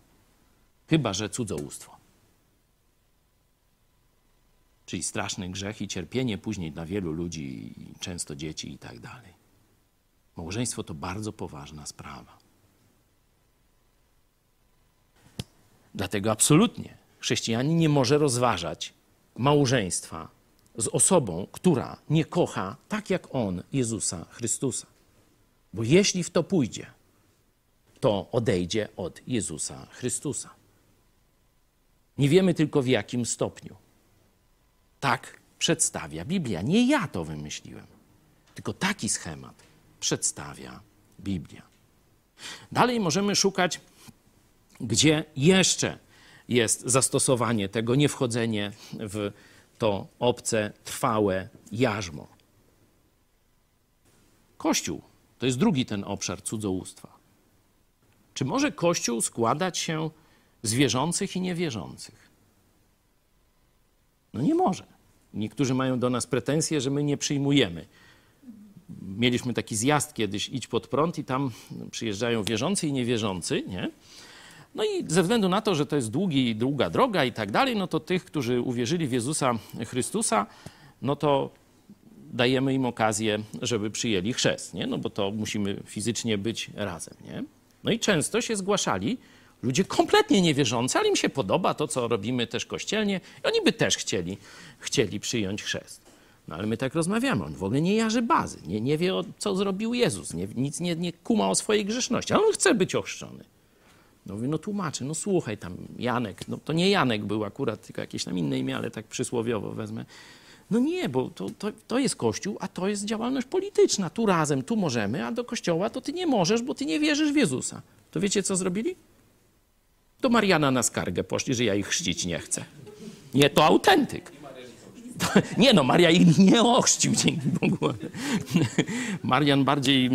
Chyba, że cudzołóstwo. Czyli straszny grzech i cierpienie później dla wielu ludzi, często dzieci i tak dalej. Małżeństwo to bardzo poważna sprawa. Dlatego absolutnie chrześcijanin nie może rozważać małżeństwa z osobą, która nie kocha tak jak on Jezusa Chrystusa. Bo jeśli w to pójdzie, to odejdzie od Jezusa Chrystusa. Nie wiemy tylko w jakim stopniu. Tak przedstawia Biblia. Nie ja to wymyśliłem, tylko taki schemat przedstawia Biblia. Dalej możemy szukać, gdzie jeszcze jest zastosowanie tego, nie wchodzenie w to obce, trwałe jarzmo. Kościół to jest drugi ten obszar cudzołóstwa. Czy może Kościół składać się z wierzących i niewierzących. No nie może. Niektórzy mają do nas pretensje, że my nie przyjmujemy. Mieliśmy taki zjazd kiedyś, idź pod prąd i tam przyjeżdżają wierzący i niewierzący, nie? No i ze względu na to, że to jest długi, długa droga i tak dalej, no to tych, którzy uwierzyli w Jezusa Chrystusa, no to dajemy im okazję, żeby przyjęli chrzest, nie? No bo to musimy fizycznie być razem, nie? No i często się zgłaszali ludzie kompletnie niewierzący, ale im się podoba to, co robimy też kościelnie i oni by też chcieli, chcieli przyjąć chrzest. No ale my tak rozmawiamy, on w ogóle nie jarzy bazy, nie, nie wie, o, co zrobił Jezus, nie, nic nie, nie kuma o swojej grzeszności, ale on chce być ochrzczony. No mówię, no tłumaczy, no słuchaj tam, Janek, no to nie Janek był akurat, tylko jakieś tam inne imię, ale tak przysłowiowo wezmę. No nie, bo to, to, to jest Kościół, a to jest działalność polityczna. Tu razem, tu możemy, a do Kościoła to ty nie możesz, bo ty nie wierzysz w Jezusa. To wiecie, co zrobili? Do Mariana na skargę poszli, że ja ich chrzcić nie chcę. Nie, to autentyk. Nie no, Maria ich nie ochrzcił, dzięki Bogu. Marian bardziej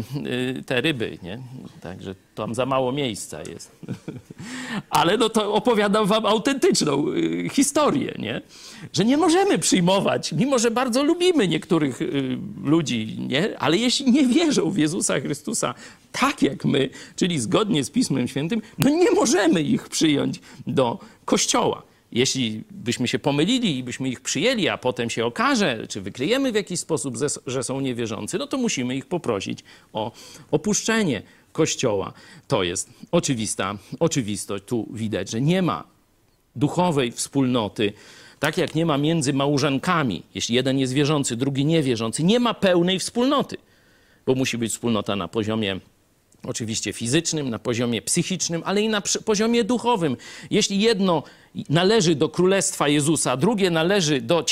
y, te ryby, nie? Także tam za mało miejsca jest. Ale no to opowiadam wam autentyczną y, historię, nie? Że nie możemy przyjmować, mimo że bardzo lubimy niektórych y, ludzi, nie? Ale jeśli nie wierzą w Jezusa Chrystusa tak jak my, czyli zgodnie z Pismem Świętym, no nie możemy ich przyjąć do Kościoła. Jeśli byśmy się pomylili i byśmy ich przyjęli, a potem się okaże, czy wykryjemy w jakiś sposób, że są niewierzący, no to musimy ich poprosić o opuszczenie Kościoła. To jest oczywista oczywistość. Tu widać, że nie ma duchowej wspólnoty, tak jak nie ma między małżonkami. Jeśli jeden jest wierzący, drugi niewierzący, nie ma pełnej wspólnoty, bo musi być wspólnota na poziomie oczywiście fizycznym, na poziomie psychicznym, ale i na poziomie duchowym. Jeśli jedno należy do Królestwa Jezusa, drugie należy do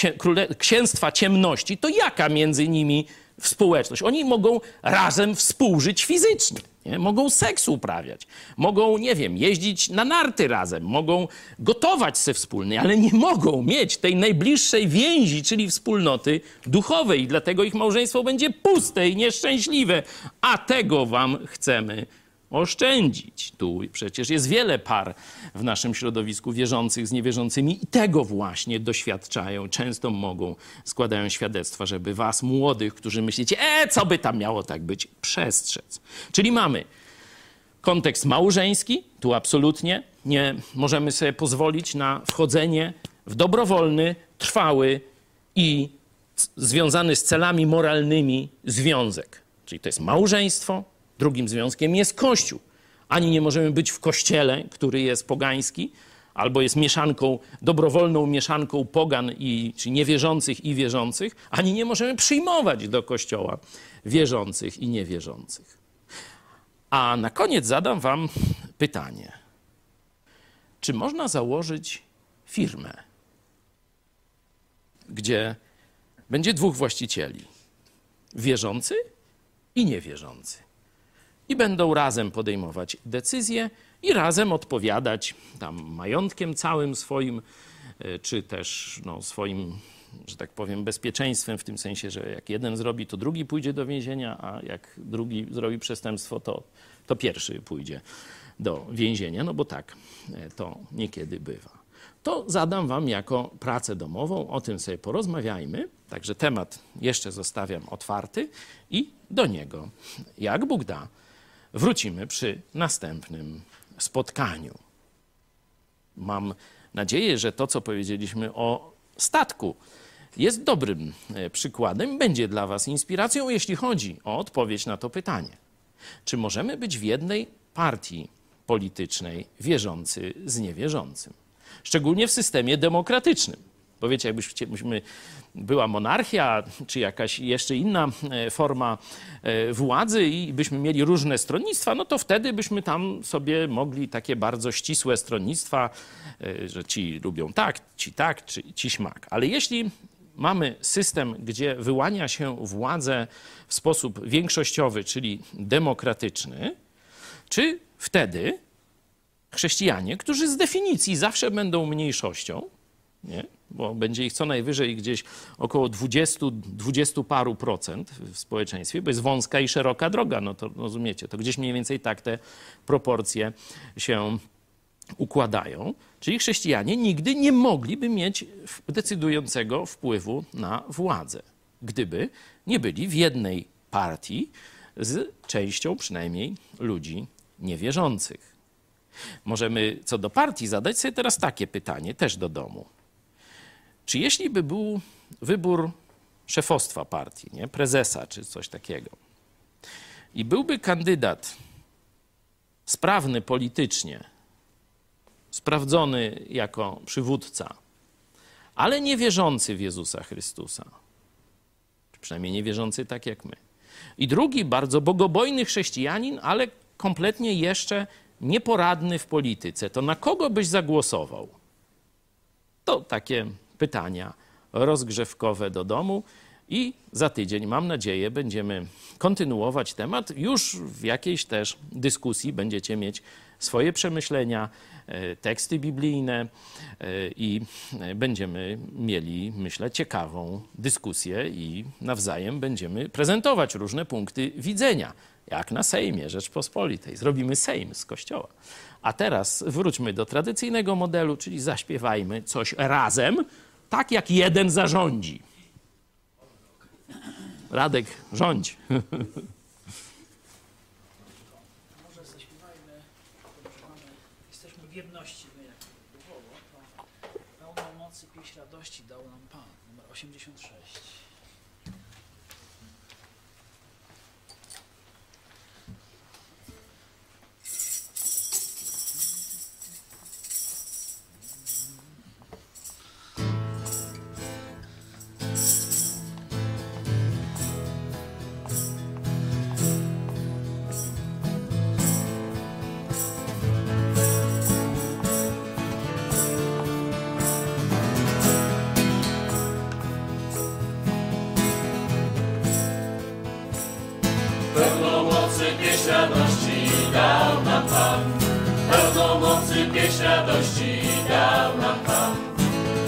Księstwa Ciemności, to jaka między nimi społeczność? Oni mogą razem współżyć fizycznie. Nie? Mogą seks uprawiać, mogą, nie wiem, jeździć na narty razem, mogą gotować se wspólnie, ale nie mogą mieć tej najbliższej więzi, czyli wspólnoty duchowej. Dlatego ich małżeństwo będzie puste i nieszczęśliwe. A tego wam chcemy oszczędzić. Tu przecież jest wiele par w naszym środowisku wierzących z niewierzącymi i tego właśnie doświadczają. Często mogą, składają świadectwa, żeby was, młodych, którzy myślicie, e, co by tam miało tak być, przestrzec. Czyli mamy kontekst małżeński, tu absolutnie nie możemy sobie pozwolić na wchodzenie w dobrowolny, trwały i związany z celami moralnymi związek. Czyli to jest małżeństwo, Drugim związkiem jest Kościół. Ani nie możemy być w kościele, który jest pogański, albo jest mieszanką, dobrowolną mieszanką pogan, i, czy niewierzących i wierzących, ani nie możemy przyjmować do kościoła wierzących i niewierzących. A na koniec zadam Wam pytanie: czy można założyć firmę, gdzie będzie dwóch właścicieli wierzący i niewierzący? I będą razem podejmować decyzje i razem odpowiadać tam majątkiem całym swoim, e, czy też no, swoim, że tak powiem, bezpieczeństwem, w tym sensie, że jak jeden zrobi, to drugi pójdzie do więzienia, a jak drugi zrobi przestępstwo, to, to pierwszy pójdzie do więzienia, no bo tak e, to niekiedy bywa. To zadam Wam jako pracę domową, o tym sobie porozmawiajmy. Także temat jeszcze zostawiam otwarty i do niego, jak Bóg da, wrócimy przy następnym spotkaniu. Mam nadzieję, że to, co powiedzieliśmy o statku, jest dobrym e, przykładem, będzie dla Was inspiracją, jeśli chodzi o odpowiedź na to pytanie. Czy możemy być w jednej partii politycznej wierzący z niewierzącym? Szczególnie w systemie demokratycznym. Bo wiecie, jakbyśmy była monarchia, czy jakaś jeszcze inna e, forma e, władzy i byśmy mieli różne stronnictwa, no to wtedy byśmy tam sobie mogli takie bardzo ścisłe stronnictwa, e, że ci lubią tak, ci tak, czy ci śmak. Ale jeśli mamy system, gdzie wyłania się władzę w sposób większościowy, czyli demokratyczny, czy wtedy chrześcijanie, którzy z definicji zawsze będą mniejszością, nie? bo będzie ich co najwyżej gdzieś około 20, 20 paru procent w społeczeństwie, bo jest wąska i szeroka droga, no to rozumiecie, to gdzieś mniej więcej tak te proporcje się układają, czyli chrześcijanie nigdy nie mogliby mieć decydującego wpływu na władzę, gdyby nie byli w jednej partii z częścią przynajmniej ludzi niewierzących. Możemy co do partii zadać sobie teraz takie pytanie, też do domu. Czy jeśli by był wybór szefostwa partii, nie? prezesa czy coś takiego, i byłby kandydat sprawny politycznie, sprawdzony jako przywódca, ale niewierzący w Jezusa Chrystusa, czy przynajmniej niewierzący tak jak my, i drugi bardzo bogobojny chrześcijanin, ale kompletnie jeszcze nieporadny w polityce, to na kogo byś zagłosował? To takie pytania rozgrzewkowe do domu. I za tydzień, mam nadzieję, będziemy kontynuować temat. Już w jakiejś też dyskusji będziecie mieć swoje przemyślenia, e, teksty biblijne e, i będziemy mieli, myślę, ciekawą dyskusję i nawzajem będziemy prezentować różne punkty widzenia, jak na Sejmie Rzeczpospolitej. Zrobimy Sejm z Kościoła. A teraz wróćmy do tradycyjnego modelu, czyli zaśpiewajmy coś razem, tak jak jeden zarządzi. Radek, rządź. (laughs)
pieśń radości dał nam Pan.
Pełną mocy pieśń radości dał nam Pan.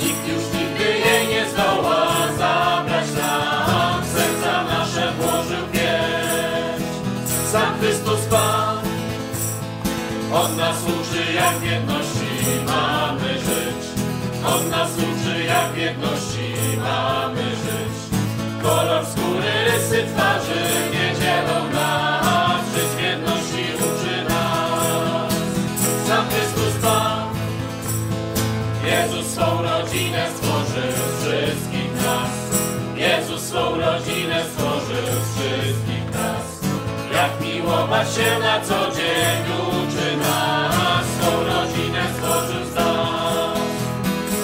Nikt już nigdy jej nie zdoła zabrać nam. W serca nasze włożył pieśń. Sam Chrystus Pan. On nas uczy jak jedności mamy żyć. On nas uczy jak jedności mamy żyć. Kolor skóry, rysy twarzy nie dzielą rodzinę stworzył wszystkich nas. Jak miłować się na co dzień uczy nas. Swą rodzinę stworzył z nas.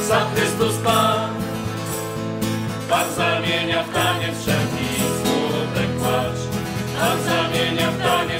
Sam Chrystus Pan. Pan zamienia w taniec wszelki smutek płacz. Pan zamienia w taniec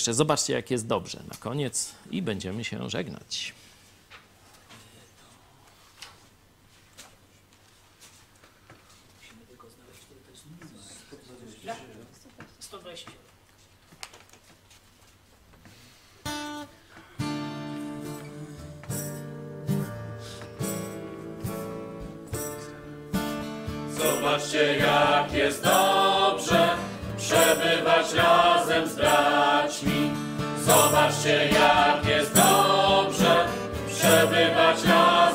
Jeszcze zobaczcie, jak jest dobrze na koniec i będziemy się żegnać.
Musimy tylko znaleźć, który to jest numer. 127.
Zobaczcie, jak jest dobrze przebywać razem z braćmi. Zobaczcie, jak jest dobrze przebywać razem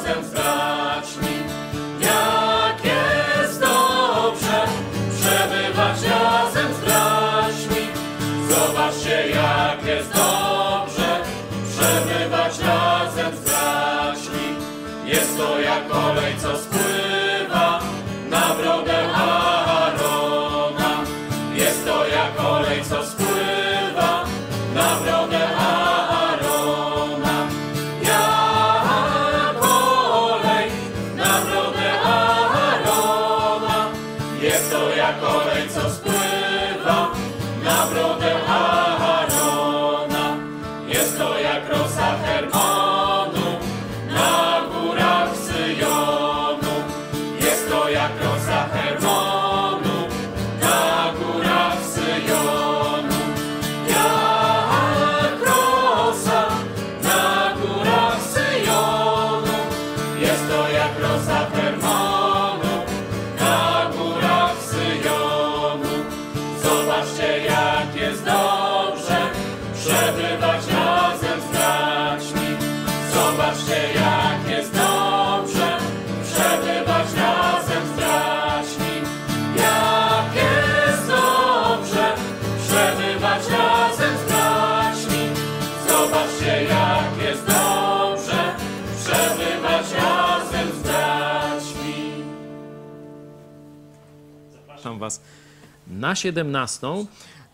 na
17.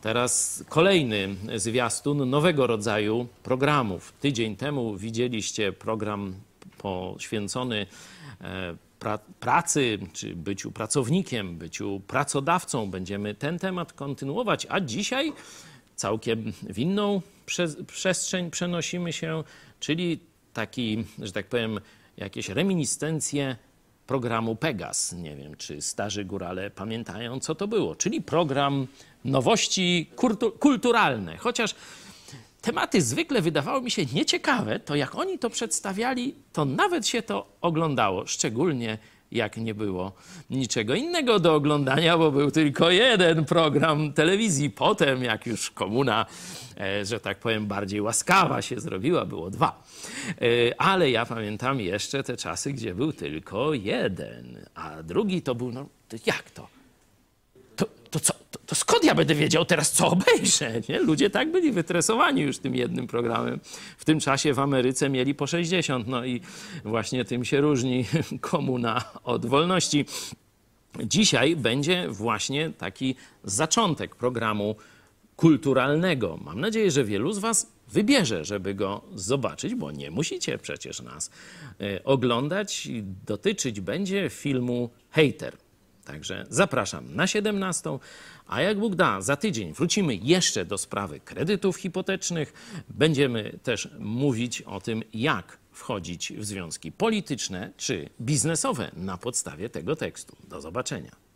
Teraz kolejny zwiastun nowego rodzaju programów. Tydzień temu widzieliście program poświęcony e, pra pracy, czy byciu pracownikiem, byciu pracodawcą. Będziemy ten temat kontynuować, a dzisiaj całkiem w inną prze przestrzeń przenosimy się, czyli taki, że tak powiem, jakieś reminiscencje programu Pegas. Nie wiem, czy starzy górale pamiętają, co to było. Czyli program nowości kultu kulturalne. Chociaż tematy zwykle wydawały mi się nieciekawe, to jak oni to przedstawiali, to nawet się to oglądało. Szczególnie jak nie było niczego innego do oglądania, bo był tylko jeden program telewizji. Potem, jak już komuna, e, że tak powiem, bardziej łaskawa się zrobiła, było dwa. E, ale ja pamiętam jeszcze te czasy, gdzie był tylko jeden, a drugi to był, no jak to? To, skąd ja będę wiedział teraz, co obejrzę? Nie? Ludzie tak byli wytresowani już tym jednym programem. W tym czasie w Ameryce mieli po 60, no i właśnie tym się różni (laughs) komuna od wolności. Dzisiaj będzie właśnie taki zaczątek programu kulturalnego. Mam nadzieję, że wielu z Was wybierze, żeby go zobaczyć, bo nie musicie przecież nas y, oglądać. Dotyczyć będzie filmu Hater. Także zapraszam na 17. A jak Bóg da, za tydzień wrócimy jeszcze do sprawy kredytów hipotecznych. Będziemy też mówić o tym, jak wchodzić w związki polityczne czy biznesowe na podstawie tego tekstu. Do zobaczenia.